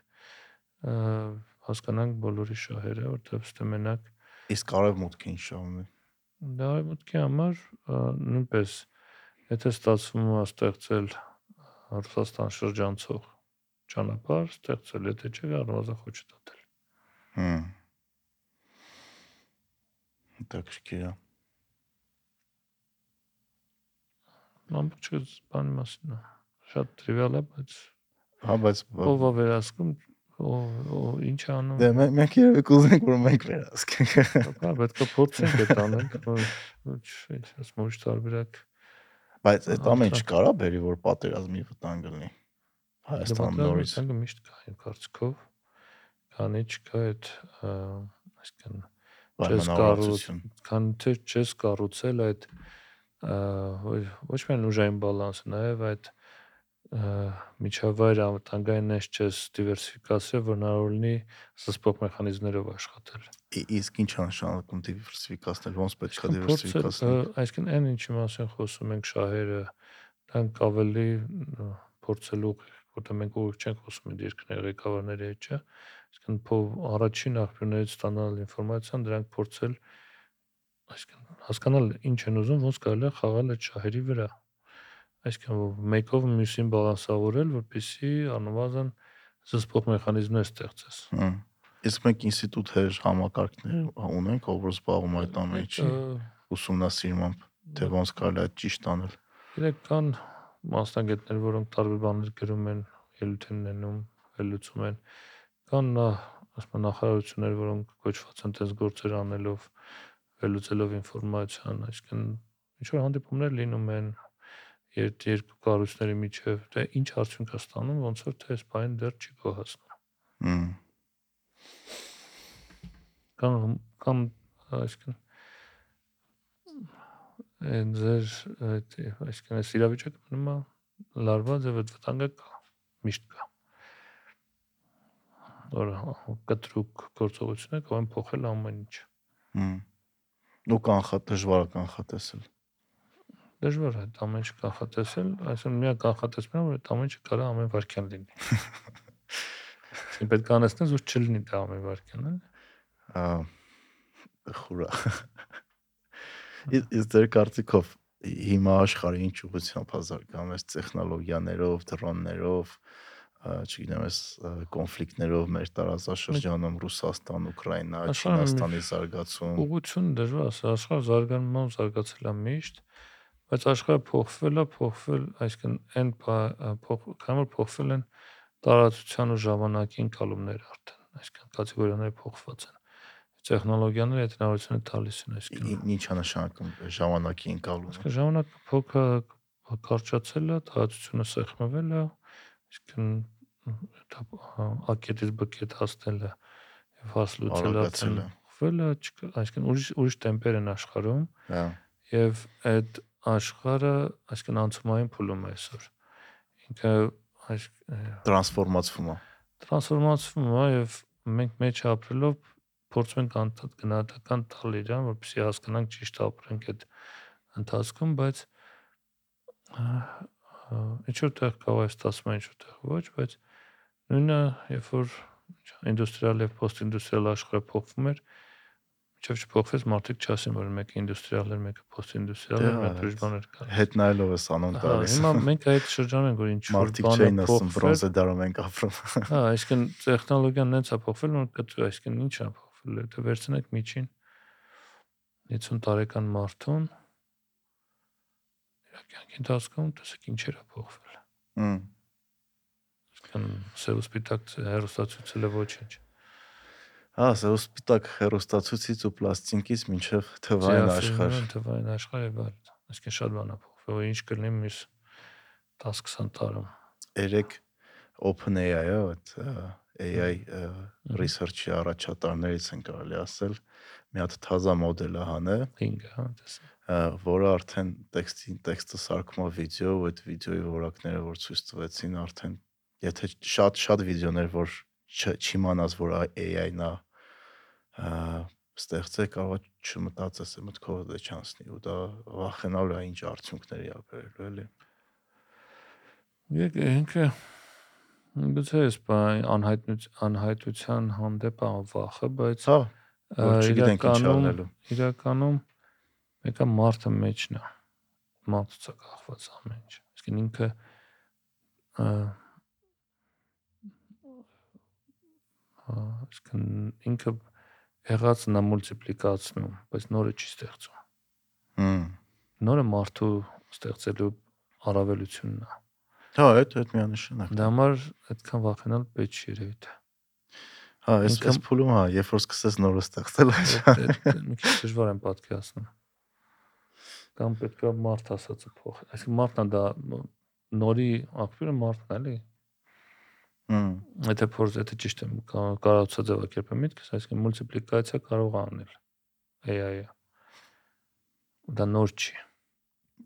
հասկանանք բոլորի շահերը, որտեղ ստե մենակ իսկ արևմուտքը ինչ շահում է։ դա արևմուտքի համար նույնպես եթե ստացվում է ստեղծել Ռուսաստան շրջանցող ճանապարհ, ստեղծել, եթե չէ, առնվազն խոչը դատել։ Հմ։ Հետաքրքիր է։ Ամբողջը բանի մասին է։ Շատ տրիվիալ է, բայց Հա, բայց ով է վերահսկում, ով ինչ անում։ դե մե- մենք երևի կուզենք որ մենք վերահսկենք։ Բա պետք է փորձենք այդ անել, որ ինչ ասում ոչ տարբերակ։ Բայց այդ ամեն ինչ կարա բերի որ պատերազմի վտանգ լինի։ Հայաստան նորից Դե միշտ կա իմ կարծիքով։ Քանի չկա այդ այսինքն պայմանավորվածություն։ քան թե չես կառուցել այդ ոչ միայն ուժային բալանսը, նաև այդ միջավայր անվտանգային ես չես դիվերսիֆիկացրել, որ հնարավոր լինի սսպող մեխանիզմներով աշխատել։ Իսկ ինչ է նշանակում դիվերսիֆիկացնել, ոնց պետք է դիվերսիֆիկացնել։ այսինքն այն ինչի մասին խոսում ենք շահերը, դրանք ավելի փորձելու որտեղ մենք ուղիղ չենք խոսում այդ երկրների ղեկավարների հետ, չէ։ Այսինքն փով առաջին աղբյուրներից ստանալ ինֆորմացիան, դրանք փորձել այսինքն հասկանալ ինչ են ուզում, ոնց կարելի է խաղալ այդ շահերի վրա։ Այսինքն մեկով մյուսին բալանսավորել, որպեսզի անվազն զսպող մեխանիզմներ ստեղծես։ Իսկ մենք ինստիտուտներ, համակարգներ ունենք, ով որ զբաղվում այդ ամեն ինչի Ա, ուսումնասիրմամբ, թե ոնց կարելի է ճիշտ անել։ Իրեք կան մասնագետներ, որոնք տարբեր բաներ գրում են, ելույթ են նետում, ելույթում են։ Կան ասում նախարարություններ, որոնք կոչված են տես գործեր անելով, ելույթելով ինֆորմացիան, այսինքն ինչ որ հանդիպումներ լինում են երբ երկու կառույցների միջև, դե ինչ արդյունք է ստանում, ոնց որ թե այս բանը դեռ չի գոհացնում։ Հմ։ Կան կան այսինքն այն ձեր այդ այսինքն այս իրավիճակը մնում է լարված եւ այդ վտանգը կա միշտ կա որ կտրուկ գործողությունը կարող են փոխել ամեն ինչ Հմ։ Ու կանխա դժվար է կանխատեսել։ դժվար է այդ ամեն ինչ կանխատեսել այսինքն միակ կանխատեսումը որ այդ ամեն ինչը կարա ամեն վարքյան լինի Իսկ պետք է անեցնես որ չլինի դա ամեն վարքյան էլ Ա, խուրա։ Իս ձեր կարծիքով հիմա աշխարհը ինչ ուղղությամբ է զարգանում այս տեխնոլոգիաներով, դրոններով, չգիտեմ, այս կոնֆլիկտներով մեր տարածաշրջանում Ռուսաստան, Ուկրաինա, Չինաստանի զարգացում։ ուղղություն դժվար ասել աշխարհը զարգանում զարգացել է միշտ բայց աշխարհը փոխվել է փոխվել այսինքն այն փոխ փոխվել են տարածության ու ժամանակի ընկալումները արդեն այսինքն կատեգորիաները փոխված են տեխնոլոգիաները այդ հնարավորությունը տալիս են այսինքն Ինչ է նշանակում ժամանակի ընկալումը։ այսինքն ժամանակը փոքր կարճացել է տարածությունը սեղմվել է Այսինքն ակետից բկետ հասնելը եւ հասլուցելը Արագացելը։ փոխվելը, չկա, այսինքն ուրիշ ուրիշ տեմպեր են աշխարհում Հա։ եւ այդ աշխարհը, այսինքն անցումային փուլում է այսօր։ Ինքը այս Տրանսֆորմացվում է։ տրանսֆորմացվում է եւ մենք մեջ ապրելով փորձում ենք անդադ գնահատական տալ իրան, որպեսզի հասկանանք ճիշտ ապրենք այդ ընթացքում, բայց ինչ որ տեղ կարող է ստացվում, ինչ որ տեղ ոչ, բայց նույնը երբ որ ինդուստրիալ եւ պոստինդուստրիալ աշխարհը փոխվում էր, մինչև չփոխվեց մարդիկ չասեն, որ մեկը ինդուստրիալ էր, մեկը Դե էր, հա, մեկ ուրիշ բաներ կար։ Հետ նայելով էս անոն տալիս։ հիմա մենք այդ շրջանում ենք, որ ինչ որ Մարդիկ բանը չէին ասում փոխվել, բրոնզե դարում ենք ապրում։ Հա, այսինքն տեխնոլոգիան նենց է փոխվել, որ կտրու, այսինքն ի՞նչ է փոխվել։ Դե վերցնեք միջին 50 տարեկան մարդուն իր կյանքի ընթացքում տեսեք ինչեր է փոխվել։ Հմ։ Այսինքն սև ու սպիտակ հերոստացուցելը ոչինչ։ Հա, սա սպիտակ հերոստացուցից ու պլաստինկից մինչև թվային աշխարհ։ Թվային աշխարհ եւ այլ։ Այսինքն շատ բան է փոխվել, ինչ կլինի մյուս 10-20 տարում։ Երեք OpenAI-ը, այդ AI research-ի առաջատարներից են կարելի ասել, մի հատ թազա մոդել է հանել, 5-ը, հա, տեսա։ որը արդեն տեքստի տեքստը սարքում է վիդեո, ու այդ վիդեոյի որակները, որ ցույց տվեցին, արդեն եթե շատ շատ վիդեոներ, որ չիմանաս, որ AI-ն է, ստեղծել կարող չմտածես է մտքով դե չանցնի ու դա վախենալու է ինչ արդյունքների ա բերելու էլի։ Եկ ինքը գուցե էս բան անհայտության հանդեպ է վախը, բայց Հա, չգիտենք ինչ իրականում անելու։ իրականում մեկը մարդը մեջն է մարդուց է կախված ամեն ինչ այսինքն ինքը ա, ա, այսինքն ինքը եղածն է մուլտիպլիկացնում բայց նորը չի ստեղծում Հմ։ նորը մարդու ստեղծելու առավելությունն է Հա, այդ այդ միանշանակ։ դա համար այդքան վախենալ պետք չի երևի թե Հա, այս այս փուլում հա, երբ որ սկսես նորը ստեղծել, Այդ- մի քիչ դժվար եմ պատկերացնում կամ պետքա մարդ ասածը փոխ այսինքն մարդն է դա նորի աղբյուրը մարդն էլի Եթե փորձ, եթե ճիշտ եմ կա- կարողացա ձևակերպել միտքս, այսինքն մուլտիպլիկացիա կարող է անել AI-ը։ Դա նոր չի։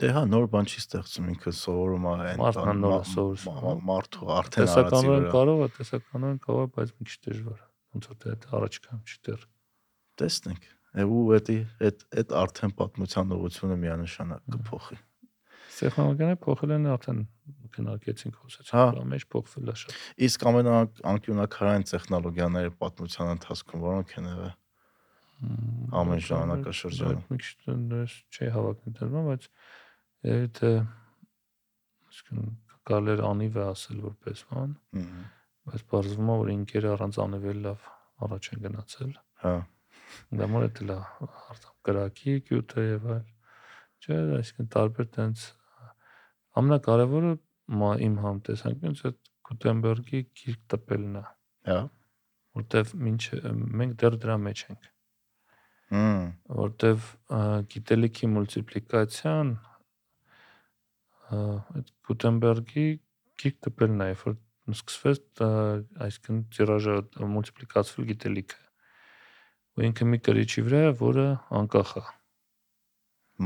դե հա, նոր բան չի ստեղծում, ինքը սովորում է այն Մարդն է բան- նորը մա- սովորում։ մա- մարդու արդեն արածի Տեսականորեն վրա։ կարող է, տեսականորեն կարող է, բայց մի քիչ դժվար Ոնց որ դա առաջ կամ դեռ։ Տեսնենք։ Է, Ու էդի այդ այդ արդեն պատմության ուղղությունը միանշանակ կփոխի։ Տեխնոլոգիաները փոխել են արդեն քննարկեցինք Հա։ խոսեցինք, մեջ փոխվել է շատ։ Իսկ ամենաանկյունակարային տեխնոլոգիաները պատմության ընթացքում որոնք են եղել։ Ամեն ժամանակաշրջանում։ Մի քիչ դες չի հավակնի դրվում, բայց երբ թե այսինքն կարելի էր անիվ է ասել որպես բան, բայց բարձվում է որ ինքերը առանց անիվել լավ առաջ են գնացել Հա։ դա մոտ է լա արտամ կրակի գյուտը եւ այլ չէ այսինքն տարբեր տենց ամենակարևորը մա իմ համ տեսանկյունից այդ Գուտենբերգի գիրք տպելն է Հա։ որտեվ ինչ մենք դեռ դրա մեջ ենք Հմ, որտեվ գիտելիքի մուլտիպլիկացիան այդ Գուտենբերգի գիրք տպելն է երբ որ սկսվեց այսինքն տիրաժը մուլտիպլիկացվել գիտելիքը ու ինքը մի կրիչի վրա որը անկախ է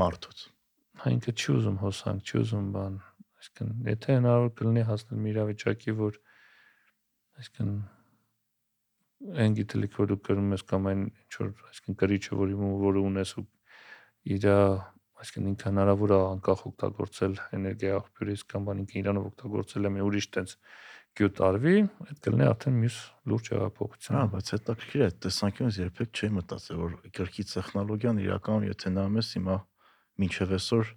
մարդուց։ հա ինքը չի ուզում հոսանք, չի ուզում բան այսինքն եթե հնարավոր կլինի հասնել մի իրավիճակի որ այսինքն այն գիտելիք որ դու կրում ես կամ այն ինչ որ այսինքն կրիչը որի որը ունես ու իր այսինքն ինքը հնարավոր է անկախ օգտագործել էներգիա աղբյուրից կամ բան ինքը իրանով օգտագործել է մի ուրիշ տենց գյուտ արվի այդ կլինի արդեն մյուս լուրջ հեղափոխություն Հա, բայց հետաքրքիր է, տեսանկյունից երբեք չի մտածել, որ գրքի տեխնոլոգիան իրականում եթե նայում ես հիմա մինչև այսօր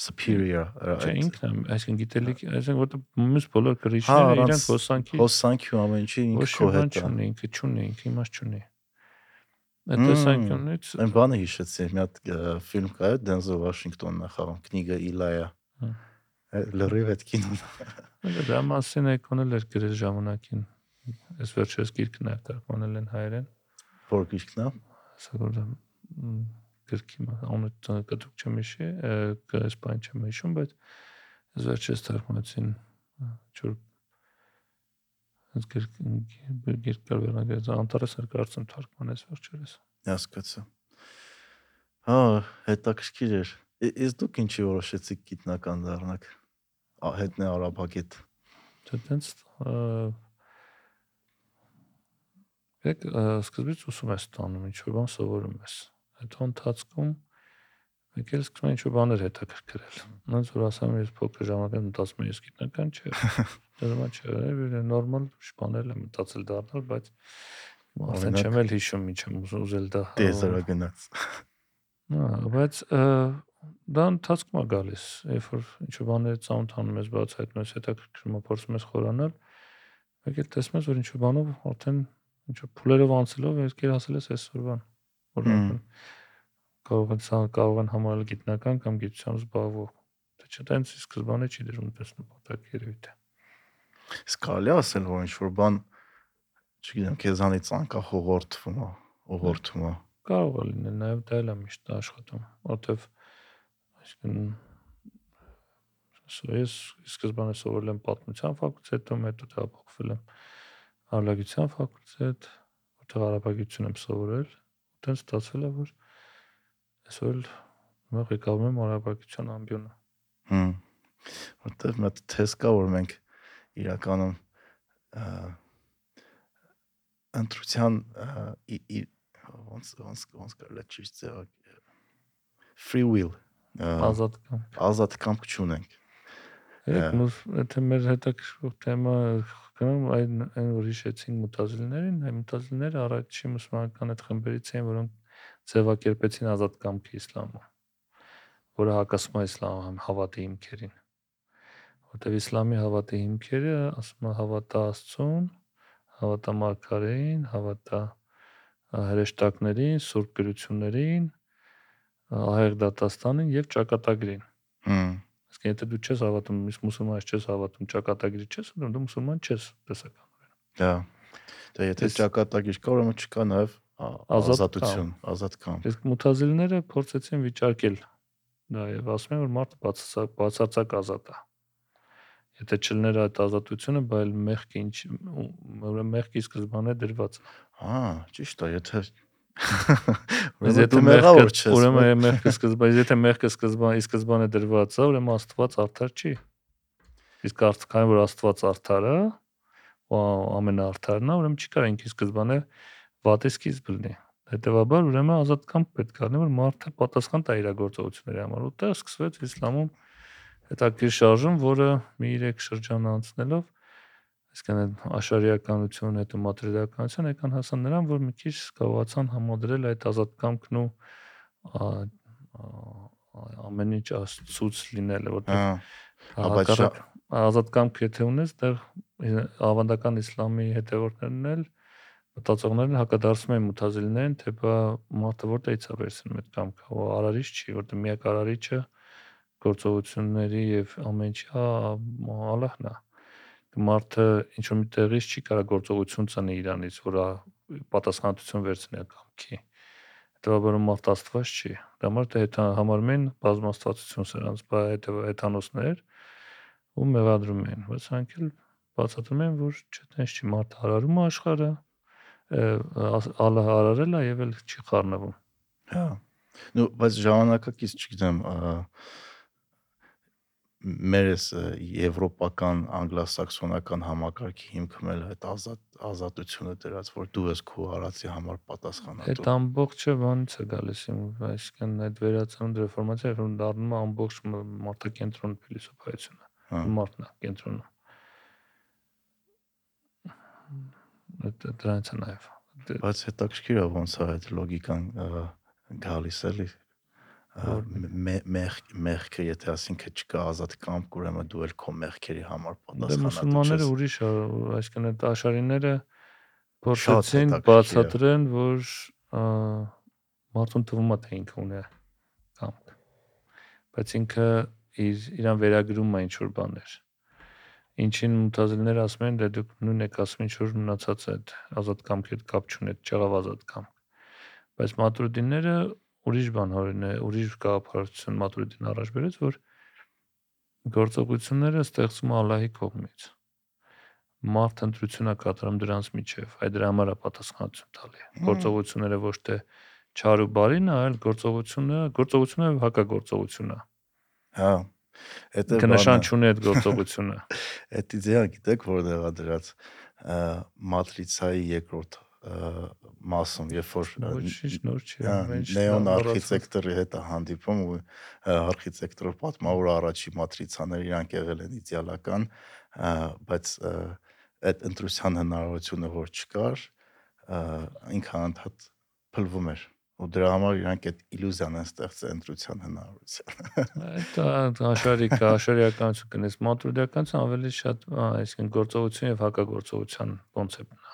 superior Չէ, ինքն է, այսինքն գիտելիք, այսինքն որտեղ մյուս բոլոր Հա, կրիչները առանց իրանք հոսանքի հոսանքի ու ամեն ինչի ինքը քո մի բան հետ է։ ինքը չունի, ինքը իմաստ չունի։ Այդ տեսանկյունից Այն բանը հիշեցի, մի հատ ֆիլմ կա, Դենզել Վաշինգտոնն է խաղում, կնիգը Իլայա։ Լրիվ այդ կինոն։ Ինքը դրա մասին եկոնել էր գրել ժամանակին։ Այս վերջերս գիրքն է թարգմանել են հայերեն, Որ գիրքն է։ ասա որ մ, գրքի անունը կտրուկ չեմ հիշի, կեսպայն չեմ հիշում, բայց այս վերջերս թարգմանեցին չոր Այս գիրք կար վերնագրած անտարես կարծեմ թարգմանես վերջերս։ Հասկացա։ Հա, հետաքրքիր էր։ Իսկ դուք ինչի որոշեցիք գիտնական դառնաք։ Հետն է արաբագետ։ Դե տենց Եք սկզբից ուսում ես տանում, ինչ որ բան սովորում ես։ Հետո ընթացքում մեկ էլ սկսում ինչ որ բաներ հետաքրքրել։ Ոնց որ ասեմ, ես փոքր ժամանակ մտածում եմ ես գիտնական չէ։ Դեռ չէ, նորմալ բաներ եմ մտածել դառնալ, բայց ասեն չեմ էլ հիշում ինչ եմ ուզել դա։ Տեզերա գնաց։ Հա, բայց դա ընթացքում է գալիս, երբ որ ինչ բաներ ծանոթանում ես, բացահայտում ես, հետաքրքրում է, փորձում ես խորանալ, մեկ էլ տեսնում ես, որ ինչ բանով արդեն ինչ փուլերով անցելով ես գերասել ես այսօրվան։ Օրինակ կարող են սա կարող են համարել գիտնական կամ գիտությամբ զբաղվող։ Դա չէ, տենց սկզբանե չի դրում դες նպատակ երևի թե։ Իսկ կարելի ասել, որ ինչ որ բան չգիտեմ, քեզանից անկախ ուղղորդվում է, ուղղորդվում է։ Կարող է լինել, նաև դա էլ է միշտ աշխատում, որտեվ այսինքն ես սկզբանե սովորել եմ պատմության ֆակուլտետում, հետո տեղափոխվել եմ արաբագիտության ֆակուլտետ, որտեղ արաբագիտություն եմ սովորել, տենց ստացվել է, որ այսօր մը ղեկավարում եմ արաբագիտության ամբիոնը։ Հմ։ Որտեղ մտ թես կա, որ մենք իրականում ընտրության ոնց ոնց ոնց կարելի ճիշտ ձևակերպել free will ազատ կամք ազատ կամք չունենք Երբ եթե մեր հետաքրքրող թեմա գնում այն այն որ հիշեցին մտածելներին, այն մտածելները առաջի մուսուլմանական այդ խմբերից էին, որոնք ձևակերպեցին ազատ կամքի իսլամը, որը հակասում է իսլամ հավատի հիմքերին։ Որտեւ իսլամի հավատի հիմքերը ասում է հավատա Աստծուն, հավատա մարգարեին, հավատա հրեշտակներին, սուրբ գրություններին, ահեղ դատաստանին եւ ճակատագրին։ Հմ Իսկ եթե դու չես հավատում, իսկ մուսուլման չես հավատում, ճակատագրի չես ունեմ, դու մուսուլման չես տեսականորեն։ Դա։ Դա եթե ճակատագիր կա, ուրեմն չկա նաեւ ազատություն, ազատ կամ։ Իսկ մութազիլները փորձեցին վիճարկել դա եւ ասում են որ մարդը բացարձակ ազատ է։ Եթե չլներ այդ ազատությունը, բայց մեղքի ինչ ուրեմն մեղքի սկզբանե դրված։ Հա, ճիշտ է, եթե Եթե մեղավոր չես, ուրեմն մեղքը սկզբան, եթե մեղքը սկզբան, ի սկզբանե դրված է, ուրեմն Աստված արդար չի։ Իսկ արդյոք որ Աստված արդար է, ամենաարդարն է, ուրեմն չի կարող ինքի սկզբանե վատի սկիզբ լինի։ Հետևաբար ուրեմն ազատ կամք պետք է լինի, որ մարդը պատասխան տա իր գործողությունների համար։ Ուտեղ սկսվեց իսլամում հետաքրքիր շարժում, որը մի 3 շրջան անցնելով այսինքն աշարիականություն, հետո մատերիալականություն եկան հասան նրան, որ մի քիչ կարողացան համադրել այդ ազատ կամքն ու ամեն ինչ աստծուց լինելը, որտեղ ազատ կամք եթե ունես, դեռ ավանդական իսլամի հետևորդներն էլ մտածողներն հակադարձում են մուտազիլներին, թե բա մարդը որտեղից է վերցնում այդ կամքը, ու արարիչ չի, որտեղ միակ արարիչը գործողությունների եւ ամեն ինչի Ալլահն է մարդը ինչ որ մի տեղից չի կարող գործողություն ծնի իրանից, որ պատասխանատվություն վերցնի կամքի։ Հետևաբար մարդ աստված չի։ Դա մարդը հետ համարում են բազմաստվածություն սրանց, բա հետո հեթանոսներ ու մեղադրում են, բայց անք էլ բացատրում են, որ չէ, տենց չի մարդ հարարում աշխարհը, Ալլահ արարել է եւ էլ չի խառնվում։ Հա։ Նու բայց ժամանակակից, չգիտեմ, մերս եվրոպական անգլոսաքսոնական համակարգի հիմքում էլ այդ ազատ ազատությունը դրած որ դու ես քո արածի համար պատասխանատու այդ ամբողջը ո՞նց է գալիս իմ այսինքն այդ վերացնունդ ռեֆորմացիա որ դառնում է ամբողջ մարդակենտրոն փիլիսոփայությունը հա։ մարդն է կենտրոնը այդ դրանից է նաև բայց հետաքրքիր է ոնց է այդ լոգիկան գալիս էլի մեղքը եթե ասինքն չկա ազատ կամք, ուրեմն դու էլ քո մեղքերի համար Դե պատասխանատու ես։ մուսուլմանները ուրիշ է, այսինքն այդ աշարիները փորձեցին բացատրեն, որ մարդուն թվում է թե ինքը ունի կամք։ Բայց ինքը իր իրան վերագրում է ինչ որ բաներ։ Ինչին մտածելները ասում են, դե դուք նույն եք ասում ինչ որ մնացած այդ ազատ կամքի հետ կապ չունի, չեղավ ազատ կամք։ Բայց մատուրդինները ուրիշ բան հորին է, ուրիշ գաղափարություն մատուրիդին առաջ բերեց, որ գործողությունները ստեղծում Ալլահի կողմից։ մարդ ընտրություն է կատարում դրանց միջև, այ դրա համար է պատասխանատվություն տալի։ Գործողությունները ոչ թե չար ու բարին այլ գործողությունը, գործողությունը հակագործողություն է։ Հա։ է Կնշան չունի այդ գործողությունը։ Այդ իդեա գիտեք որտեղ է դրած մատրիցայի երկրորդ մասում, երբ որ Ոչինչ նոր չի, ամեն ինչ նեոն արխիտեկտորի հետ հանդիպում ու արխիտեկտորը պատմա որ առաջի մատրիցաները իրանք եղել են իդեալական, բայց այդ ընտրության հնարավորությունը որ չկար, ինքը անդադ փլվում էր ու դրա համար իրանք այդ իլյուզիան են ստեղծել ընտրության հնարավորության։ Այդ աշարիկ աշարիականություն կնես մատուրիդականություն ավելի շատ, այսինքն գործողություն եւ հակագործողության կոնցեպտն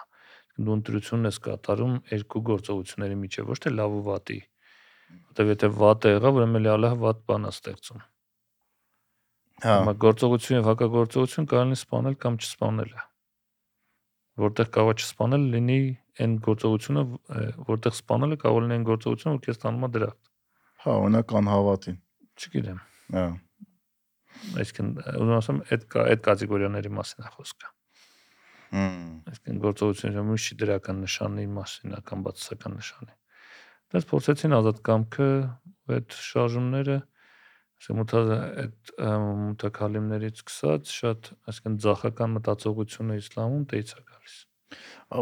Դու ընտրությունն ես կատարում երկու գործողությունների միջև, ոչ թե լավ ու վատի։ Որտեւ եթե վատը եղավ, ուրեմն Ալլահը վատ բան է ստեղծում։ Հա, Հիմա գործողություն եւ հակագործողություն կարելի սպանել կամ չսպանել Որտեղ կարող չսպանել լինի այն գործողությունը, որտեղ սպանելը կարող լինի այն գործողությունը, որ քեզ տանում է դրախտ։ հա, օրինակ անհավատին։ Չգիտեմ։ Հա։ Այսինքն ուզում ասեմ, այդ այդ կատեգորիաների մասին է խոսքը։ Այսինքն գործողությունը ոչ չի դրական նշանի մասին, է, կամ բացասական նշանի։ Դες փորձեցին ազատ կամքը այդ շարժումները մտած այդ մտակալիմներից սկսած շատ այսինքն ցախական մտածողությունը իսլամում դեից է գալիս։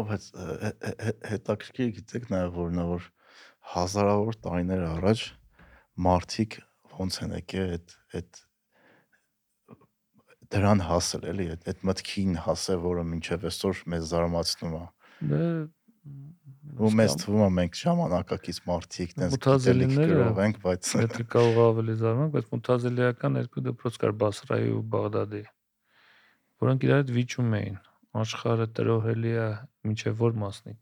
բայց հե- հե- հե- հետաքրքիր գիտեք նաև որ նա որ հազարավոր տարիներ առաջ մարդիկ ոնց են եկել այդ այդ դրան հասել էլի այդ այդ մտքին հասել որը մինչև այսօր մեզ զարմացնում է Դե ու մեզ թվում է մենք ժամանակակից մարդիկ տենց Մուտազիլիները- գրող ենք բայց է կարող ավելի զարմանալ, բայց մուտազիլիական երկու դպրոց կար Բասրայի ու Բաղդադի, որոնք իրար հետ վիճում էին։ Աշխարհը տրոհելի է մինչև որ մասնիկ։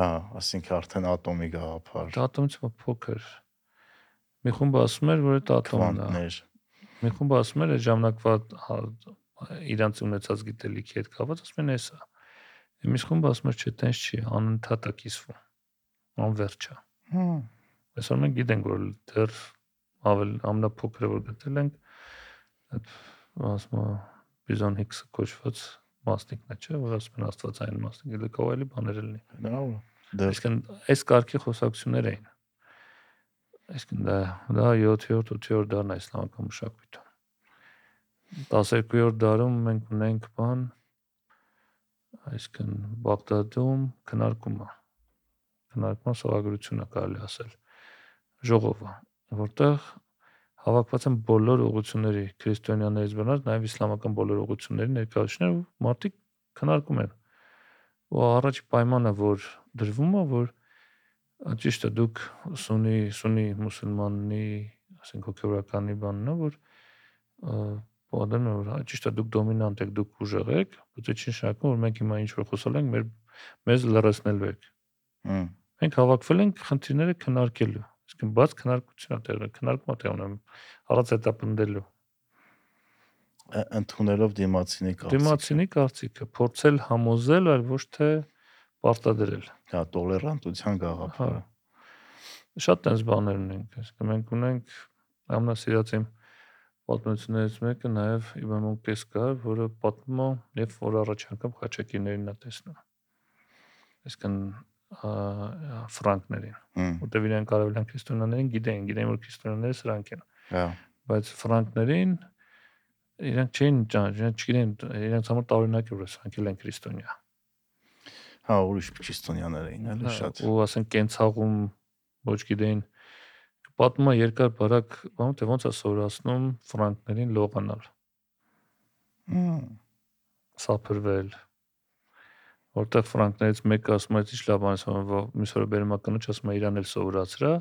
հա ասինքն արդեն ատոմի գաղափար Դա ատոմից փոքր։ Մի խումբ ասում էր, որ այդ ատոմն է։ քվանտներ Մի խումբ ասում էր, այդ ժամանակվա հա- իրանց ունեցած գիտելիքի հետ կապված, ասում են էսա։ Իմիս խումբ ասում էր, չէ, տենց չի, անընդհատ է կիսվում։ Անվերջ է։ հմ Այսօր մենք գիտենք, որ դեռ ավել ամենափոքրը որ գտել ենք այդ ասում է Բիզոն Հիքսը կոչված մասնիկն է, չէ, որ ասում են աստվածային մասնիկ, դա կարող էլի բաներ լինի։ նավ դե Այսինքն այս կարգի խոսակցություններ էին։ Այսինքն դա դա 7-րդ 8-րդ դարն է իսլամական մշակույթում։ 12-րդ դարում մենք ունենք բան այսինքն Բաղդադում քննարկումը քննարկման սովագրությունը կարելի ասել ժողովը, որտեղ հավաքված են բոլոր ուղությունների քրիստոնյաներից բնած, նաև իսլամական բոլոր ուղությունների ներկայացուցիչներ ու մարդիկ քննարկում են։ Ու առաջի պայմանը, որ դրվում է, որ ճիշտ է դուք սունի սունի մուսուլմանի, ասենք հոգեորականի բանն է, որ պատմում որ հա ճիշտ է դուք դոմինանտ եք, դուք ուժեղ եք, բայց չի նշանակում որ մենք հիմա ինչ որ խոսել ենք, մեր մեզ լրացնելու եք։ Հմ։ Մենք հավաքվել ենք խնդիրները քննարկելու իսկ բաց քննարկություն է տեղը քննարկումը տեղ ունեմ առած հետա պնդելու ընդունելով դիմացինի կարծիքը դիմացինի կարծիքը փորձել համոզել այլ ոչ թե դե պարտադրել։ հա տոլերանտության Հա։ գաղափարը Շատ տես բաներ ունենք, այսինքն մենք ունենք ամենասիրած իմ պատմություններից մեկը նաև Իբրահիմ Մոկտես կար, որը պատմում է, երբ որ առաջ անգամ խաչակիրներին է տեսնում։ Այսինքն ֆրանկներին, որտեղ իրենք արևելյան քրիստոնյաներին գիտեն, գիտեն որ քրիստոնյաները սրանք են, հա բայց ֆրանկներին իրենք չէին ճանաչում, չգիտեն, իրենց համար տարօրինակ էր որ սրանք էլ են քրիստոնյա։ հա ուրիշ քրիստոնյաներ էին էլի Հա, շատ ու ասենք կենցաղում ոչ գիտեին պատմում է երկար բարակ բան թե ոնց է սովորացնում ֆրանկներին լողանալ հմ սափրվել որտեղ ֆրանկներից մեկը ասում է ինչ լավ բան ասում է մյուս օրը բերում է կնոջ ասում է իրան էլ սովորացրա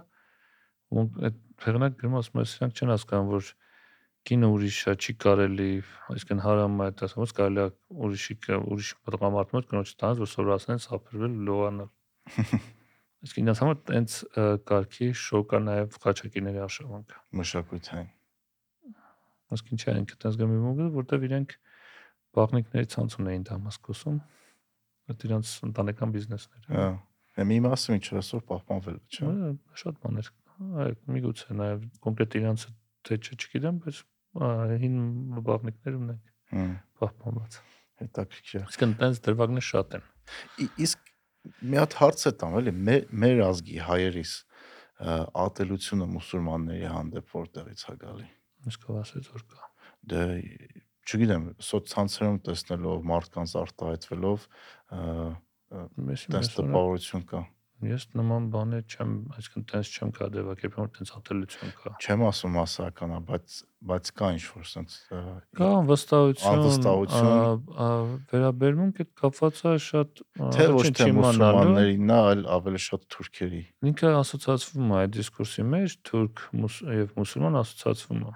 ու այդ հեղինակ գրում ասում է սրանք չեն հասկանում որ կինը ուրիշ է չի կարելի այսինքն հարամ է դա ասում ոնց կարելի է ուրիշի ուրիշ պատղամարդ մոտ կնոջ տանած որ սովորացնեն սափրվել լողանալ Իսկ ինձ համար տենց կարգի շոկ է նաև խաչակիների արշավանքը։ մշակութային Իսկ ինչա են կտած գմի մոգը, որտեվ իրենք բաղնիկների ցանց ունեին Դամասկոսում։ Այդ իրանց ընտանեկան բիզնեսներ։ հա մի մասը այսօր պահպանվել չէ Շատ բաներ։ Այ միգուցե նաև կոնկրետ իրանց թե չգիտեմ, բայց հին բաղնիկներ ունենք պահպանված։ հետաքրքիր է։ Իսկն տենց դրվագներ շատ են։ Իսկ մի հատ հարց է տամ, էլի մեր ազգի հայերիս ատելությունը մուսուլմանների հանդեպ որտեղից է գալի։ Իսկ ասեց որ կա։ Դե չգիտեմ, սոցցանցերում տեսնելով մարդկանց արտահայտվելով տես տպավորություն կա։ ես նման բաներ չեմ, այսինքն տենց չեմ կա դեպակերպում, որ տենց ատելություն կա։ Չեմ ասում հասարական, բայց բայց կա ինչ որ sense Կա անվստահություն, Անվստահություն։ վերաբերմունք այդ կապված է շատ թե ոչ թե մուսուլմաններին, այլ ավելի շատ թուրքերի։ ինքը ասոցացվում է այդ դիսկուրսի մեջ թուրք եւ մուսուլման ասոցացվում է։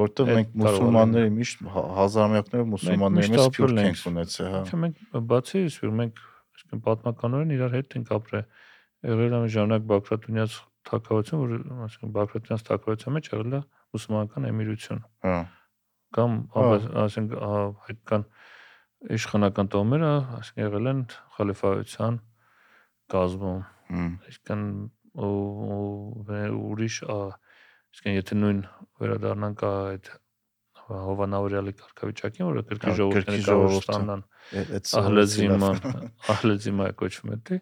Որտեղ Այդ մենք կարող մուսուլմանների միշտ հա- հազարամյակներով մուսուլմանների մեջ սփյուռք ենք։ ունեցել, հա։ Չէ, մենք բացի սյուր մենք այսինքն պատմականորեն իրար հետ ենք ապրել։ Եղել մի ժամանակ Բաքրատունյաց թակավորություն, որ այսինքն Բաքրատունյաց թակավորության մեջ եղել է մուսուլմանական էմիրություն Հա։ կամ Հա։ այսինքն ա, հայկական իշխանական տոհմերը այսինքն եղել են խալիֆայության կազմում այսինքն ուրիշ այսինքն եթե նույն վերադառնանք այդ Հովանավորյալի կարգավիճակին, որը կրկին ժողովուրդները կարող ստանան ահլեզիմա ահլեզիմա կոչվում է դե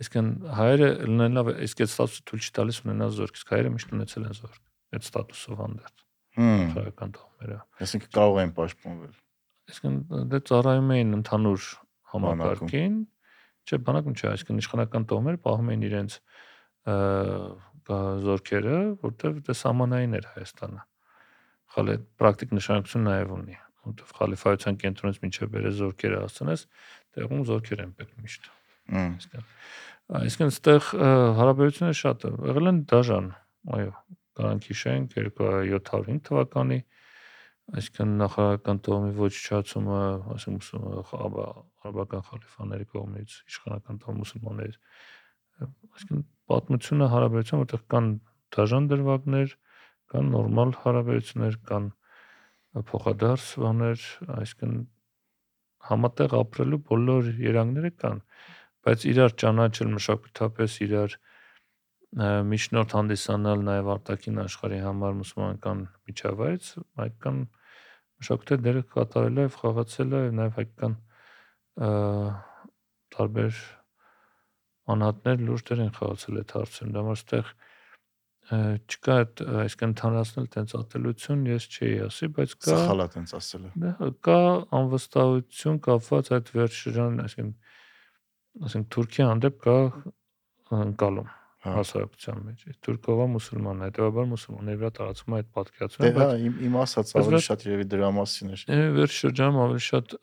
այսինքն հայերը լինելով իսկ այդ ստատուսը ցույց չի տալիս ունենալ զորք իսկ հայերը միշտ ունեցել են զորք այդ ստատուսով հանդերձ Հմ, քաղաքական տոհմերը այսինքն կարող են պաշտպանվել։ այսինքն դե ծառայում էին ընդհանուր համակարգին չէ բանակում չէ այսինքն իշխանական տոհմերը պահում էին իրենց զորքերը որտեղ դե սահմանային էր Հայաստանը խալի պրակտիկ նշանակություն նաև ունի որտեղ խալիֆայության կենտրոնից մինչև բերե զորքերը հասցնես տեղում զորքեր են պետք միշտ Հմ, Այսինքն այստեղ ը, հարաբերությունները շատ է։ Եղել են դաժան, այո, կարանք հիշենք 2705 թվականի այսինքն նախարարական տոհմի ոչնչացումը, այսինքն արաբական խալիֆաների կողմից իշխանական տոհմ մուսուլմանների այսինքն պատմությունը հարաբերություն, որտեղ կան դաժան դրվագներ, կան նորմալ հարաբերություններ, կան փոխադարձ բաներ, այսինքն համատեղ ապրելու բոլոր երանգները կան բայց իրար ճանաչել մշակութապես իրար միջնորդ հանդիսանալ նաև արտաքին աշխարհի համար մուսուլմանական միջավայրից հայկական մշակութի դերը կատարել է եւ խաղացել է նաև հայկական տարբեր անհատներ լուրջ դեր են խաղացել այդ հարցում դա համար ստեղ ը, չկա այդ այսինքն ընդհանրացնել տենց ատելություն ես չի ասի բայց կա սխալ է տենց ասելը։ Դա կա անվստահություն կապված այդ վերջշրջան, այսինքն այսինքն Թուրքիա հանդեպ կա ընկալում Հա։ հասարակության մեջ։ Թուրքովա մուսուլման, հետեւաբար մուսուլմանների վրա տարածվում է այդ Դե պատկերացումը, հա, բայց իմ իմ ասած ավելի շատ երևի դրա մասին էր։ է, վերջշրջանում ավելի շատ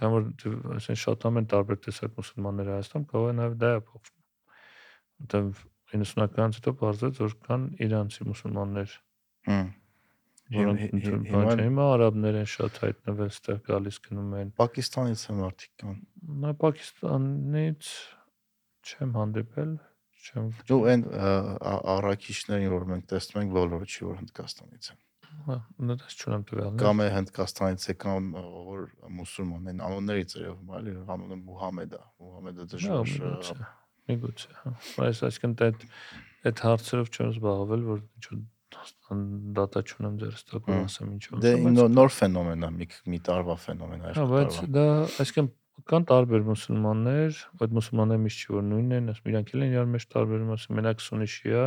կամ որ դե- այսինքն շատ ամեն տարբեր տեսակ մուսուլմաններ Հայաստան կարող է նաև դա է փոխվում։ Որտեւ 90-ականից հետո բարձրաց որ կան իրանցի մուսուլմաններ, Հմ։ որոնք բան չէ, հիմա արաբներ են շատ հայտնվել, ստեղ գալիս գնում են։ Պակիստանից են մարդիկ կան։ Նա Պակիստանից չեմ հանդիպել, չեմ Ու այն առաքիչներին, որ մենք տեսնում ենք, բոլորը չի որ Հնդկաստանից են։ հա, նույնպես չունեմ տվյալներ։ Կամ է Հնդկաստանից եկան, ա, որ մուսուլման են, անուններից երևում, այլ անունը Մուհամեդ է։ Մուհամեդը Հա, դժվար միգուցե, միգուցե, հա։ Բայց այսինքն այդ այդ հարցերով չեմ զբաղվել, որ ինչ դատա չունեմ ձերս տակ որ Հմ։ ասեմ ինչ որ։ Դե նոր, ֆենոմեն է, մի մի տարվա ֆենոմեն է, Հա, բայց դա այսինքն կան տարբեր մուսուլմաններ, այդ մուսուլմանները միշտ չի որ նույնն են, ասում իրանք էլ են իրար մեջ տարբերում, ասում մենակ սունի շիա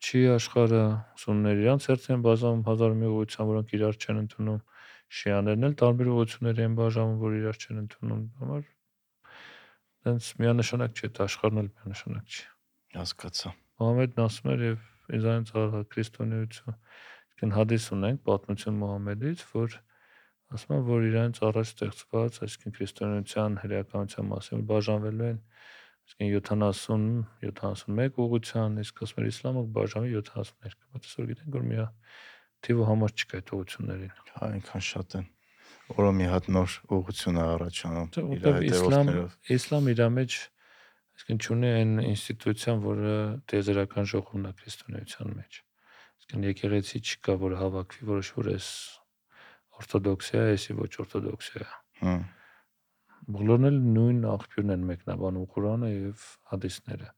չի աշխարհը սուններ իրանց հերթ են բաժանում հազար մի ուղղության, որոնք իրար չեն ընդունում։ Շիաներն էլ տարբեր ուղղությունների են բաժանում, որ իրար չեն ընդունում։ Համար դենց միանշանակ այդ աշխարհն էլ միանշանակ չի։ Հասկացա։ Մոհամեդն ասում էր եւ ինձանից առա քրիստոնեություն։ Իսկն հադիս ունենք պատմություն Մոհամեդից, որ ասում են, որ իրանից առաջ ստեղծված, այսինքն քրիստոնեության հրեականության մասին բաժանվելու են այսինքն 70 71 ուղղության, իսկ ասում էր իսլամը բաժանվի 72, բայց այսօր գիտենք որ մի թիվը համար չկա այդ ուղղություններին։ Հա, այնքան շատ են։ Որը մի հատ նոր ուղղություն է առաջանում իր Որտեւ իսլամ հետևորդներով։ իսլամ իր մեջ այսինքն ունի այն ինստիտուցիան, որը տեզերական ժողովն է քրիստոնեության մեջ։ Այսինքն եկեղեցի չկա, որ հավաքվի, որոշ որ էս օրթոդոքսիա էսի ոչ օրթոդոքսիա Հմ, Բոլորն էլ նույն աղբյուրն են մեկնաբանում Ղուրանը եւ հադիսները։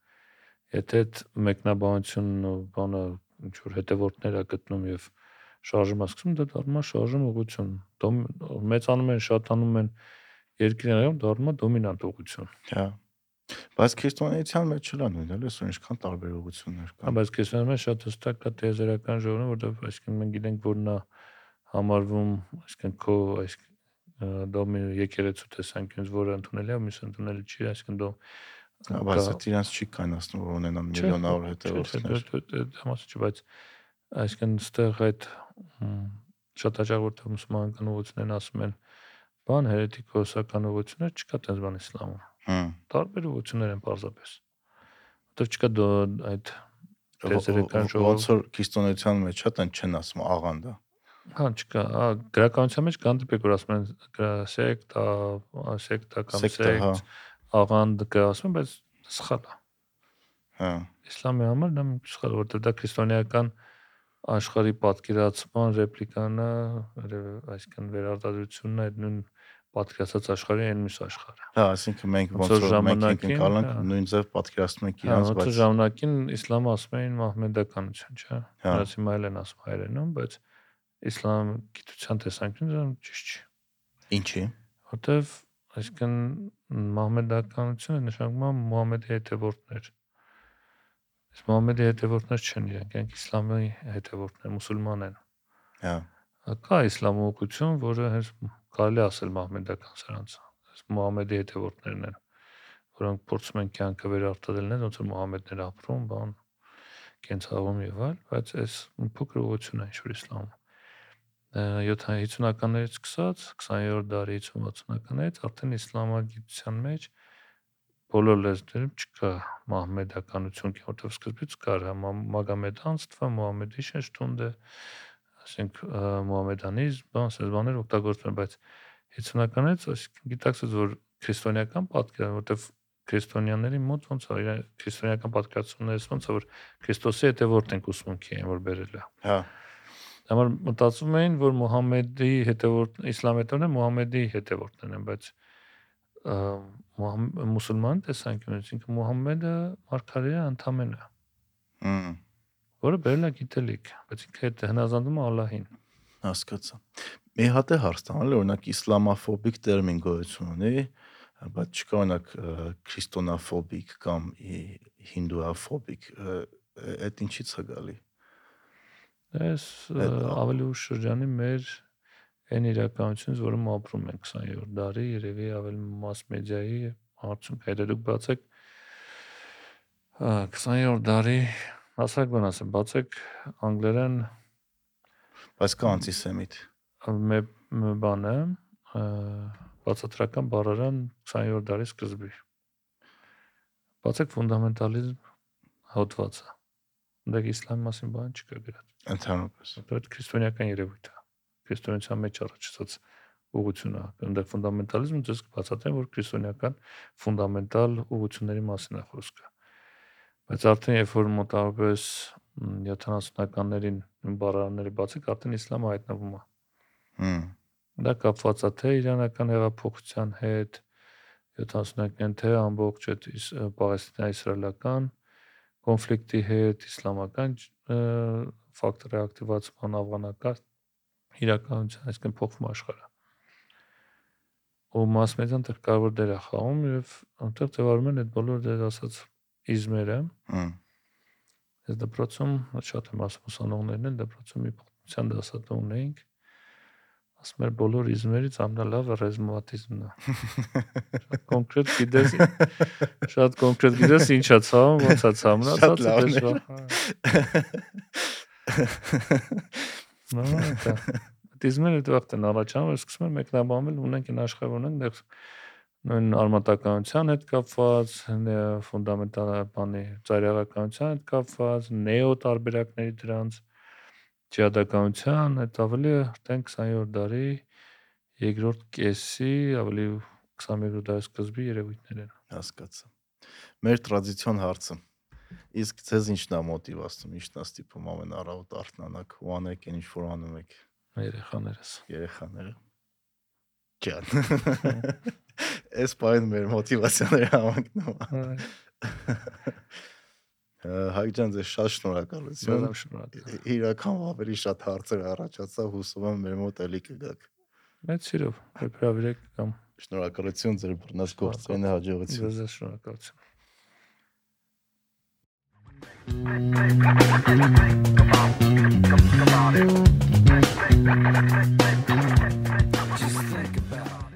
Եթե այդ մեկնաբանությունն ու բանը ինչ որ հետևորդներ է գտնում եւ շարժում է սկսում, դա դառնում է շարժում ուղղություն։ Դո մեծանում են, շատանում են երկրներում դառնում է դոմինանտ ուղղություն։ Հա։ Բայց քրիստոնեության մեջ չլա նույնն էլ, այսօր ինչքան տարբերություններ Հա, կան։ բայց քրիստոնեական շատ հստակ կա տեզերական ժողովուրդ, որտեղ այսինքն մենք գիտենք, որ նա համարվում, այսինքն քո այսինքն դոմին եկեղեցու տեսանկյունից որը ընդունելի է, մյուսը ընդունելի չի, այսինքն դու Հա, բայց դա իրանց չի կանացնում, որ ունենան միլիոնավոր հետևորդներ։ Դա մասը չի, բայց այսինքն ստեղ այդ շատ հաճախ որտեղ մուսուլմանական ուղղություններն ասում են բան հերետիկոսական ուղղություններ չկա տես բան իսլամում։ Հմ։ Տարբեր ուղղություններ են պարզապես։ Որտեղ չկա այդ Տեզերական Ո- Ոնց որ քրիստոնեության մեջ հա տեն չեն ասում աղանդա։ Հա, չկա, հա, գրականության մեջ կան դեպք, որ ասում են սեկտա, սեկտա կամ հա։ սեկտ, աղանդ կա ասում, են, բայց սխալ է։ Հա։ Իսլամի համար դա սխալ, որտեղ դա քրիստոնեական աշխարհի պատկերացման ռեպլիկան է, երևի, այսինքն վերարտադրությունն է այդ նույն պատկերացած աշխարհի այն մյուս աշխարհը։ Հա, այսինքն մենք Ոնց ոնց որ մենք ընկալանք հա։ նույն ձև պատկերացնում ենք Հա, իրանց, ոնց որ բայց ժամանակին իսլամը ասում էին մահմեդականություն, չէ՞։ Հա։ Նրանց հիմա էլ են ասում հայերենում, բայց իսլամ գիտության տեսանկյունից ճիշտ չի։ ինչի։ Որտեվ այսինքն մահմեդականությունը նշանակում է Մուհամեդի հետևորդներ։ Իսկ Մուհամեդի հետևորդներ չեն իրենք, իրենք իսլամի հետևորդներ, մուսուլման են։ Հա։ Կա իսլամ ուղղություն, որը հենց կարելի ասել մահմեդական սրանց այս Մուհամեդի հետևորդներն են որոնք փորձում են կյանքը վերարտադրել նա ոնց որ Մուհամեդն էր ապրում բան կենցաղում եւ այլ բայց այս փոքր ուղղությունն է ինչ-որ իսլամը 50-ականներից սկսած 20-րդ դարի 60-ականից արդեն իսլամագիտության մեջ բոլոր լեզուներում չկա մահմեդականություն, որտեղ սկզբից կար Մագոմեդան, Ստվա Մուհամեդի շեշտունդը, ասենք մուհամեդանիզմ, բան, ասես բաներ օգտագործվում են, բայց 50-ականից այսինքն գիտակցած որ քրիստոնեական պատկերը, որտեղ քրիստոնյաների մոտ ոնց է իրեն քրիստոնեական պատկերացումներից ոնց է որ Քրիստոսի հետևորդ ենք ուսմունքի են որ բերել է։ Հա։ Համար մտածում էին, որ Մուհամեդի հետևորդ իսլամ հետևորդները Մուհամեդի հետևորդներն են, բայց մուսուլման տեսանկյունից ինքը Մուհամեդը մարգարեը ընդամենը, Հմ։ որը բերել է գիտելիք, բայց ինքը հետ հնազանդում է Ալլահին։ Հասկացա։ Մի հատ է հարց տանել, օրինակ իսլամաֆոբիկ տերմին գոյություն ունի, բայց չկա օրինակ քրիստոնաֆոբիկ կամ հինդուաֆոբիկ, այդ ինչից է գալի։ Այս Այդ ավելի ուշ շրջանի մեր այն իրականությունից, մենք ապրում ենք 20-րդ դարի, երևի ավելի մաս մեդիայի արդյունք հետո դուք բացեք ա, 20-րդ դարի հասակ բան ասեմ, բացեք անգլերեն Բայց կա անտիսեմիտ։ մե բանը բացատրական բառարան 20-րդ դարի սկզբի։ Բացեք ֆունդամենտալիզմ հոդվածը։ Դեք իսլամի մասին բան չկա գրած։ Ընդհանրապես։ Դա քրիստոնեական երևույթ է։ Քրիստոնեության մեջ առաջացած ուղղություն է։ Այնտեղ ֆունդամենտալիզմը դες բացատրեն, որ քրիստոնեական ֆունդամենտալ ուղղությունների մասին է խոսքը։ Բայց արդեն երբ որ մոտավորապես մ, 70-ականներին նույն բառարանները բացեք, արդեն իսլամը հայտնվում է։ Հմ։ Դա կապված է թե իրանական հեղափոխության հետ 70-ական թե ամբողջ այդ իս- պաղեստինա-իսրայելական կոնֆլիկտի հետ, իսլամական ֆակտորի ակտիվացման ավղանական իրականության, այսինքն փոխվում աշխարհը։ Ու media-ն դեռ կարևոր դեր է խաղում եւ այնտեղ ձևավորում են այդ բոլոր դեր ասած իզմերը։ Հմ։ Այս դպրոցում շատ եմ ասում ուսանողներն են դպրոցում մի պատմության դասատու ունեինք ասում էր բոլոր իզմերից ամենալավը ռեզմատիզմն է։ Շատ կոնկրետ գիտես շատ կոնկրետ գիտես ինչա ցավում, ոնց է է լավն դες Նո, դա դիզմերը դուք են առաջանում, սկսում են մեկնաբանվել ունենք այն աշխարհ ունենք դեռ նույն արմատականության հետ կապված, ն- ֆունդամենտալ բանի ծայրահեղականության հետ կապված, նեո տարբերակների դրանց ջիհադականության, այդ ավելի արդեն 20-րդ դարի երկրորդ կեսի, ավելի 21-րդ դարի սկզբի երևույթներ են։ Հասկացա։ Մեր տրադիցիոն հարցը։ Իսկ ձեզ ինչն է մոտիվացնում, ինչն է ստիպում ամեն առավոտ արթնանաք ու անեք այն ինչ որ անում եք Երեխաներս։ երեխաները։ Ջան։ Այս բանը մեր մոտիվացիաները համակնում Հայկ ջան, ձեզ շատ շնորհակալություն։ Իրական ավելի շատ հարցեր առաջացա, հուսում եմ մեր մոտ էլի կգաք։ Մեծ սիրով, հրավիրեք կամ Շնորհակալություն ձեր բռնած գործերին հաջողություն։ Ձեզ շնորհակալություն։ Come on, come on, come on.